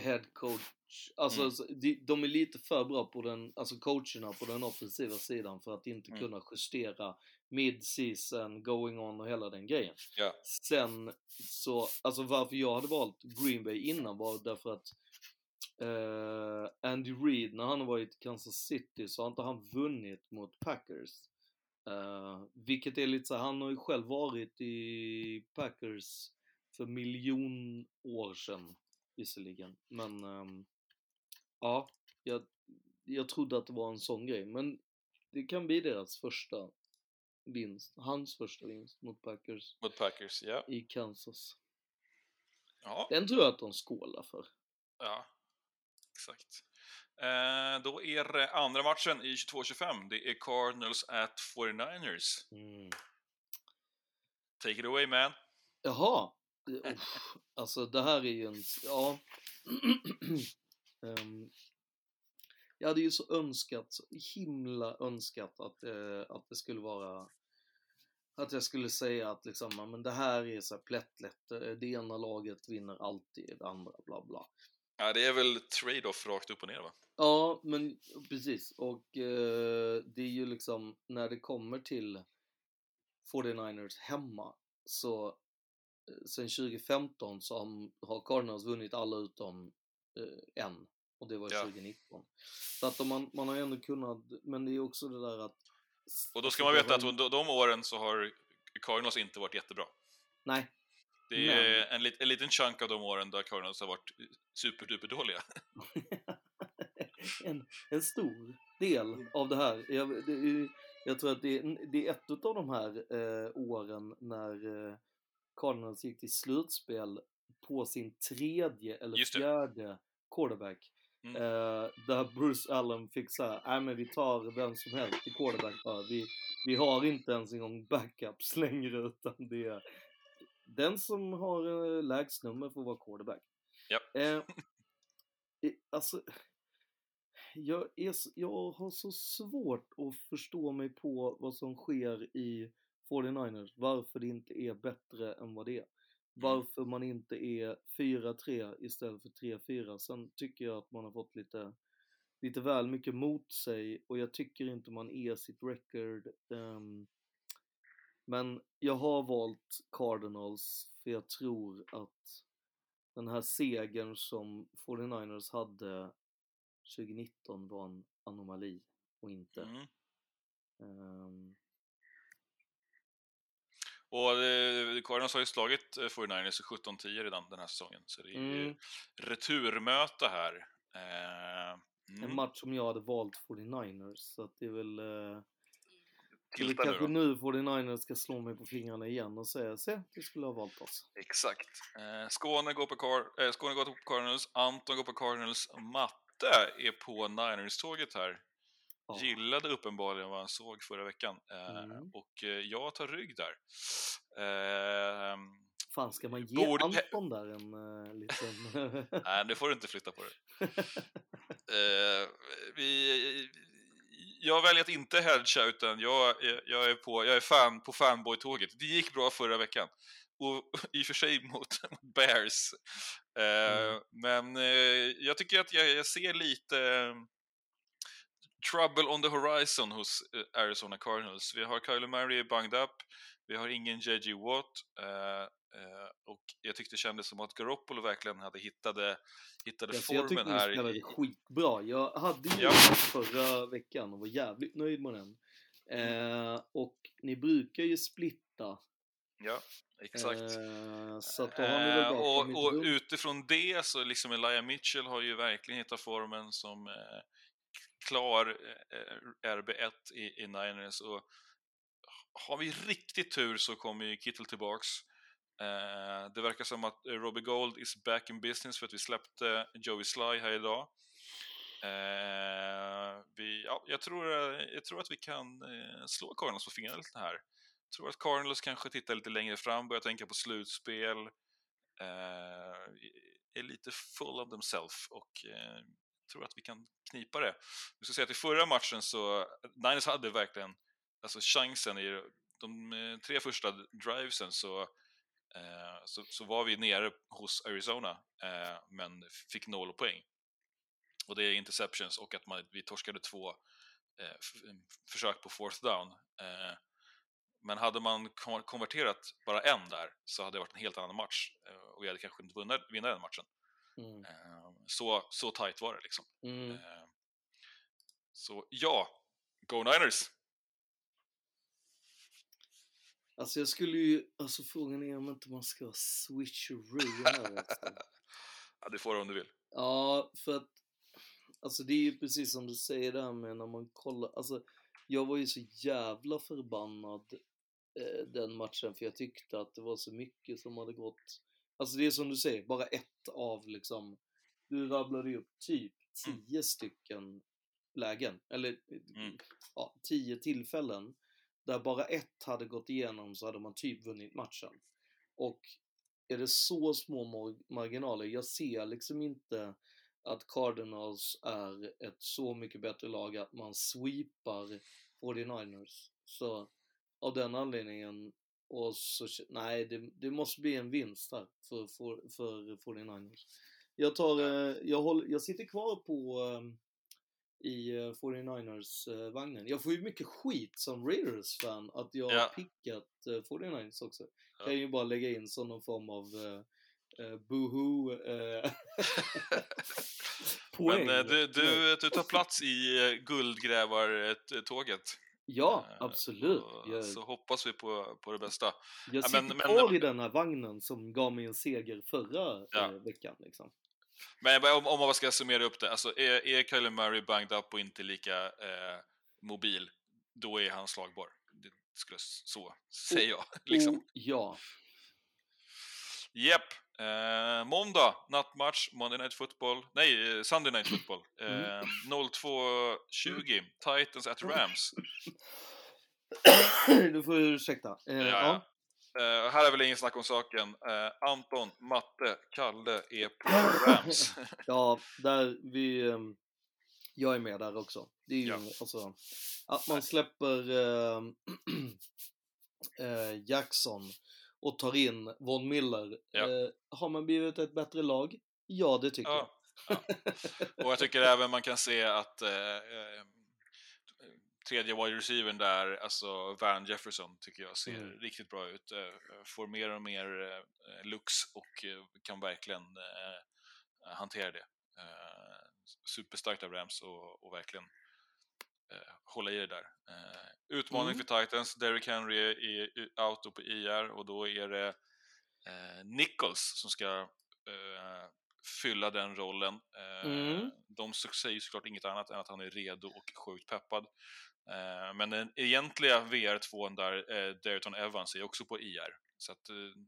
head coach. Alltså Mm. så de, de är lite för bra på den, alltså coacherna på den offensiva sidan för att inte Mm. kunna justera mid-season, going on och hela den grejen. Ja. Sen så, alltså varför jag hade valt Green Bay innan var därför att eh, Andy Reid, när han har varit i Kansas City så har inte han vunnit mot Packers. Eh, vilket är lite så han har ju själv varit i Packers för miljon år sedan visserligen. Men ehm, ja, jag, jag trodde att det var en sån grej. Men det kan bli deras första vinst, hans första vinst mot Packers Mot Packers, ja. i Kansas. Ja, Den tror jag att de skålar för. ja. Exakt. Eh, då är det andra matchen i 22-25. Det är Cardinals at 49ers. Mm. Take it away man. Jaha! Eh, uff, Alltså det här är ju en, ja. [CLEARS THROAT] Ehm, jag hade ju så önskat, så himla önskat att, eh, att det skulle vara att jag skulle säga att liksom, men det här är så här plättlätt, eh, det ena laget vinner alltid, det andra bla bla. Ja, det är väl trade-off rakt upp och ner va? Ja, men precis. Och eh, det är ju liksom när det kommer till 49ers hemma så eh, sen 2015 så har, Cardinals vunnit alla utom eh, en och det var Ja. 2019. Så att man, man har ju ändå kunnat, men det är också det där att Och då ska man veta att under de åren så har Cardinals inte varit jättebra. Nej, Det är en, lit, en liten chunk av de åren där Cardinals har varit superduper dåliga. [LAUGHS] en, en stor del av det här. Jag, det, jag tror att det är, det är ett av de här eh, åren när eh, Cardinals gick till slutspel på sin tredje eller fjärde quarterback. Mm. Eh, där Bruce Allen fick säga, nej men vi tar vem som helst till quarterback. Vi, vi har inte ens en gång backups [LAUGHS] längre utan det är den som har eh, lägst nummer får vara quarterback. Ja. Eh, [LAUGHS] alltså, jag, är, jag har så svårt att förstå mig på vad som sker i 49ers. Varför det inte är bättre än vad det är. Varför man inte är 4-3 istället för 3-4. Sen tycker jag att man har fått lite, lite väl mycket mot sig och jag tycker inte man är sitt record. ehm, men jag har valt Cardinals för jag tror att den här segern som 49ers hade 2019 var en anomali och inte. Mm. ehm, Och eh, Cardinals har ju slagit eh, 49ers 17-10 redan den här säsongen. Så det är Mm. returmöte här. Eh, En mm. match som jag hade valt 49ers så att det är väl... Eh, nu kanske nu 49ers ska slå mig på fingrarna igen och säga se, du skulle ha valt oss. Exakt. Eh, Skåne, går på Car- eh, Skåne går på Cardinals, Anton går på Cardinals, Matte är på Niners-tåget här. Ja. Gillade uppenbarligen vad han såg förra veckan. Eh, Mm. Och eh, jag tar rygg där. Eh, Fan, ska man ge Borde- Anton där en uh, liten... [LAUGHS] nej, nu får du inte flytta på dig. [LAUGHS] Eh, vi, jag väljer att inte hedga utan jag, jag är, på, jag är fan på fanboy-tåget. Det gick bra förra veckan. Och i och för sig mot, [LAUGHS] Bears. Eh, Mm. Men eh, jag tycker att jag, jag ser lite eh, trouble on the horizon hos Arizona Cardinals. Vi har Kyler Murray banged up. Vi har ingen JJ Watt. eh, eh, och jag tyckte det kändes som att Garoppolo verkligen hade hittade, hittade jag tyckte formen här. spelade i- skitbra. Jag hade ju Ja. förra veckan och var jävligt nöjd med den. Eh, och ni brukar ju splitta. Ja, exakt. Eh, så att då har ni väl Eh, och, och utifrån det så liksom Elijah Mitchell har ju verkligen hittat formen som eh, klar eh, RB1 i, i Niners och har vi riktigt tur så kommer ju Kittel tillbaks. Eh, det verkar som att eh, Robbie Gold is back in business för att vi släppte Joey Sly här idag. Eh, vi, ja, jag, tror, eh, jag tror att vi kan eh, slå Cardinals på fingrarna lite här. Jag tror att Cardinals kanske tittar lite längre fram, börjar tänka på slutspel. Eh, är lite full of themselves och eh, tror att vi kan knipa det. Jag ska säga att i förra matchen så, eh, Niners hade verkligen alltså chansen i de eh, tre första drivesen så, eh, så, så var vi nere hos Arizona eh, men fick noll poäng. Och det är interceptions och att man, vi torskade två eh, f- försök på fourth down. Eh, men hade man kon- konverterat bara en där så hade det varit en helt annan match eh, och vi hade kanske inte vunnit, vinna den matchen. Mm. Eh, så, så tight var det liksom. Mm. Eh, så ja, Go Niners! Alltså jag skulle ju, alltså frågan är om inte man ska switcheroo här också. [LAUGHS] Ja, det får du om du vill. Ja, för att alltså det är ju precis som du säger där med när man kollar, alltså jag var ju så jävla förbannad eh, den matchen för jag tyckte att det var så mycket som hade gått. Alltså det är som du säger, bara ett av liksom, du rabblade ju upp typ tio stycken lägen, eller Mm. ja, tio tillfällen där bara ett hade gått igenom så hade man typ vunnit matchen. Och är det så små mar- marginaler, jag ser liksom inte att Cardinals är ett så mycket bättre lag att man sweepar 49ers. Så av den anledningen, och så, nej, det, det måste bli en vinst här för, för, för 49ers. Jag tar, eh, jag, håller, jag sitter kvar på eh, i eh, 49ers-vagnen. Jag får ju mycket skit som Raiders-fan att jag Ja. har pickat eh, 49ers också. Kan ju bara lägga in som någon form av uh, uh, boohoo eh, [LAUGHS] poäng. Men eh, du, du, du tar plats i eh, guldgrävartåget. Ja, Eh, absolut. Jag, Så hoppas vi på, på det bästa. jag Ja, sitter men- men- kvar i den här vagnen som gav mig en seger förra Ja. eh, veckan. Liksom. Men om, om man ska summera upp det, alltså är, är Kyler Murray banged up och inte lika eh, mobil, då är han slagbar. Det skulle så säger jag. [LAUGHS] Liksom. Och, ja, Japp. Eh, måndag, nattmatch, Monday Night Football. Nej, eh, Sunday Night Football. Eh, 02.20, Titans at Rams. [COUGHS] du får ursäkta. Eh, Ja, ja. Eh, här är väl ingen snack om saken. Eh, Anton, Matte, Kalle är på Rams. [LAUGHS] Ja, där vi... ehm, Jag är med där också. Det är ju Ja. alltså... Att man släpper ehm, [CLEARS THROAT] eh, Jackson och tar in Von Miller. Ja. Har man blivit ett bättre lag? Ja, det tycker Ja, jag. Och jag tycker även man kan se att eh, eh, tredje wide receivern där, alltså Van Jefferson, tycker jag ser Mm. riktigt bra ut. Eh, får mer och mer eh, looks och eh, kan verkligen hantera det. Superstarkt av Rams och, och verkligen hålla i det där. Utmaning Mm. för Titans, Derrick Henry är, out och på IR och då är det Nichols som ska fylla den rollen. Mm. De säger såklart inget annat än att han är redo och sjukt peppad. Eh, men den egentliga VR2 där, eh, Evans, är också på IR. Så att eh,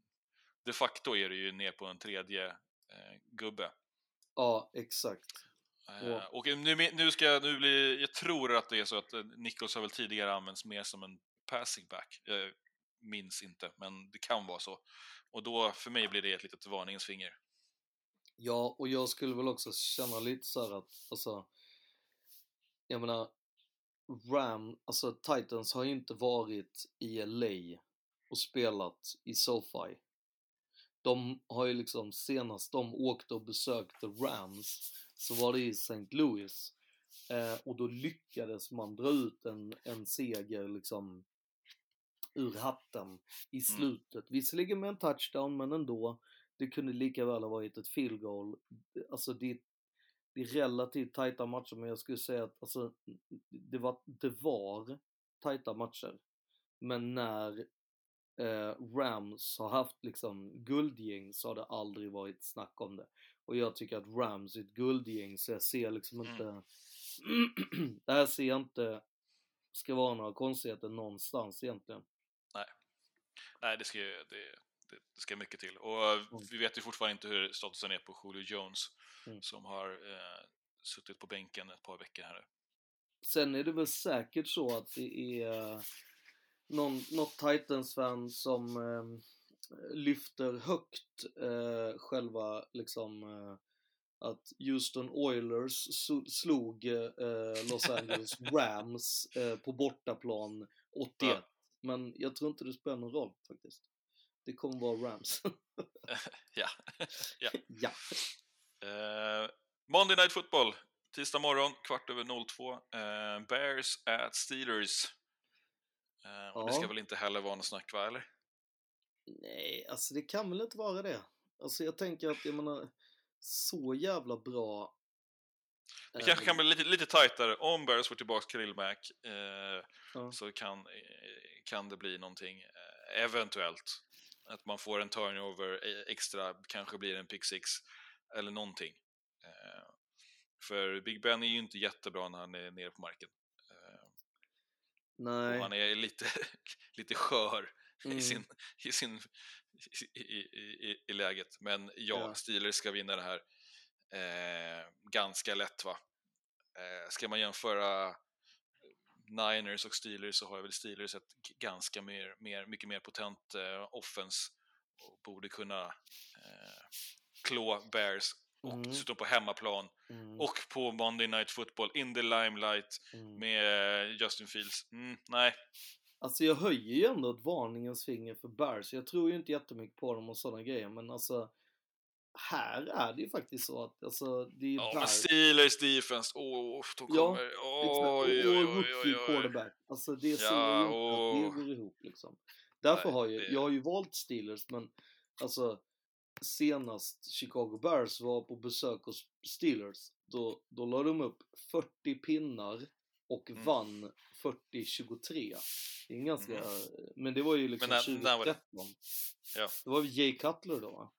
de facto är det ju ner på en tredje eh, gubbe. Ja, exakt. Eh, och nu, nu ska jag, nu blir, jag tror att det är så att Nichols har väl tidigare använts mer som en passing back. Jag minns inte, men det kan vara så. Och då, för mig blir det ett litet varningsfinger. Ja, och jag skulle väl också känna lite så här att, alltså, jag menar, Ram, alltså Titans har ju inte varit i LA och spelat i SoFi. De har ju liksom, senast de åkte och besökte Rams så var det i St. Louis. Eh, och då lyckades man dra ut en, en seger liksom ur hatten i slutet. Visserligen med en touchdown, men ändå. Det kunde lika väl ha varit ett field goal. Alltså det, det är relativt tajta matcher, men jag skulle säga att alltså, det, var, det var tajta matcher. Men när eh, Rams har haft liksom guldgäng så har det aldrig varit snack om det. Och jag tycker att Rams är ett guldgäng så jag ser liksom inte... [CLEARS THROAT] det här ser jag inte ska vara några konstigheter någonstans egentligen. Nej, Nej det, ska, ju- det, det, ska mycket till. Och eh, vi vet ju fortfarande inte hur statusen är på Julio Jones Mm. som har eh, suttit på bänken ett par veckor här nu. Sen är det väl säkert så att det är någon, något Titans-fan som eh, lyfter högt eh, själva liksom eh, att Houston Oilers slog eh, Los Angeles [LAUGHS] Rams eh, på bortaplan 81. Ja. Men jag tror inte det spelar någon roll faktiskt. Det kommer vara Rams. [LAUGHS] ja. [LAUGHS] ja. ja. Eh, Monday Night Football, tisdag morgon, kvart över 02. Eh, Bears at Steelers. Eh, och det ska Ja. väl inte heller vara något snack, va? Eller? Nej, alltså det kan väl inte vara det. Alltså jag tänker att, jag menar, så jävla bra Det kanske kan bli lite, lite tajtare om Bears får tillbaka Kirill Mack. Eh, Ja. Så kan, kan det bli någonting, eh, eventuellt. Att man får en turnover eh, extra, kanske blir en pick six eller någonting. Eh, för Big Ben är ju inte jättebra när han är nere på marken. Eh, Nej. Och han är lite, [LAUGHS] lite skör Mm. i, sin, i, sin, i, i, i, i läget. Men ja, Ja. Steelers ska vinna det här eh, ganska lätt va. Eh, ska man jämföra Niners och Steelers så har väl Steelers ett ganska mer, mer, mycket mer potent eh, offense och borde kunna eh, klå Bears och Mm. dessutom på hemmaplan Mm. och på Monday Night Football in the limelight Mm. med eh, Justin Fields. Mm, nej, Alltså jag höjer ju ändå ett varningens finger för Bears. Jag tror ju inte jättemycket på dem och sådana grejer, men alltså här är det ju faktiskt så att alltså, det är ja, men. Steelers defense, åh, de Ja, kommer... Exakt. Oj, oj, oj, oj, quarterback. Alltså det ser Ja, ju inte att det går ihop liksom. Därför Nej, har ju, det- jag har ju valt Steelers men alltså senast Chicago Bears var på besök hos Steelers då, då la de upp 40 pinnar och Mm. vann 40-23. Det är en ganska, Mm. men det var ju liksom Men när- när var det? 2013. Ja, Det var Jay Cutler då va?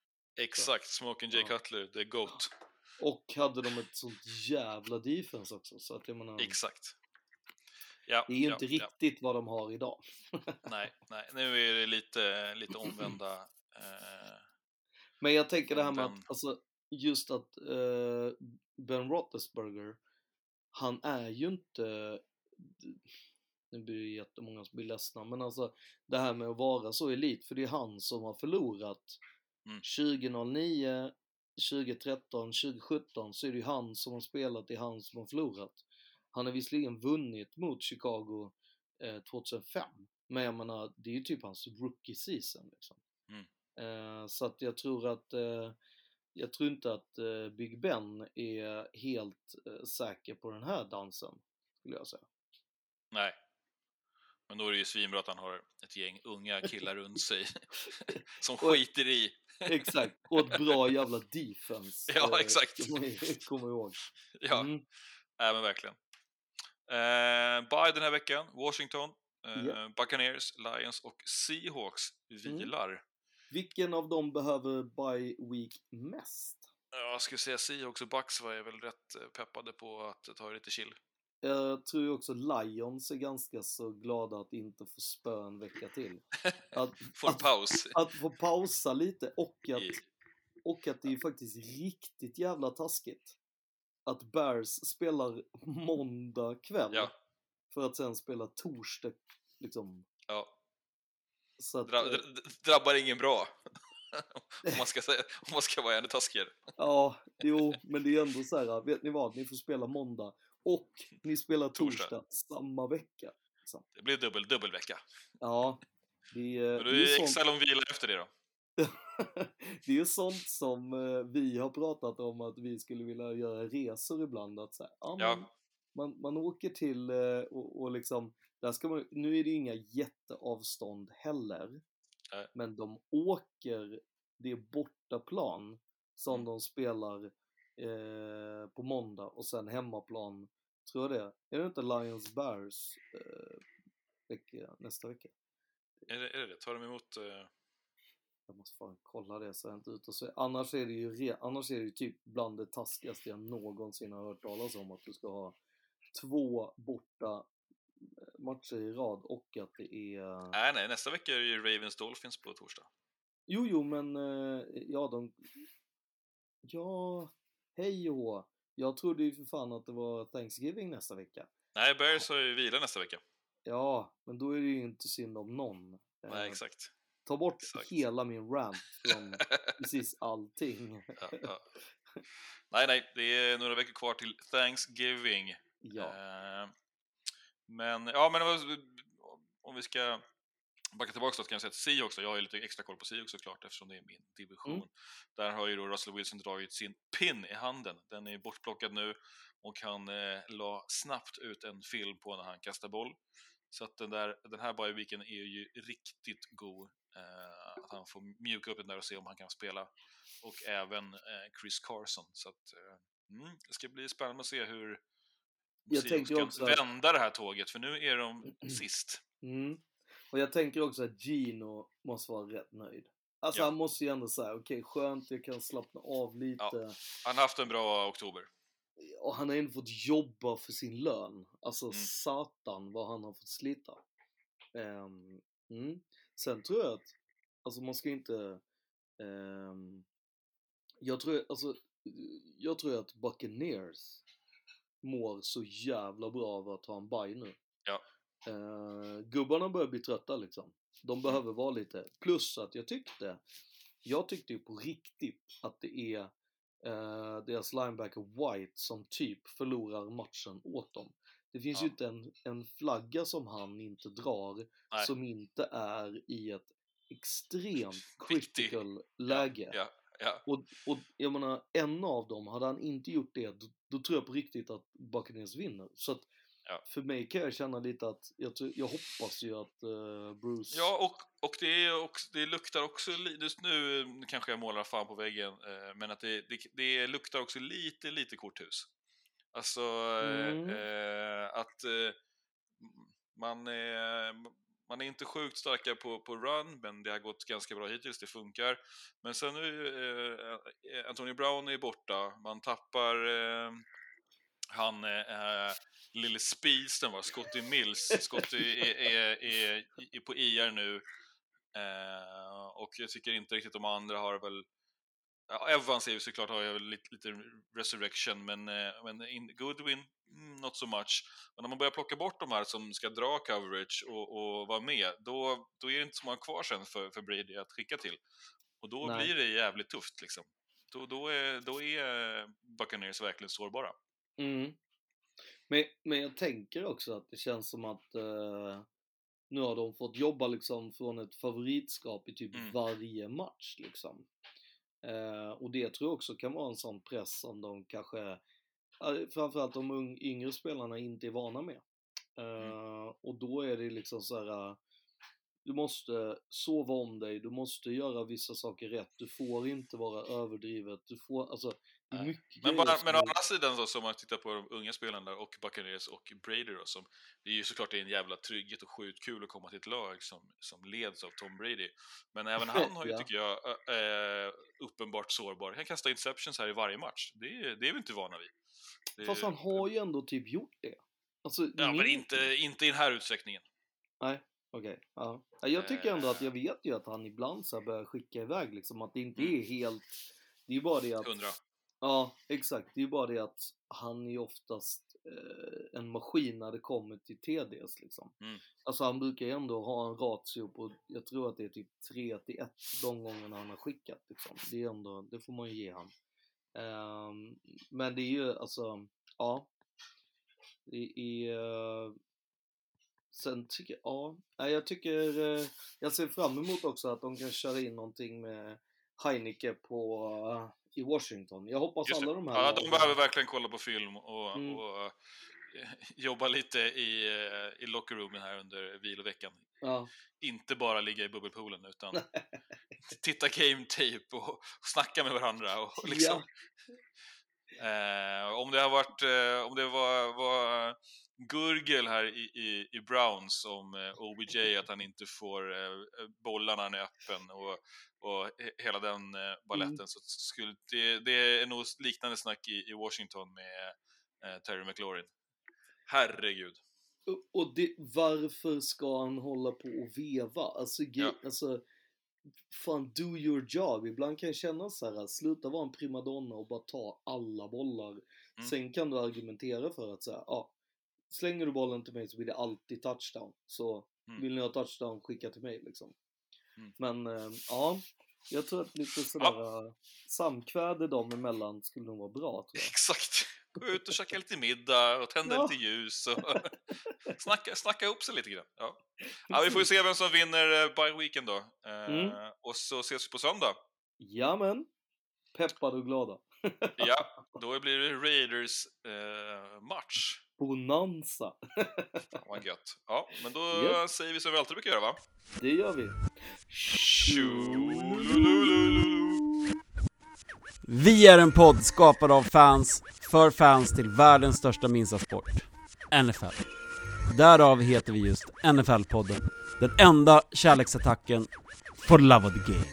Exakt. Smoking Jay Ja. Cutler, the GOAT. Och hade de ett sånt jävla defense också så att jag menar, Exakt. Ja, det är ju ja, inte riktigt vad de har idag. [LAUGHS] Nej, nej, nu är det lite, lite omvända... Eh, Men jag tänker det här med att, alltså, just att eh, Ben Roethlisberger, han är ju inte, nu blir det jättemånga som blir ledsna, men alltså det här med att vara så elit, för det är han som har förlorat Mm. 2009, 2013, 2017 så är det ju han som har spelat, det är han som har förlorat. Han har visserligen vunnit mot Chicago eh, 2005, men jag menar, det är ju typ hans rookie season liksom. Mm. Eh, så att jag tror att eh, jag tror inte att eh, Big Ben är helt eh, säker på den här dansen, skulle jag säga. nej. Men då är det ju svinbra att han har ett gäng unga killar runt sig [LAUGHS] [LAUGHS] som skiter i. Exakt, och ett bra jävla defense. [LAUGHS] Ja, eh, exakt. komma ihåg. Ja, Mm. nej, men verkligen. Eh, bye den här veckan. Washington, eh, Ja. Buccaneers, Lions och Seahawks vilar. Vilken av dem behöver bye week mest? Jag skulle säga Seahawks och Bucks var jag väl rätt eh, peppade på att ta det lite chill. Jag tror ju också Lions är ganska så glada att inte få spö en vecka till. [LAUGHS] Att, Få att, paus. att få pausa lite och att, och att det är faktiskt riktigt jävla taskigt. Att Bears spelar måndag kväll Ja. för att sen spela torsdag liksom. Ja. Så att, Dra, eh, dra, drabbar ingen bra. [LAUGHS] om, man ska säga, om man ska vara ännu taskigare. Ja, jo, men det är ändå så här, vet ni vad, ni får spela måndag och ni spelar torsdag, Torsdag. samma vecka. Liksom. Det blir dubbel, dubbelvecka. Ja, det är, Men det är det extra lång vila efter det då. [LAUGHS] det är ju sånt som eh, vi har pratat om att vi skulle vilja göra resor ibland. Att så här, ja, Ja. man, man, man åker till eh, och, och liksom, där ska man, nu är det ju inga jätteavstånd heller. Nej. Men de åker, det är bortaplan som Mm. de spelar eh, på måndag och sen hemmaplan, tror jag det är. det inte Lions Bears eh, vecka, nästa vecka? Är det, är det? Tar de emot... Eh, Jag måste fan kolla det så jag inte ute och så. Annars är det ju, re, annars är det ju typ bland det taskigaste jag någonsin har hört talas om att du ska ha två borta eh, matcher i rad och att det är... nej, nej, nästa vecka är det ju Ravens Dolphins på torsdag. Jo, jo, men eh, ja, de... Ja, hej och. Jag trodde ju för fan att det var Thanksgiving nästa vecka. Nej, Bears har ju vila nästa vecka. Ja, men då är det ju inte synd om någon. Eh, Nej, exakt. Ta bort Exakt. hela min rant från [LAUGHS] precis allting. Ja, ja. Nej, nej, det är några veckor kvar till Thanksgiving. Ja. Eh, men, ja, men om vi ska backa tillbaka då kan jag säga att Seahawks, jag har ju lite extra koll på Seahawks såklart eftersom det är min division. Mm. Där har ju då Russell Wilson dragit sin pin i handen. Den är bortplockad nu och han eh, la snabbt ut en film på när han kastar boll. Så att den, där, den här bye-weeken är ju riktigt god. Eh, att han får mjuka upp den där och se om han kan spela. Och även eh, Chris Carson. Så att, eh, mm, det ska bli spännande att se hur Seahawks kan också vända det här tåget, för nu är de [CLEARS THROAT] sist. Mm. Och jag tänker också att Gino måste vara rätt nöjd. Alltså Ja. han måste ju ändå säga, okej skönt, jag kan slappna av lite. Ja. Han har haft en bra oktober. och han har ändå fått jobba för sin lön. Alltså Mm. satan vad han har fått slita. Ehm, mm. Sen tror jag att, alltså man ska inte, ehm, jag tror, alltså, jag tror att Buccaneers mår så jävla bra av att ha en bye nu. Ja. Eh, gubbarna börjar bli trötta liksom. De behöver vara lite, plus att jag tyckte, jag tyckte ju på riktigt att det är eh, deras linebacker White som typ förlorar matchen åt dem. Det finns ju inte en, en flagga som han inte drar Nej. som inte är i ett extremt [LAUGHS] critical läge. Ja, ja. Och, och jag menar, en av dem, hade han inte gjort det, då, då tror jag på riktigt att Buccaneers vinner. Så att Ja. för mig kan jag känna lite att, jag, jag hoppas ju att eh, Bruce... Ja, och, och, det, är också, det luktar också, just nu kanske jag målar fan på väggen, eh, men att det, det, det luktar också lite, lite korthus. Alltså Mm. eh, att man, är, man är inte sjukt starka på, på run, men det har gått ganska bra hittills, det funkar. Men sen nu, Antonio Brown är borta, man tappar han eh, lille spisen var Scotty Mills. Scotty är, är, är, är på IR nu. Eh, och jag tycker inte riktigt de andra har väl... Ja, Evans är ju såklart har väl lite, lite resurrection, men, eh, men in, Goodwin, mm, not so much. Och när man börjar plocka bort de här som ska dra coverage och, och vara med, då, då är det inte så många kvar sen för, för Brady att skicka till. Och då Nej. blir det jävligt tufft liksom. Då, då, är, då är Buccaneers verkligen sårbara. Mm. Men, men jag tänker också att det känns som att eh, nu har de fått jobba liksom från ett favoritskap i typ Mm. varje match liksom. Eh, och det tror jag också kan vara en sån press som de kanske, framförallt de yngre spelarna inte är vana med. Eh, Och då är det liksom så här. eh, du måste sova om dig, du måste göra vissa saker rätt, du får inte vara överdrivet, du får, alltså, mycket Men, bara, men å andra sidan då, som man tittar på de unga spelarna och Buccaneers och Brady då, som, det är ju såklart en jävla trygghet och sjukt kul att komma till ett lag som, som leds av Tom Brady. Men även [LAUGHS] han har ju, Ja. tycker jag, ä- eh, uppenbart sårbar. Han kan kasta interceptions här i varje match. Det är, det är vi inte vana vid. Det, Fast han har ju ändå typ gjort det. Alltså, ja, men inte, inte i den här utsträckningen. Nej, okej. Ja. Ja, Jag tycker ändå Eh. att jag vet ju att han ibland så börjar skicka iväg liksom, att det inte Mm. är helt... Det är ju bara det att... Hundra. Ja, exakt. Det är ju bara det att han är ju oftast eh, en maskin när det kommer till TDs liksom. Mm. Alltså han brukar ju ändå ha en ratio på, jag tror att det är typ 3 till 1 de gångerna han har skickat liksom. Det är ändå, det får man ju ge han. Ehm, men det är ju alltså, ja. Det är... eh, Sen tycker jag, ja, jag tycker, eh, jag ser fram emot också att de kan köra in någonting med Heineke på, eh, i Washington. Jag hoppas Just alla de här ja, de behöver verkligen kolla på film och, Mm. och eh, [LAUGHS] jobba lite i, eh, i lockerroomen här under viloveckan. Ja. Inte bara ligga i bubbelpoolen utan [LAUGHS] [LAUGHS] titta game tape och, snacka med varandra. Och liksom, eh, om det har varit, eh, om det var, var gurgel här i, i, i Browns om eh, OBJ, att han inte får eh, bollarna när han är öppen och, och he- hela den eh, balletten. Mm. Så skulle, det, det är nog liknande snack i, i Washington med eh, Terry McLaurin. Herregud. Och- det, varför ska han hålla på och veva? Alltså, ge, alltså fan do your job. Ibland kan jag känna så här, sluta vara en primadonna och bara ta alla bollar. Mm. Sen kan du argumentera för att säga, ja, slänger du bollen till mig så blir det alltid touchdown. Så Mm. vill ni ha touchdown, skicka till mig liksom. Mm. Men eh, ja, jag tror att lite sådär eh, samkväde dem emellan skulle nog vara bra. Exakt. Gå ut och käka lite middag och tända Ja. lite ljus och [LAUGHS] snacka, snacka ihop sig lite grann. Ja. Ja, vi får se vem som vinner eh, by weekend då. Eh, Mm. Och så ses vi på söndag. Jamen, peppade och glada. [LAUGHS] Ja, då blir det Raiders eh, match. Bonanza. Fan vad gött. Ja, men då Japp. säger vi som vi alltid brukar göra va? Det gör vi. Vi är en podd skapad av fans, för fans till världens största minsta-sport, NFL. Därav heter vi just NFL-podden, den enda kärleksattacken for love of the game.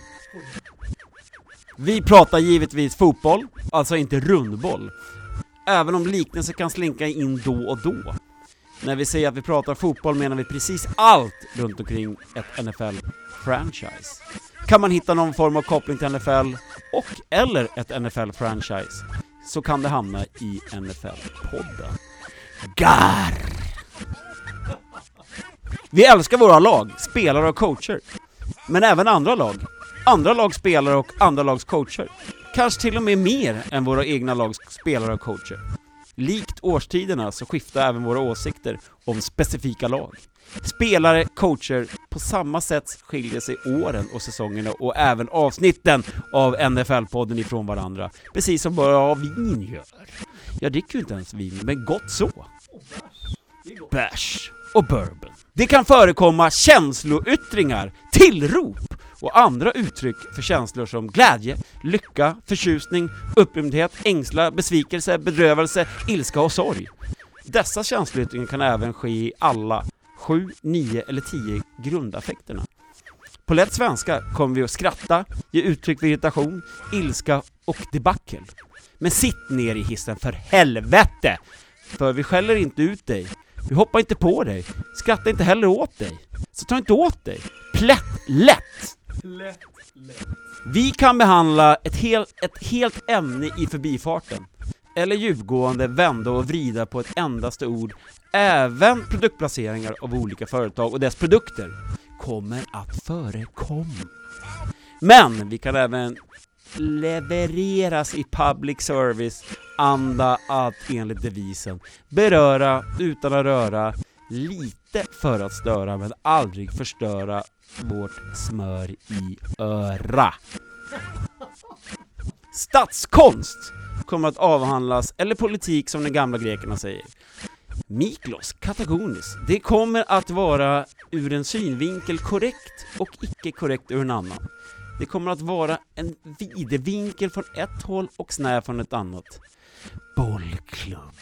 Vi pratar givetvis fotboll, alltså inte rundboll även om liknelser kan slinka in då och då. När vi säger att vi pratar fotboll menar vi precis allt runt omkring ett NFL-franchise. Kan man hitta någon form av koppling till NFL och eller ett NFL-franchise så kan det hamna i NFL-podden. Gar! Vi älskar våra lag, spelare och coacher. Men även andra lag. Andra lags spelare och andra lags coacher. Kanske till och med mer än våra egna lags spelare och coacher. Likt årstiderna så skiftar även våra åsikter om specifika lag. Spelare, coacher, på samma sätt skiljer sig åren och säsongerna och även avsnitten av NFL-podden ifrån varandra. Precis som bara vin gör. Jag dricker ju inte ens vin, men gott så. Bärs och bourbon. Det kan förekomma känsloyttringar, tillrop och andra uttryck för känslor som glädje, lycka, förtjusning, upprymdhet, ängslan, besvikelse, bedrövelse, ilska och sorg. Dessa känsloyttringar kan även ske i alla sju, nio eller tio grundaffekterna. På lätt svenska kommer vi att skratta, ge uttryck för irritation, ilska och debacle. Men sitt ner i hissen för helvete! För vi skäller inte ut dig, vi hoppar inte på dig, skrattar inte heller åt dig. Så ta inte åt dig. Plätt lätt! Lätt, lätt. Vi kan behandla ett, hel, ett helt ämne i förbifarten. Eller djupgående vända och vrida på ett endaste ord. Även produktplaceringar av olika företag och dess produkter kommer att förekomma. Men vi kan även levereras i public service anda att enligt devisen beröra utan att röra, lite för att störa men aldrig förstöra vårt smör i öra. Statskonst kommer att avhandlas, eller politik som de gamla grekerna säger. Miklos Katagonis, det kommer att vara ur en synvinkel korrekt och icke korrekt ur en annan. Det kommer att vara en videvinkel från ett håll och snäv från ett annat. Bollklubb.